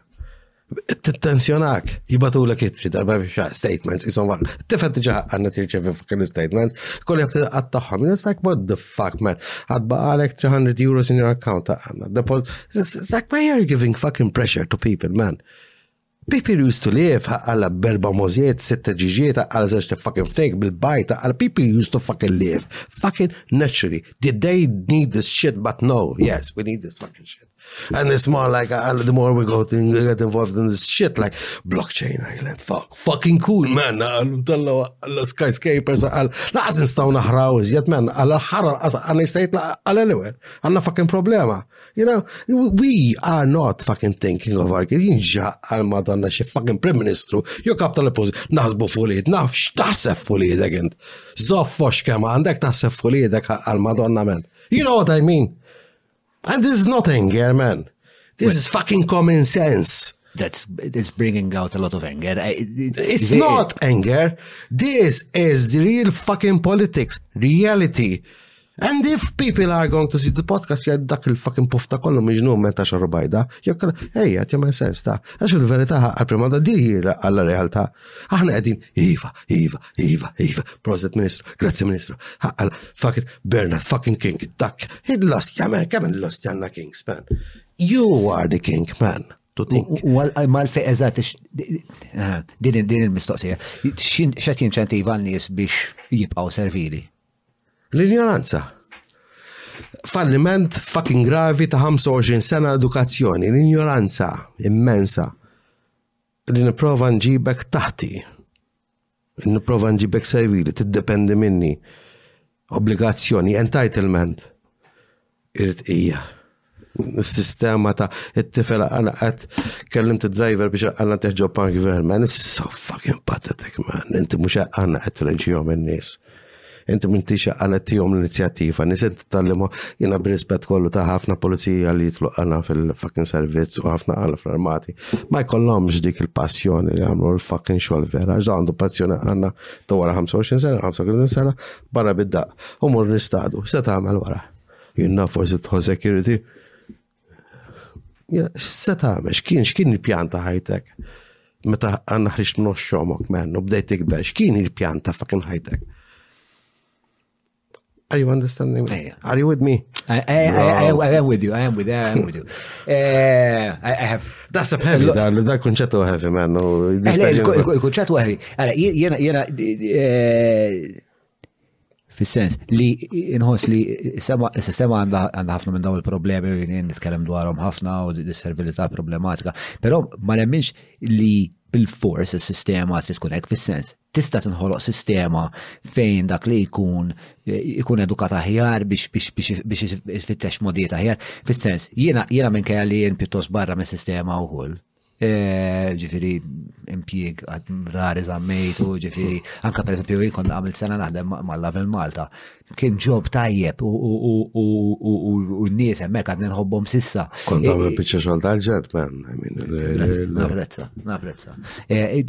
Tensjonak, jibatu l kitri darba biex statements, jisom għal, tifet ġa għanna tirċevi fucking statements, kolli għabti għattaħħam, it's like, what the fuck, man, għadba għalek 300 euros in your account għanna, deposit, it's like, why are you giving fucking pressure to people, man? Pipi used to live ħaqqal berba możiet, sitta ġiġiet, ħaqqal żewġ fucking fnejk bil-bajt, ħaqqal pipi used to fucking live. Fucking naturally. Did they need this shit but no, yes, we need this fucking shit. And it's more like uh, the more we go to get involved in this shit, like blockchain island, fuck, fucking cool, man. Talla skyscrapers, laqas nistaw naħraw iżjed, man, għal ħarar għan istajt għal anywhere. Għanna fucking problema. You know, we are not fucking thinking of our kids. Jinġaq għal madonna xie fucking prim ministru, jo kap tal-poz, naħsbu fuliet, naf xtaħseb fuliedek int. Zoffox kem għandek taħseb fuliedek għal madonna men. You know what I mean? And this is not anger, man. This is fucking common sense. That's it's bringing out a lot of anger. It's not anger. This is the real fucking politics, reality. And if people are going to see the podcast jgħid dak il-fucking pufta kollu miġnu meta xorru bajda, jekk ej, qed jagħmel sens ta' għax il-verità għal-prima da dihira għall-realtà. Aħna qegħdin iva, iva, iva, iva, proset ministru, grazzi ministru, ħaqqal fucking Bernard fucking King, dak, il-lost jammer, kemm il-lost janna Kings, man. You are the king, man. to think. Mal fe eżat, din il-mistoqsija, xat jinċentiva l-nies biex jibqaw servili? L-injoranza. Falliment fucking gravi ta' 25 sena edukazzjoni, l-injoranza immensa li niprofa nġibek taħti, niprofa nġibek servili, tiddependi minni, obbligazzjoni, entitlement. Irtqija. Sistema ta' it-tifel għanqat kellim t driver biex għanna teħġo park ver, man, it's so fucking pathetic, man. Inti mux għanna għet reġjom n-nis. Inti minn tixa għanna tijom l-inizjattiva, nisit tal-limu jina b'rispet kollu ta' ħafna polizija li jitlu għanna fil-fucking servizz u ħafna għanna fl-armati. Ma jkollomx dik il-passjoni li għamlu l-fucking xol vera, għandu passjoni għanna ta' wara 25 sena, 35 sena, Barra bid-daq, u mor nistadu, se tagħmel wara. Jien naf forsi tħol security. Se tagħmel, x'kien x'kien il-pjan ta' ħajtek? Meta għandna ħriġt minn xomok mennu, bdejt tikber, x'kien il-pjan ta' fucking ħajtek? Are you understanding me? Are you with me? I, I, I, I, I am with you. I am with you. I am with you. Uh, I, I have Daħseb heavy, dal kunċett u heavy, man. Il-kunċett u heavy. Jena, jena, eh, fil-sens li nħos li s-sistema għanda ħafna minn daw il-problemi u jien nitkellem dwarhom ħafna u d-servilità problematika, però ma nemminx li bil-fors il-sistema trid tkun hekk fis-sens tista' tinħoloq sistema fejn dak li jkun ikun edukat aħjar biex biex biex biex ifittex modijiet aħjar. Fis-sens, jiena jiena minn kajja li jien pjuttost barra minn sistema wkoll. E, ġifiri, impjieg rari zammejtu, ġifiri, anka per esempio jien kont għamil sena naħdem ma' Lavel Malta. kien ġob tajjeb u n-nies hemmhekk għadni nħobbhom sissa. Kont għamil biċċa xogħol tal-ġed, man. Naprezza, naprezza. E,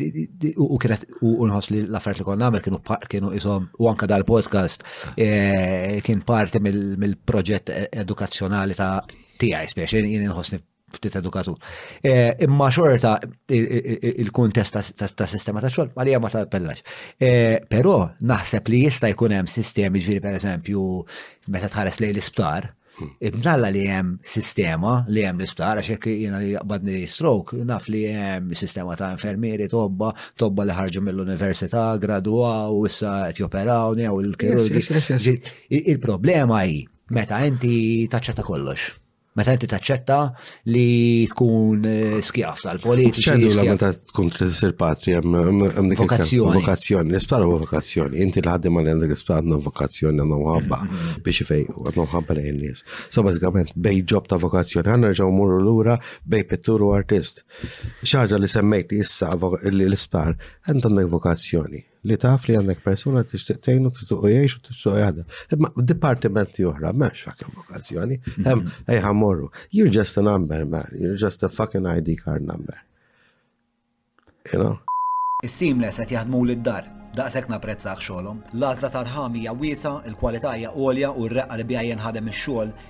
u kienet u nħoss li l-affarijiet li konna għamel kienu kienu isom u anka dal-podcast e, kien parti mill-proġett edukazzjonali ta' tiegħi spiex jien inħossni ftit edukatur. Eh, imma xorta il-kuntest ta' sistema ta' xogħol għalija ma tal-pellax. Eh, però naħseb li jista' jkun hemm sistemi ġifieri pereżempju meta tħares lejn l-isptar, hmm. Ibnalla li hemm sistema li hemm l-isptar, għax jekk jiena jaqbadni stroke, naf li hemm sistema ta' infermieri, tobba, tobba li ħarġu mill-università, gradwaw, issa qed joperawni jew il-kirurgi. Il-problema hi meta inti taċċetta kollox Meta inti taċċetta li tkun eh, skjaf tal-politiċi. ċendu la meta tkun tisir patri hemm vokazzjoni. Vokazzjoni, l-isptar huwa vokazzjoni. Inti li ħaddim għal għandek l-isptar għandhom vokazzjoni għandhom ħabba mm-hmm. biex ifej u għandhom ħabba lejn nies. So bażikament bej ġob ta' vokazzjoni għandna nerġgħu mmorru lura bej pittur u artist. Xi ħaġa li semmejt li issa l-isptar għandek vokazzjoni. li taf li għandek persuna li tixtieq tgħinu tituq jgħix u tixtieq jgħadha. Imma dipartimenti oħra m'hemmx fakem okkażjoni, mhm. hemm ejħa morru. You're just a number, man. You're just a fucking ID card number. You know? Is-seamless qed jaħdmu lid-dar. Daqshekk napprezzaħ xogħolhom. L-għażla tal-ħamija wiesa, il-kwalità hija għolja u r-reqqa li bija jenħadem ix-xogħol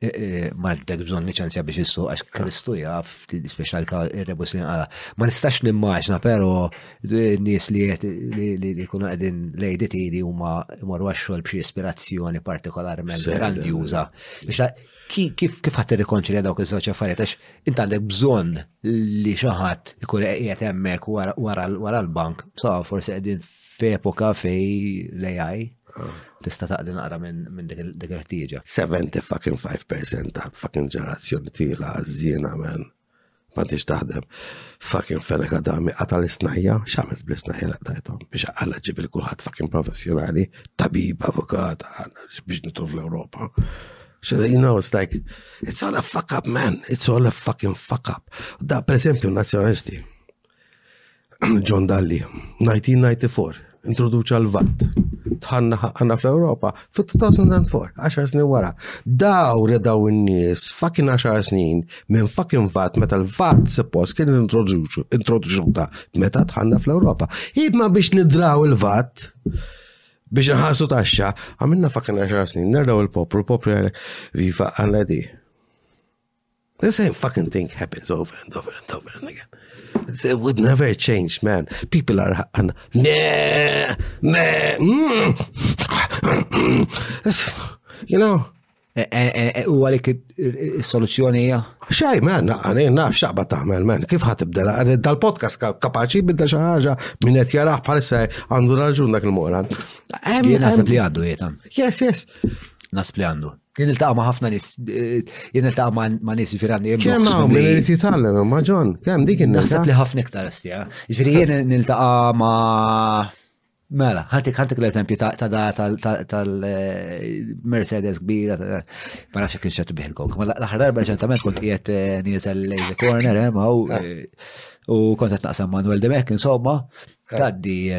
M'għandek bżonn liċenzja biex issu għax Kristu jaf, speċjal ka ir-rebus li nqala. Ma nistax nimmaġna però nies li li jkunu qegħdin lejditi li huma jmorru għax-xogħol b'xi ispirazzjoni partikolarment grandjuża. Kif kif ħadd irrikonċilja dawk iż-żewġ affarijiet għax int għandek bżonn li xi ħadd ikun qiegħed hemmhekk wara l-bank, sa forsi qegħdin f'epoka fej l-AI ah. tista' taqdi naqra minn dik il-ħtieġa. 70 fucking 5% ta' fucking ġenerazzjoni tila għażjina men. Ma tix taħdem. Fucking feneka dami għata l-isnajja, xamil bl-isnajja la tajtom biex għalla ġib il-kulħat fucking professjonali, tabib, avukat, biex nitru fl-Europa. So, you know, it's like, it's all a fuck up, man. It's all a fucking fuck up. Da, per esempio, nazjonalisti. John Dalli, 1994, introduċa l-VAT. Tħanna ħakna fl-Europa fit-2004, 10 snin wara. Daw redaw in-nies fakin 10 snin minn fakin VAT meta l-VAT suppost kien introduċuta meta tħanna fl-Europa. Idma biex nidraw il-VAT biex nħasu taxxa, għamilna fakin 10 snin, nerdaw il-popru, popru viva għanna di. The same fucking thing happens over and over and over and again. They would never change, man. People are haqqan. Meh, meh, mm. You know. Eh, eh, eh, u għalik il-soluzjoni hija? Xaj, man, għani naf xaqba taħmel, man, kif ħatibda? Dal-podcast kapaċi bidda xaħġa minn qed jaraħ bħalissa għandu raġun dak il-moran. Jien naħseb li għandu jietan. Yes, yes. Nasb li għandu. Jien il-taqa ma ħafna nis, jien il-taqa ma nis ġifir għandi jibdu. Kem għaw, minn irrit jitallem, ma ġon, kem dik il-nisa. Naħseb li ħafna iktar stja. Ġifir jien il-taqa ma. Mela, ħantik ħantik l-eżempju ta' da tal-Mercedes eh, kbira, ma nafx kien xetu biħil kok. Ma l-aħħar darba ċentament kont qiegħed eh, nieżel lazy corner, eh, ma u kontet naqsam Manuel Demek, insomma, taddi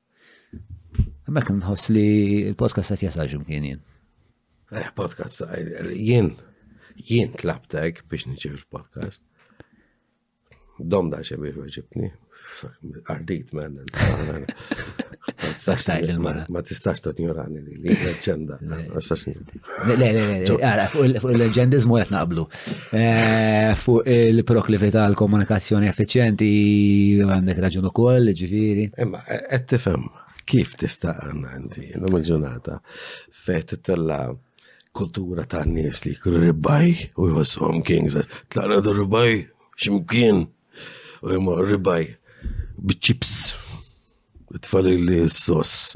Mek nħoss li l-podcast qed jasal x'imkien jien. Eh, podcast, eh, jien, jien tlabtek biex nġib il-podcast. Dom da xebir weġibni, ardit men. Ma tistax ta' njurani. Leġenda, Le, le, le, fuq il-leġendizmu qed naqblu. Eh, fuq il-proklività l komunikazzjoni effiċjenti għandek raġun ukoll, ġifieri. Imma qed tifhem kif tista' għandna inti, illum il-ġurnata fejn titella' kultura ta' nies li jkunu ribbaj u jħossuhom kings, tlaqna du ribbaj ximkien u jimma ribbaj b'ċips, tfal li s-sos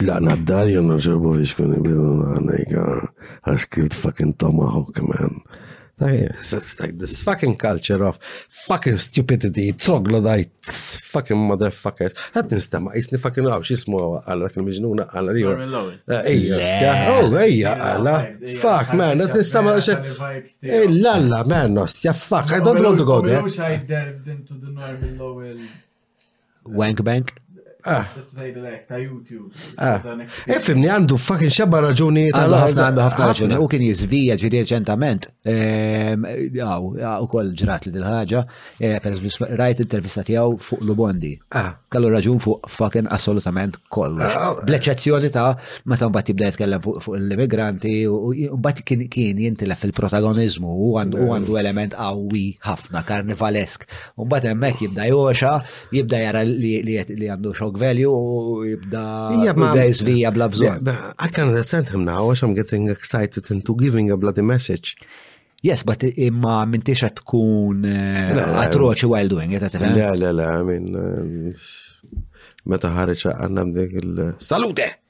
Tlaqna d-dar jew nirċevu biex kun ibidu għanejka għax kilt fucking tomahawk man. It's like this fucking culture of fucking stupidity, troglodytes, fucking motherfuckers. Għad nistema, jisni fucking għaw, xismu għalla dak il-mġnuna għalla li għu. Ejja, oh, ejja, għalla. Fuck, man, għad nistema xe. Illa, man, nostja, fuck, I don't want to go there. Wank Bank. Ah. Ah. Eh, fimni għandu fucking xabba raġuni. Għandu ħafna, għandu ħafna raġuni. U kien jizvija ġiri reċentament. Ehm, għaw, u koll ġrat li dil-ħagġa. Eh, per rajt intervista tijaw fuq Lubondi. Ah. Kallu raġun fuq fucking assolutament koll. Bl-eċezzjoni ta' ma ta' mbagħad jibda jitkellem fuq l-immigranti u mbagħad kien jintilef fil-protagonizmu u għandu element qawwi ħafna karnivalesk Umbat emmek jibda joxa, jibda jara li għandu shock value u jibda jibda jizvija bla bżon. I can understand him now, I'm getting excited into giving a bloody message. Yes, but imma minn tixa tkun eh, atroċi while doing it, għatifem? Le, le, le, I mean, eh, meta ħarġa għannam dik il-salute!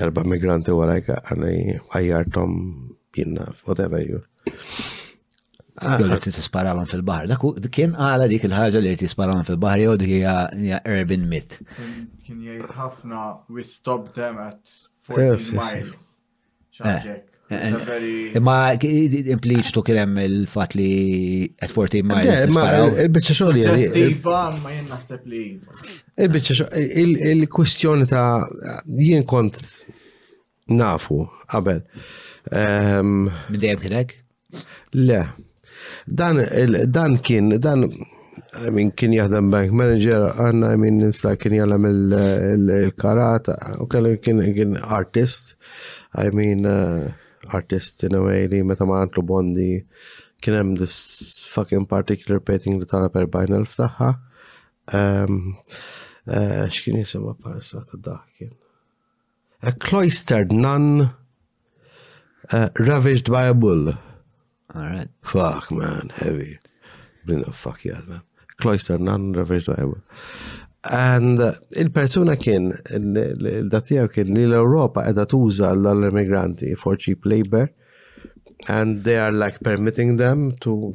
erba migranti warajka għani għajjartom jinna, whatever you. Ah. Jew li rrid tisparalhom fil-baħar. Dak kien għala dik il-ħaġa li rrid tisparalhom fil-baħar jew dik hija urban myth. Kien jgħid ħafna we stop them at 40 miles. Ma impliċtu kienem il-fat li at 14 miles. Il-bicċa xogħol Iva, ma jien naħseb li. Il-bicċa il-kwistjoni ta' jien kont nafu qabel. Minn dejjem kienek? Le. Dan, dan kien, dan I mean, kien jaħdem bank manager, għanna, I mean, nista kien jgħallem il-karat, u kellu kien, kien artist, I mean, uh, artist in a way li meta ma għantlu bondi, kien hemm this fucking particular painting li talab 40,000 taħħa. Um, uh, X'kien jisimha parsa ta' dak kien? A cloistered nun uh, ravaged by a bull. All right. Fuck, man, heavy. Bring the fuck yeah, man. Cloistered nun ravaged by a bull. And uh, il-persuna kien, il-datijaw kien li l-Europa edha tuża l-immigranti for cheap labor and they are like permitting them to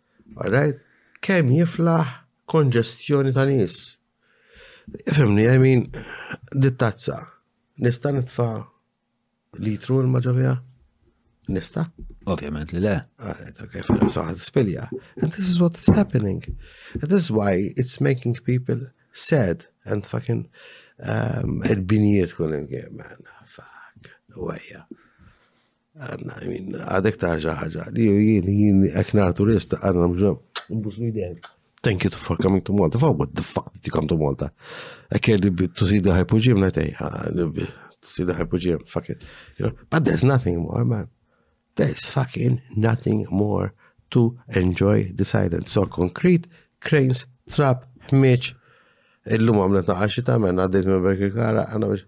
Alright? Kemm jiflaħ konġestjoni ta' nies. Ifimni, I mean, dittazza. Nista' nitfa' litru l-ma ġavija? Nista? Ovvjament li le. Alright, okay, saħat spilja. And this is what is happening. And this is why it's making people sad and fucking um, il-binijiet kull man. Fuck, wajja. Għanna, jmin, għadek taħġa ħagġa, li ju jien, jien, ek nar turista, għanna mġu, mbus mi den. Thank you for coming to Malta. For what the fuck did you come to Malta? I care to see the hypogym, not I, to see the hypogym, fuck it. You know? But there's nothing more, man. There's fucking nothing more to enjoy this island. So concrete, cranes, trap, ħmieċ. Illum għamlet naqaxi ta' menna, għaddejt minn Berkikara, għana biex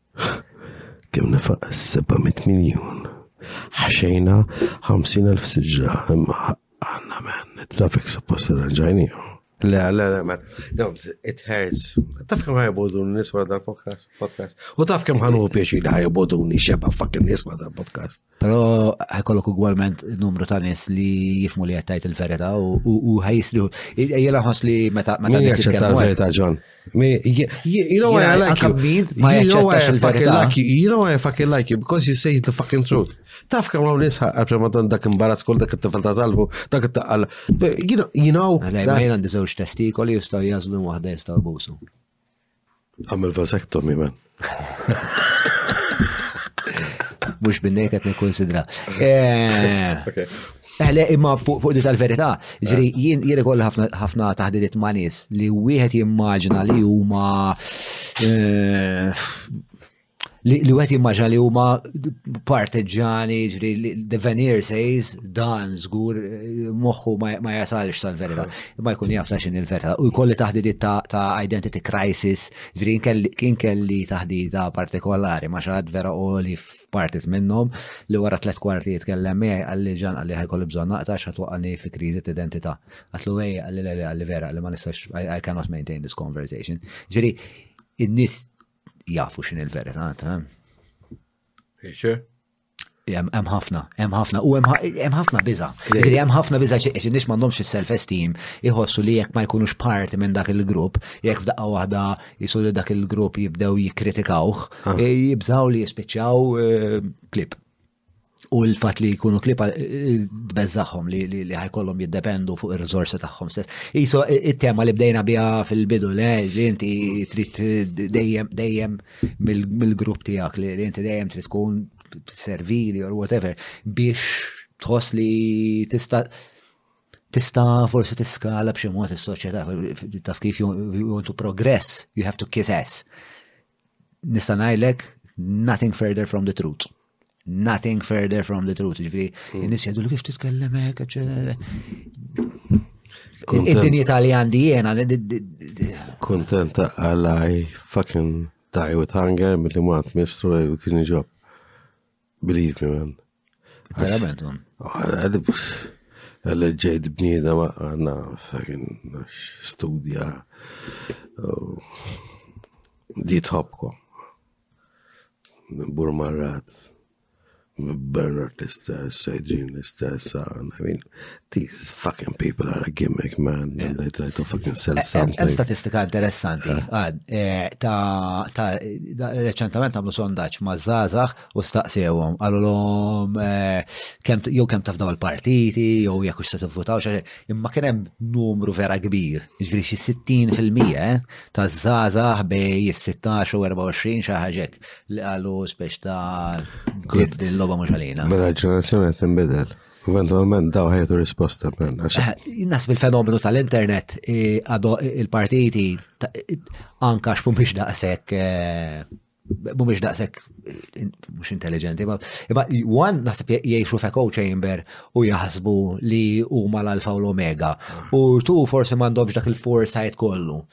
Kim nifaq 700 miljon. Ħaxejna 50.000 siġra, imma għanna men, trafik suppost ranġajni. Le, le, le, man. No, it hurts. Taf kem ħajbodu nis wara dal-podcast? U taf kem ħanu pieċi li ħajbodu xeba fucking nis wara dal-podcast? Pero ħajkollok ugwalment numru ta' nis li jifmu li għattajt il-verita u ħajisriħu. Jena ħos li meta meta nis jitkellmu. verita ġon. You know why I like you. You know why I fucking like you. You know why I fucking like you because you say the fucking truth. Taf kam għaw nisħa għal-prima dan dak imbarazz kol dak it-tifel ta' salvu, dak it-taqqal. You know. Għalaj, ma jena għandi zewġ testikoli jistaw jazlu wahda jistaw busu. Għamil vasectomy, man. Mux binnej għet nekonsidra. Eħle, eh, imma fuq di tal-verita, ġri, eh. jien jiri koll ħafna taħdidiet ma' nis li wieħed jimmaġna li huma eh, li wieħed jimmaġa li huma parteġġjani, ġri the veneer says dan żgur moħħu ma jasalx tal-verità. Ma jkun jafna xin il-verità. U jkolli taħdidi ta' identity crisis, ġri kien kelli taħdida partikolari ma xaħad vera u li f'partit minnhom li wara tliet kwarti jitkellem miegħi għalli ġan għalli ħajkolli bżonn naqta' x'għad waqani fi kriżi ta' identità. Għatlu ej għalli għalli vera għalli ma nistax I cannot maintain this conversation. Ġri, in-nies jafu xin il-verità ta'. Iċe? Hemm ħafna, hemm ħafna, u hemm ħafna biża. Ġifieri hemm ħafna biża xi nix m'għandhomx is-self-esteem iħossu li jekk ma jkunux parti minn dak il-grupp, jekk f'daqqa waħda jisu li dak il-grupp jibdew jikkritikawh, ah. eh, jibżaw li jispiċċaw eh, klib. u l-fat li jkunu klipa eh, tbeżżaħħom li, li, li ħajkollhom jiddependu fuq ir-riżorsi tagħhom stess. Iso eh, it-tema li bdejna biha fil-bidu le li inti trid eh, dejjem dejjem mill-grupp tiegħek li inti dejjem trid tkun servili or whatever biex tħoss li tista' tista forsi tiskala b'xi mod is-soċjetà taf kif you want to progress, you have to kiss ass. nista' ngħidlek nothing further from the truth. Nothing further from the truth. Ġifieri, hmm. in-nies jgħidu kif titkellem hekk, Id-dinjità li għandi jiena. Kontent għalaj fucking die with hunger mill-li mwant mistru u tini ġob. Believe me, man. Verament, man. Għalli ġejt bnieda ma għanna fucking studja di tħobko. Burmarrat, Bernard l-istess, Adrian l-istess, għan, għamil. These fucking people are a gimmick, man. And they try to fucking sell eh, eh, something. Hemm statistika interessanti. Eh. Ta' ta' reċentament għamlu sondaġġ ma' żgħażagħ u staqsewhom għalulhom kemm jew kemm taf dawn il-partiti jew jekk hux se tivvutaw imma kien hemm numru vera kbir, jiġri xi 60 fil-mija ta' żgħażagħ bej is-16 u 24 xi ħaġek li qalu speċ ta' l-logħba mhux għalina. Mela ġenerazzjoni qed tinbidel. Eventualment daw ħajtu risposta minn. Eh, nasb il-fenomenu tal-internet eh, għadu il-partiti anka xfu mux daqsek eh, mux daqsek mux intelligenti, ma għan nasib jiexu f'echo chamber u jaħsbu li u mal-alfa u l-omega. U tu forse mandomx dak il-foresight kollu.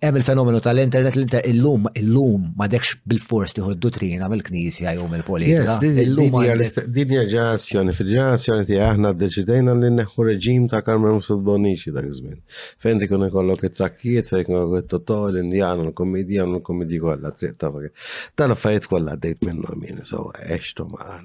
Hemm il-fenomenu tal-internet li illum illum ma dekx bil-fors tieħu d-duttrina mill-knisja jew mill-politika. Illum din hija ġenerazzjoni, fil-ġenerazzjoni tiegħi aħna ddeċidejna li neħu reġim ta' Carmen Sudbonici dak iż-żmien. Fejn dikun ikollok it-trakkijiet, fejn ikollok it-totò, l-indjan, l-komedija, l-komedji kollha, triq ta' Dan affarijiet kollha għaddejt minnhom jien, so għextu ma'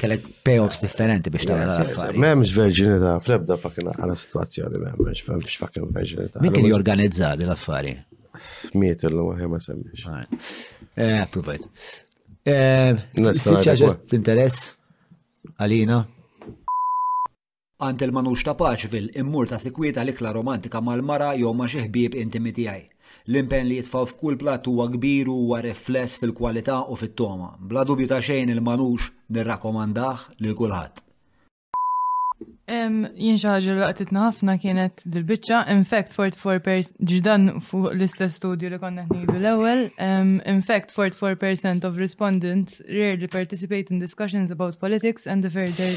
Kellek payoffs differenti biex tagħmel l-affarijiet. M'hemmx verġinità, fl-ebda fucking għala situazzjoni m'hemmx, m'hemmx fucking verġinità. Min kien jorganizza din l-affari? Miet illum aħjar ma semmix. Eh, provajt. Eh, Siċċaġa interess għalina? Għand il-Manux ta' Paċville immur ta' sikwit għal ikla romantika mal-mara jew ma' xi ħbieb intimi tiegħi. L-impenn li jitfgħu f'kull platt huwa kbir u huwa rifless fil-kwalità u fit-togħma. Bla dubju ta' xejn il-Manux nirrakkomandah lil kulħadd. Jien xi ħaġa li laqtitna ħafna kienet dil-biċċa. In fact, Fort Forpers ġdan fuq l-istess studju li konna ngħidu l-ewwel. In fact, 44% of respondents rarely participate in discussions about politics and the further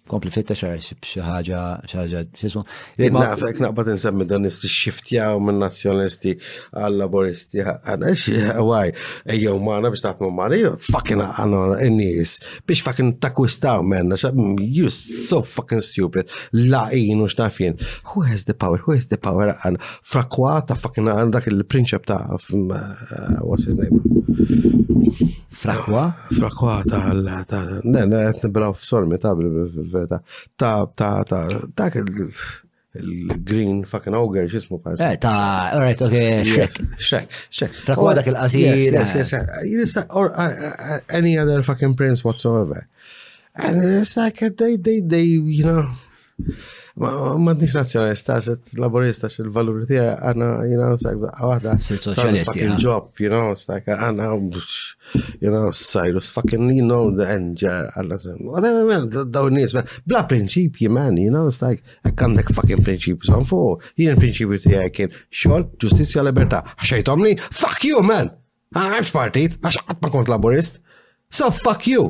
Kompli fitta xar xi ħaġa xi ħaġa x'ismu. Nafek naqbad insemmi dan nistixiftjaw minn nazzjonalisti għal laboristi għana xi għaj ejjew magħna biex taħdmu mari fucking għana n-nies biex fucking takwistaw menna you so fucking stupid laqin u x'nafien. Who has the power? Who has the power għan frakwata fucking għan dak il-prinċep ta' uh, what's his name? Frakwa? Frakwa ta' ta' ne, ne, qed nibraw f'sormi ta' fil-verità. Ta' ta' ta' ta' il-green fucking ogre x'ismu pa' Eh, ta' alright, okay, xek. Xek, xek. Frakwa dak il-qasir. Yes, yes, yes. Or uh, uh, any other fucking prince whatsoever. And it's like they they they you know Ma t-nix nazjonalista, set laborista, xil valuri tija għana, you know, sak għawada. Sir socialist, you know. job, you know, sak għana, you know, Cyrus, fucking, you know, the end, għalla, għadem, man, daw nis, man, bla prinċipji, man, you know, sak, għandek fucking prinċipji, son fu, jien prinċipju tija kien, xol, ġustizja, libertà, xajtom li, fuck you, man, għana għax partit, għax għatma kont laborist, so fuck you.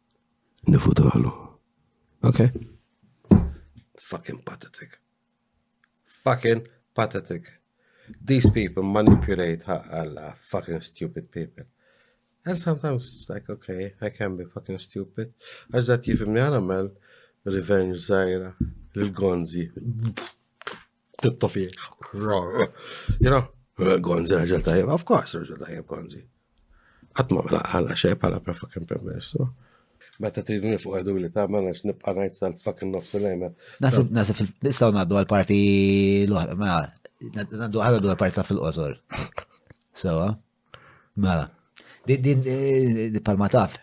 Nifutalu. Okay. Fucking pathetic. Fucking pathetic. These people manipulate a fucking stupid people. And sometimes it's like, okay, I can be fucking stupid. Għax dat jifim li għanamel revenge zaħira l-gonzi. Titto fik. You know, Gonzi raġel tajjeb, of course raġel tajjeb Gonzi. Għatma mela għala xej bħala per fucking permessu. Meta tridu nifu għadu li ta' mela x'nibqa' ngħid sal-fucking nofs il-lejma. Nasib, nasib, nistaw naddu għal-parti l-oħra, ma, naddu għal-parti ta' fil-qosor. Sewa. Mela, din eh, palma taf.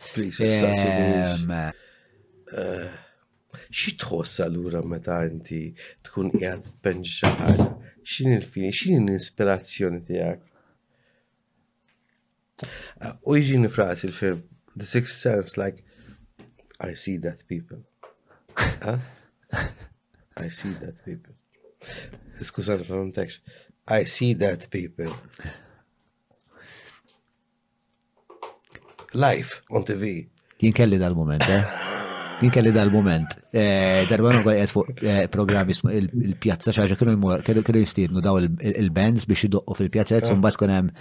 Eh, xi tħoss allura meta inti tkun qiegħed tpenġ xi ħaġa? X'in il-fini, x'in l-ispirazzjoni tiegħek? Eh, u jiġini frasi il-film The Sixth Sense, like, I see that people. I see that people. Skużani, ma fhimtekx. I see that people. Life on TV. Jien kelli dal-moment, eh? Jien kelli dal-moment. Eh, darba non għajed fuq eh, programmi il-pjazza xaġa kienu jmur, kienu jistidnu daw il-bands biex jidoqqu fil-pjazza, jtsun bat kunem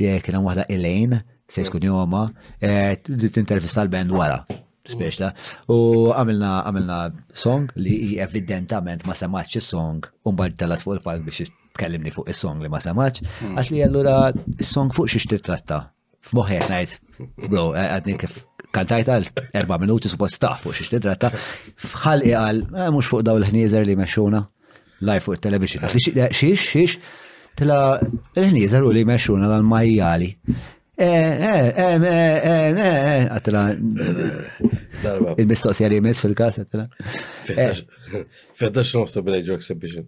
eh, kienem wahda Elaine, se jkun joma, li t-intervista l-band wara. Speċla. U għamilna għamilna song li evidentament ma semaċ song un bad talat fuq il-palk biex tkellimni fuq is-song li ma semaċ, hmm. għax li allura is-song fuq xiex titratta. F'moħħi qed ngħid, bro, eh, għadni kif kantajt għal erba' minuti suppost taf fuq xiex titratta, fħal iqal, eh, mhux fuq daw il-ħnieżer li mexxuna, live fuq il-television. Xiex, xiex, tila il-ħnieżer u li mexxuna l-majjali. Għatla. Il-mistoqsija li jmiss fil-kas, għatla. Feddax nofsa bil-age exhibition.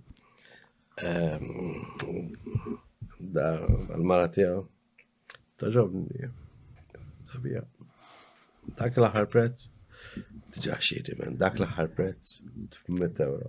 Da, għal-mara tijaw. Taġobni. Sabija. Dak l-ħar prezz. Tġaxiri, men. Dak l-ħar prezz. 100 euro.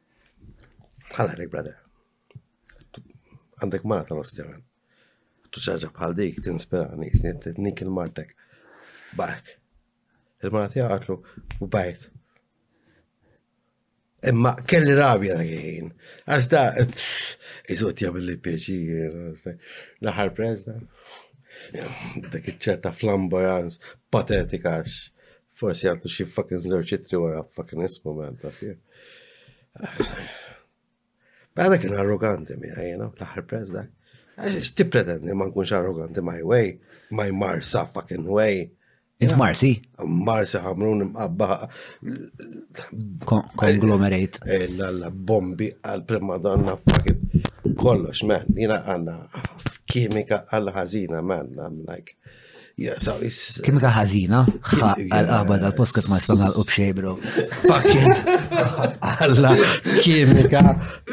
Ħalla għalik, brother. Għandek mara tal-ostjamen. Tu ċaġa bħal dik, tinspirani, sniet, nik il-martek. Bark. Il-mara tija għatlu, u bajt. Imma kelli rabja dak ħin. Għax da, iżot jagħmel li pieċi, l-aħħar prezda. Dak iċ-ċerta flamboyance patetika għax Forsi għandu xi fucking zerċitri wara fucking ismu ma għandha fih. Bada kien arroganti mi għajna, l-aħħar prez dak. Għax ti pretendi ma nkunx arroganti my way, my marsa fucking way. Int marsi? Marsi ħamrun imqabba. Conglomerate. Eh, L-alla bombi għal prima donna fucking kollox, man. Jina għanna kimika għal ħazina, man. I'm like. Kim ka ħazina, għal-qaba tal-posket ma jistanna l-qub xej, bro. Fucking għalla kimika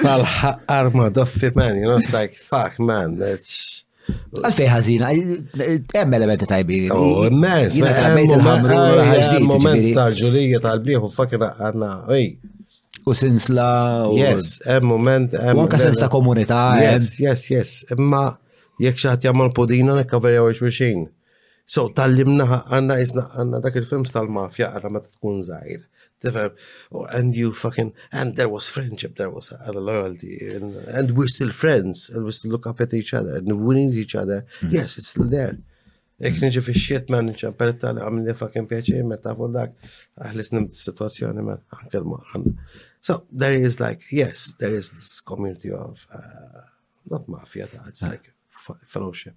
tal-ħaqqar ma doffi man, you know, it's like, fuck man, that's... Għalfej ħazina, hemm elementi tajbi. Oh, immens, ma għamil il-ħamru ħaġdin. Moment tal-ġulija tal-bliħu fucking għarna, ej. U sinsla. Yes, hemm moment. U anka sens ta' komunità. Yes, yes, yes. Imma Jekk xi ħadd jagħmel pudina nikkaverjaw il-xulxin. So, tal-limna għanna jisna għanna dak il-films tal-mafja għarra ma tkun zaħir. Tifem, oh, and you fucking, and there was friendship, there was a loyalty, and, and we're still friends, and we still look up at each other, and we need each other, mm. yes, it's still there. Ek mm. nġi fi xiet ma nġan per tal għamil li fucking pjaċir ma ta' dak għahlis nimt situazzjoni ma għankel ma għanna. So there is like, yes, there is this community of uh, Not mafia, it's ah. like fellowship.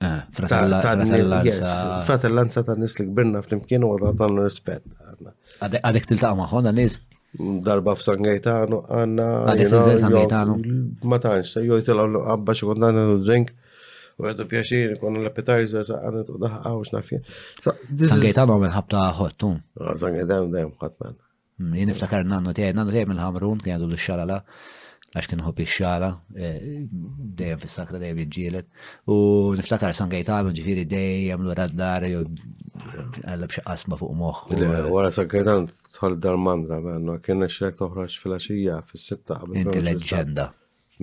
Ah, fratellanza. Fratellanza ta' nis li kbirna fl-imkien u għadha għanna rispet. Għadek tiltaqa maħħon għan nis? Darba f'San Gajtanu għanna. Għadek tiltaqa San Gajtanu? Ma tanx, joj tilgħu għabba xikon dan drink u għedu pjaċir, kon l-appetizer saqqanet u daħqa u xnafjen. San Gajtanu għamil ħabta ħottu. San Gajtanu dajem ħatman. Jien niftakar nannu tiegħi, nannu tiegħi mill-Ħamrun kien għadu l-xalala għax kien ħobb ix-xala, eh, dejjem fis-sakra dejjem jiġġieled. U niftakar San Gajtanu ġifieri dejjem lura d-dar jew għallab xi qasma fuq moħħ. Wara San Gajtanu tħol dar mandra għandna kien nexxek toħroġ fil-għaxija fis-sitta. Inti leġġenda.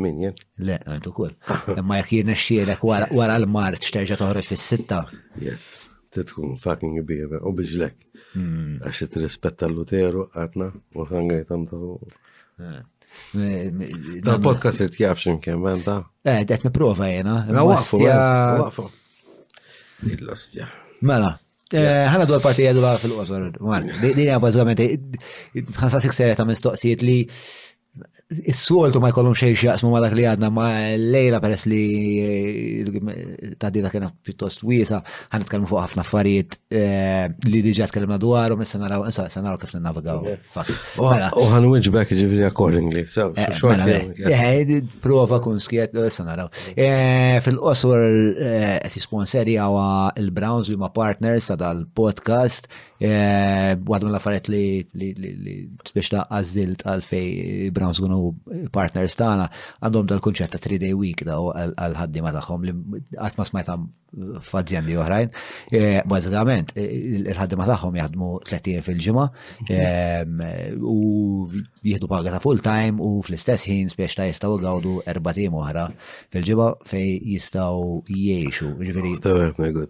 Min jien? Le, għant ukoll. Imma jekk jien xielek wara l-mart xterġa toħroġ fis-sitta. Yes, titkun fucking biebe u biġlek. Hmm. Għax it-rispetta l-Luteru għatna u ħangaj tamtu. Eh. Tal-podcast irt jaf ximkien, menta? Eh, det niprofa jena. Waqfu, eh, waqfu. Il-lostja. Mela, Eh, ħana dwar parti jadu fil-qosor, Mark. Dini għabba zgħamenti, ħansa sikseret ta' mistoqsijiet li Is-soltu ma jkollhom xejn x'jaqsmu ma dak li għadna ma lejla peress li eh, taħdita kena pjuttost wiesa, ħan nitkellmu fuq ħafna affarijiet eh, li diġà tkellimna dwarhom, issa naraw issa se naraw kif ninnavigaw. U Mela, għan wieġbek ġifiri accordingly. So, eh, so short mela, hearing, yes. eh, di- Prova kun skiet, eh, issa naraw. Eh, Fil-qosor eh, qed jisponserja wa il-Browns li ma partners ta' dal-podcast Eh, waħda mill-affarijiet li biex ta' għażilt għal fej Browns kunu partners tagħna għandhom dal-kunċett ta' 3 day week daw għal ħaddiema tagħhom li qatt ma smajta f'azjendi oħrajn. Eh, bażikament eh, il-ħaddiema tagħhom jaħdmu 30 fil-ġimgħa ehm, u jieħdu paga ta' full time u fl-istess ħin spiex ta' jistgħu għawdu erba' tim oħra fil-ġimgħa fej jistgħu jgħixu. Ġifieri.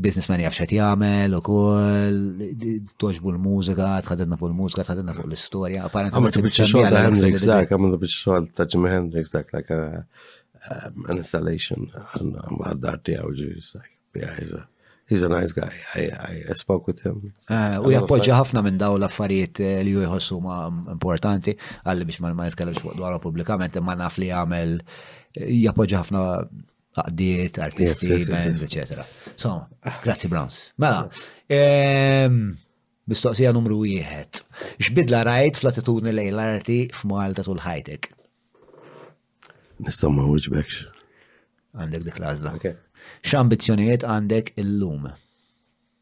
businessman jaf xed jagħmel ukoll, toġbu l-mużika, tħadidna fuq il-mużika, tħadidna fuq l-istorja. Għamiltu biex xogħol ta' Hendrix dak, għamiltu biex xogħol ta' Jimi Hendrix dak, like uh, um, an installation għad-dar tiegħu ġiris, yeah, he's a, he's a nice guy, I, I, I spoke with him. Uh, u jappoġġa ħafna minn daw l-affarijiet uh, li ju jħossu ma importanti, għalli biex ma nitkellimx fuq dwarha pubblikament, imma naf li għamel jappoġġa ħafna għaqdiet, artisti, bands, etc. So, grazzi Browns. Mela, ehm, mistoqsija numru wieħed. X'bidla rajt fl-attitudni lejn l-arti f'Malta tul ħajtek? Nista' ma wieġbekx. Għandek dik l-għażla. X'ambizzjonijiet għandek illum?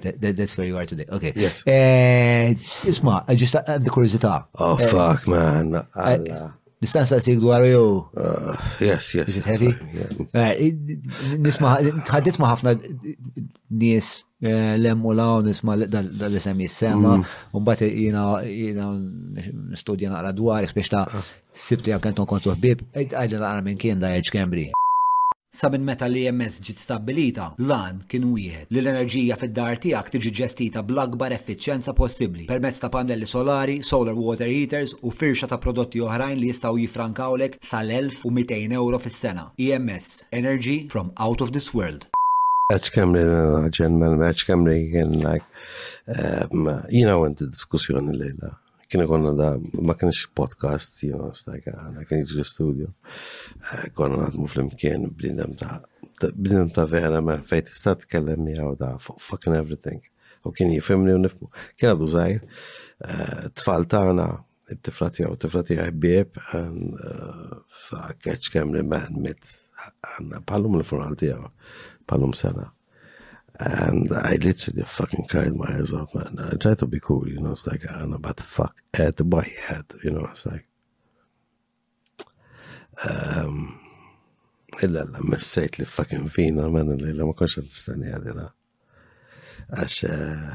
That's where you are today. Okay. Yes. Eh, isma, ġista għandi kurizita. Oh, eh, fuck, man. Eh, nista' nsaqsik dwar jew. Uh, yes, yes. Is it heavy? Nisma, tħaddit ma ħafna nies lem u law nisma dal-isem jissema, mm. un bat jina jina studja naqra dwar, spiex ta' ah. sibti għankenton kontu ħbib, għajli naqra minn kien da' Edge Cambry. Sa minn meta l-EMS ġiet stabbilita, l-għan kien wieħed, li l-enerġija fid-dar tiegħek tiġi ġġestita bl-akbar effiċjenza possibbli permezz ta' pannelli solari, solar water heaters u firxa ta' prodotti oħrajn li jistgħu jiffrankawlek sal-1,200 ewro fis-sena. EMS, energy from out of this world. Għax kemm li l-raġel, mela, għax kemm li kien like, jiena għandi diskussjoni lejla. Kien konna da, ma kienx podcast, you know, stajka, għana kien ġri studio. Eh, konna naħdmu fl-imkien bnidem ta' bnidem ta' vera ma fejt tista' tkellem miegħu da fucking everything. U kien jifimni u nifmu. Kien għadu zaħir, eh, tfal tagħna, it-tifla tiegħu, tifla tiegħu ħbieb, fa' keċ kemm li man mit għanna palum l-funeral tiegħu, palum sena. And I literally fucking cried my eyes out, man. I tried to be cool, you know, it's like, I don't know, but fuck, at the boy head, you know, it's like. Um, illa la messajt li fucking fina, man, illa ma konx nistenni għadila. Għax, uh,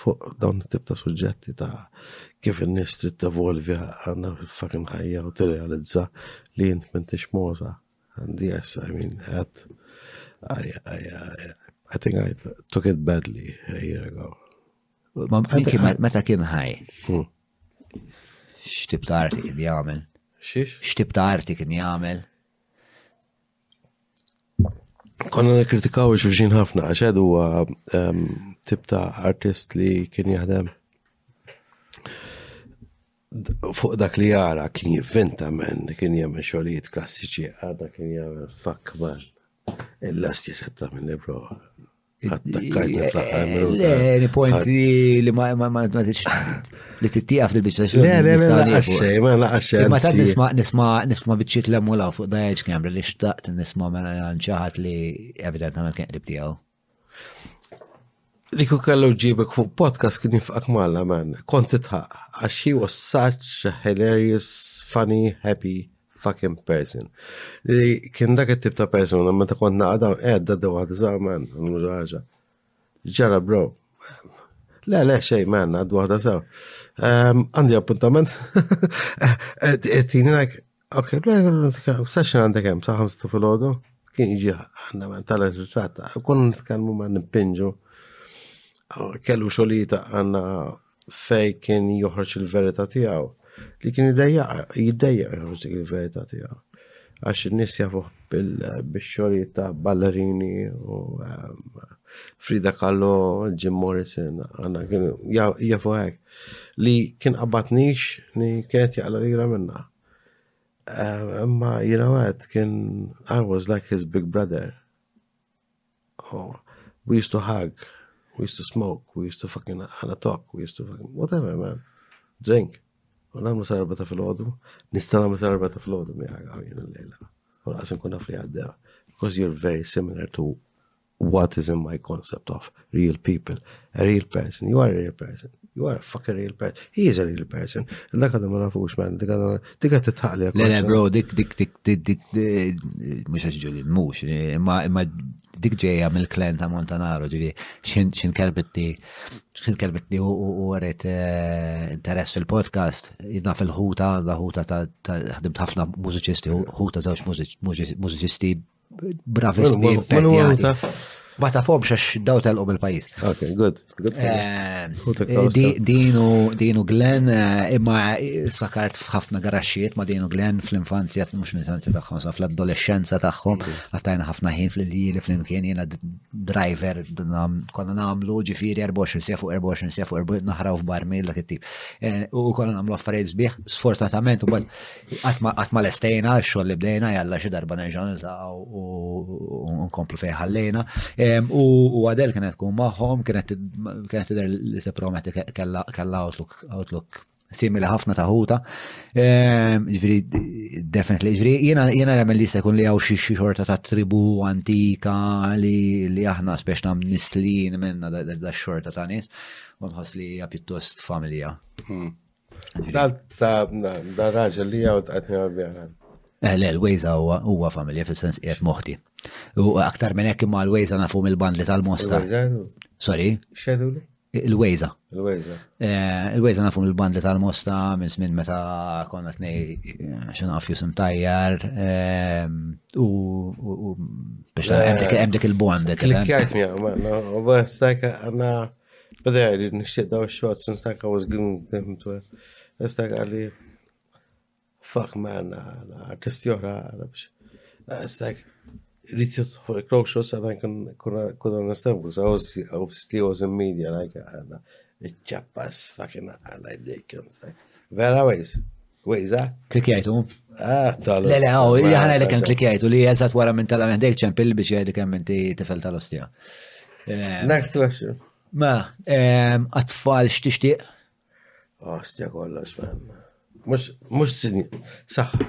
fuq dawn it-tip ta' suġġetti ta' kif in-nies trid tevolvi għandha fucking ħajja u tirrealizza li int m'intix moza. And yes, I mean, at, I, I, I, I think I took it badly a year ago. Meta kien ħaj? Hmm. Xtib ta' arti kien jagħmel? Xiex? Xtib ta' arti kien jagħmel? Konna nikritikaw xulxin ħafna, għax għed huwa ehm, tip ta' artist li kien jaħdem fuq dak li jara kien jivvinta men, kien jagħmel xogħlijiet klassiċi, għadha kien jagħmel fakk man. Il-last jaxetta minn li bro. Għattakkarni fl-ħar minuta. Le, li point li li ma ma ma ma tix li tittijaf li bieċa xogħol. Le, le, le, laqaxxej, ma laqaxxej. Ma ta' nisma nisma nisma biċċiet lemmu la fuq dajġ kamra li xtaqt nisma mela nċaħat li evidentament kien qrib tiegħu. Li ku kellu ġibek fuq podcast kien jifqak malla man, konti tħaq, għax he was such a hilarious, funny, happy fucking person. Li kien dak it-tip ta' persona meta kont naqda qedda d waħda sa' man, ħaġa. Ġara bro. Le, le, xej, man, għad waħda sa'. Ehm, għandi appuntament. Tini like, ok, saxin għandek hemm sa' ħamsa fil-ħodu. Kien iġi għanna man tal-ġratta. Kun nitkellmu ma' nimpinġu. Kellu xolita għanna fej kien joħroġ il-verita tiegħu li kien jiddejja jiddejja joħroġ dik il-verita tiegħu. Għax in-nies jafu bix-xogħlijiet ta' ballerini u ehm, Frida Kahlo, Jim Morrison, għanna kien jafu hekk li kien qabatnix li kienet jaqla lira minna. Ehm, imma jiena għed kien I was like his big brother. Oh, we used to hug, we used to smoke, we used to fucking għana talk, we used to fucking whatever man, drink. U namlu sarba ta' fil-ħodu, nista' namlu sarba ta' fil-ħodu mi għagħu jina l-lejla. U l-qasim kuna fli għaddew. Because you're very similar to what is in my concept of real people. A real person, you are a real person. You are a fucking real person. He is a real person. Dak għadu ma nafux, man. Dik għadu titħaqli. Le, le, bro, dik, dik, dik, dik, dik, mux għagġu li mux, imma dik ġeja mill-klen ta' Montanaro, ġivi, xin kelbitni, xin kelbitni u għaret eh, interess fil-podcast, jidna fil-ħuta, la ħuta ta' ħdimt ħafna mużiċisti, ħuta zewċ mużiċisti bravismi impenjati. Ma tafhomx għax daw telqom il-pajjiż. Ok, good. Dinu, dinu Glenn, eh, imma sakart f'ħafna garaxxiet ma dinu Glenn fl-infanzja, mhux l-infanzja tagħhom, sa fl-adolescenza tagħhom, għattajna ħafna ħin fl-lili fl-imkien jiena driver konna nagħmlu ġifieri 24 sija fuq 24 sija fuq 24 naħraw f'barmil dak it-tip. Eh, u konna nagħmlu affarijiet sbieħ, sfortunatament, u Qatt ma lestejna x-xogħol li bdejna jalla xi darba nerġa' niltaqgħu u nkomplu fejn ħallejna. U għadel kienet tkun magħhom, kienet tidher li tipprometi kellha outlook simili ħafna taħuta. Ġviri, definitely, ġviri, jena nemmen li jistakun li għaw xie xorta ta' tribu antika li aħna spiex nam nislin minna da' xorta ta' nis, unħos li hija pjuttost familja. Hmm. Dal ta' dal raġel li għaw tqatni għal-bjana. Eh, le, l-wejza huwa familja fil-sens qiegħed moħti. U aktar minn hekk imma l-wejza nafu mill-bandli tal-mosta. Sorry. Xedu li? Il-wejza. Il-wejza. Eh, il-wejza nafu mill-bandli tal-mosta minn żmien meta konna tnej eh, xinaf jusim tajjar u biex hemm dik il-bond. Klikjajt miegħu, ma, u basta għandna Bada li nixtieq daw xogħol since that guy was giving them to it. Issa għalli fuck man, artisti oħra biex. It's like li tjut fuq il-close shots għana kun understand because I was obviously was in media like għana. It-ċappas fucking għana id-dejk. Vera ways. Wejza? Klikjajtu? Ah, tal Le, le, għaw, li ħana li kan klikjajtu li eżat wara minn tal għamendej ċempil biex jgħidi kem minn ti tifel tal-ostja. Eh, Next question. Ma, eh, għatfall xtixtiq? Ostja kollox, man. Mux, mux sinjur, saħħa.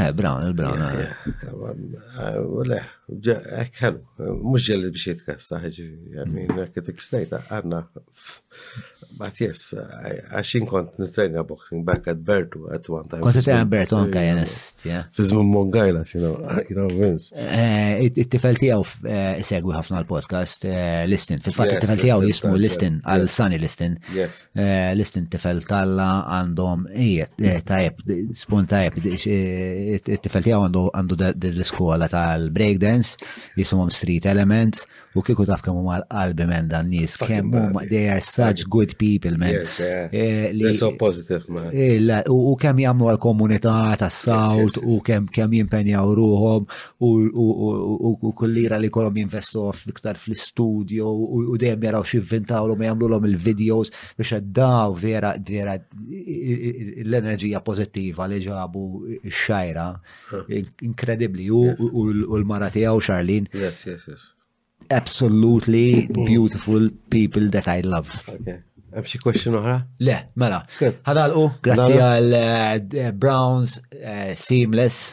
Eh, Brown, il-Brown. Le, ek ħelu, mux ġelli biex jitkassa, ġemmin, mm. ek tik snajta, għanna, bat jess, għaxin kont nitrejna boxing back at Bertu at one time. Kont nitrejna Bertu anka jenest, ja. Fizmun Mongajla, you know, you know, Vince. Eh, it-tifel tijaw eh, segwi ħafna l-podcast, eh, Listin, fil-fat it-tifel tijaw jismu Listin, għal Sunny Listin. Yes. Eh, l-istin tifel talla għandhom ijiet eh, tajb, spun tajb, eh, tifel tijaw għandu dil-skola tal-breakdance, jisumom street elements, u kiku taf kemmu mal qalbi men dan nis, kemmu they are such good people men. They're so positive man. U kem jamlu għal-komunità tas-sawt, u kem jimpenjaw ruħom, u kullira li kolom jinvestu iktar fl-studio u dejjem jaraw xivvintaw l-om jamlu l-om il-videos biex għaddaw vera vera l-enerġija pozittiva li ġabu xajra inkredibli u l-mara tijaw Charlene. Yes, yes, yes. Absolutely beautiful people that I love. Okay. Hemm xi question oħra? Le, mela. Ħadalqu, grazzi għal eh, Browns eh, Seamless.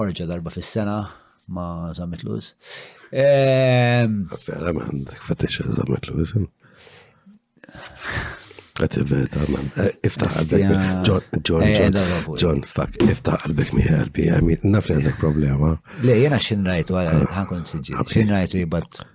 Orġa darba fis-sena ma' Zammit Lewis. Vera ma' għandek fattiċa Zammit Lewis. Għat il-verita, man. Eh, iftaħ għalbek. John, John, eh, John. John, fuck. Iftaħ għalbek mi għalbi. Naf li għandek problema. Le, jena xin rajtu għal ħankun s-sġi. Xin rajtu jibat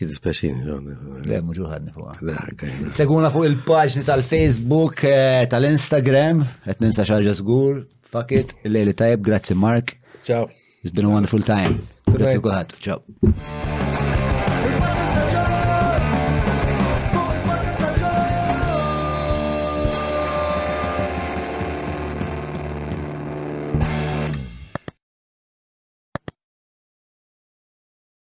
Jidispeċini, Le, muġu ħadni fuq. Seguna fuq il-paġni tal-Facebook, eh, tal-Instagram, għet ninsa xaġa zgur, fakit, il-lejli tajb, grazzi Mark. Ciao. It's been a wonderful time. Grazzi kuħat, ciao.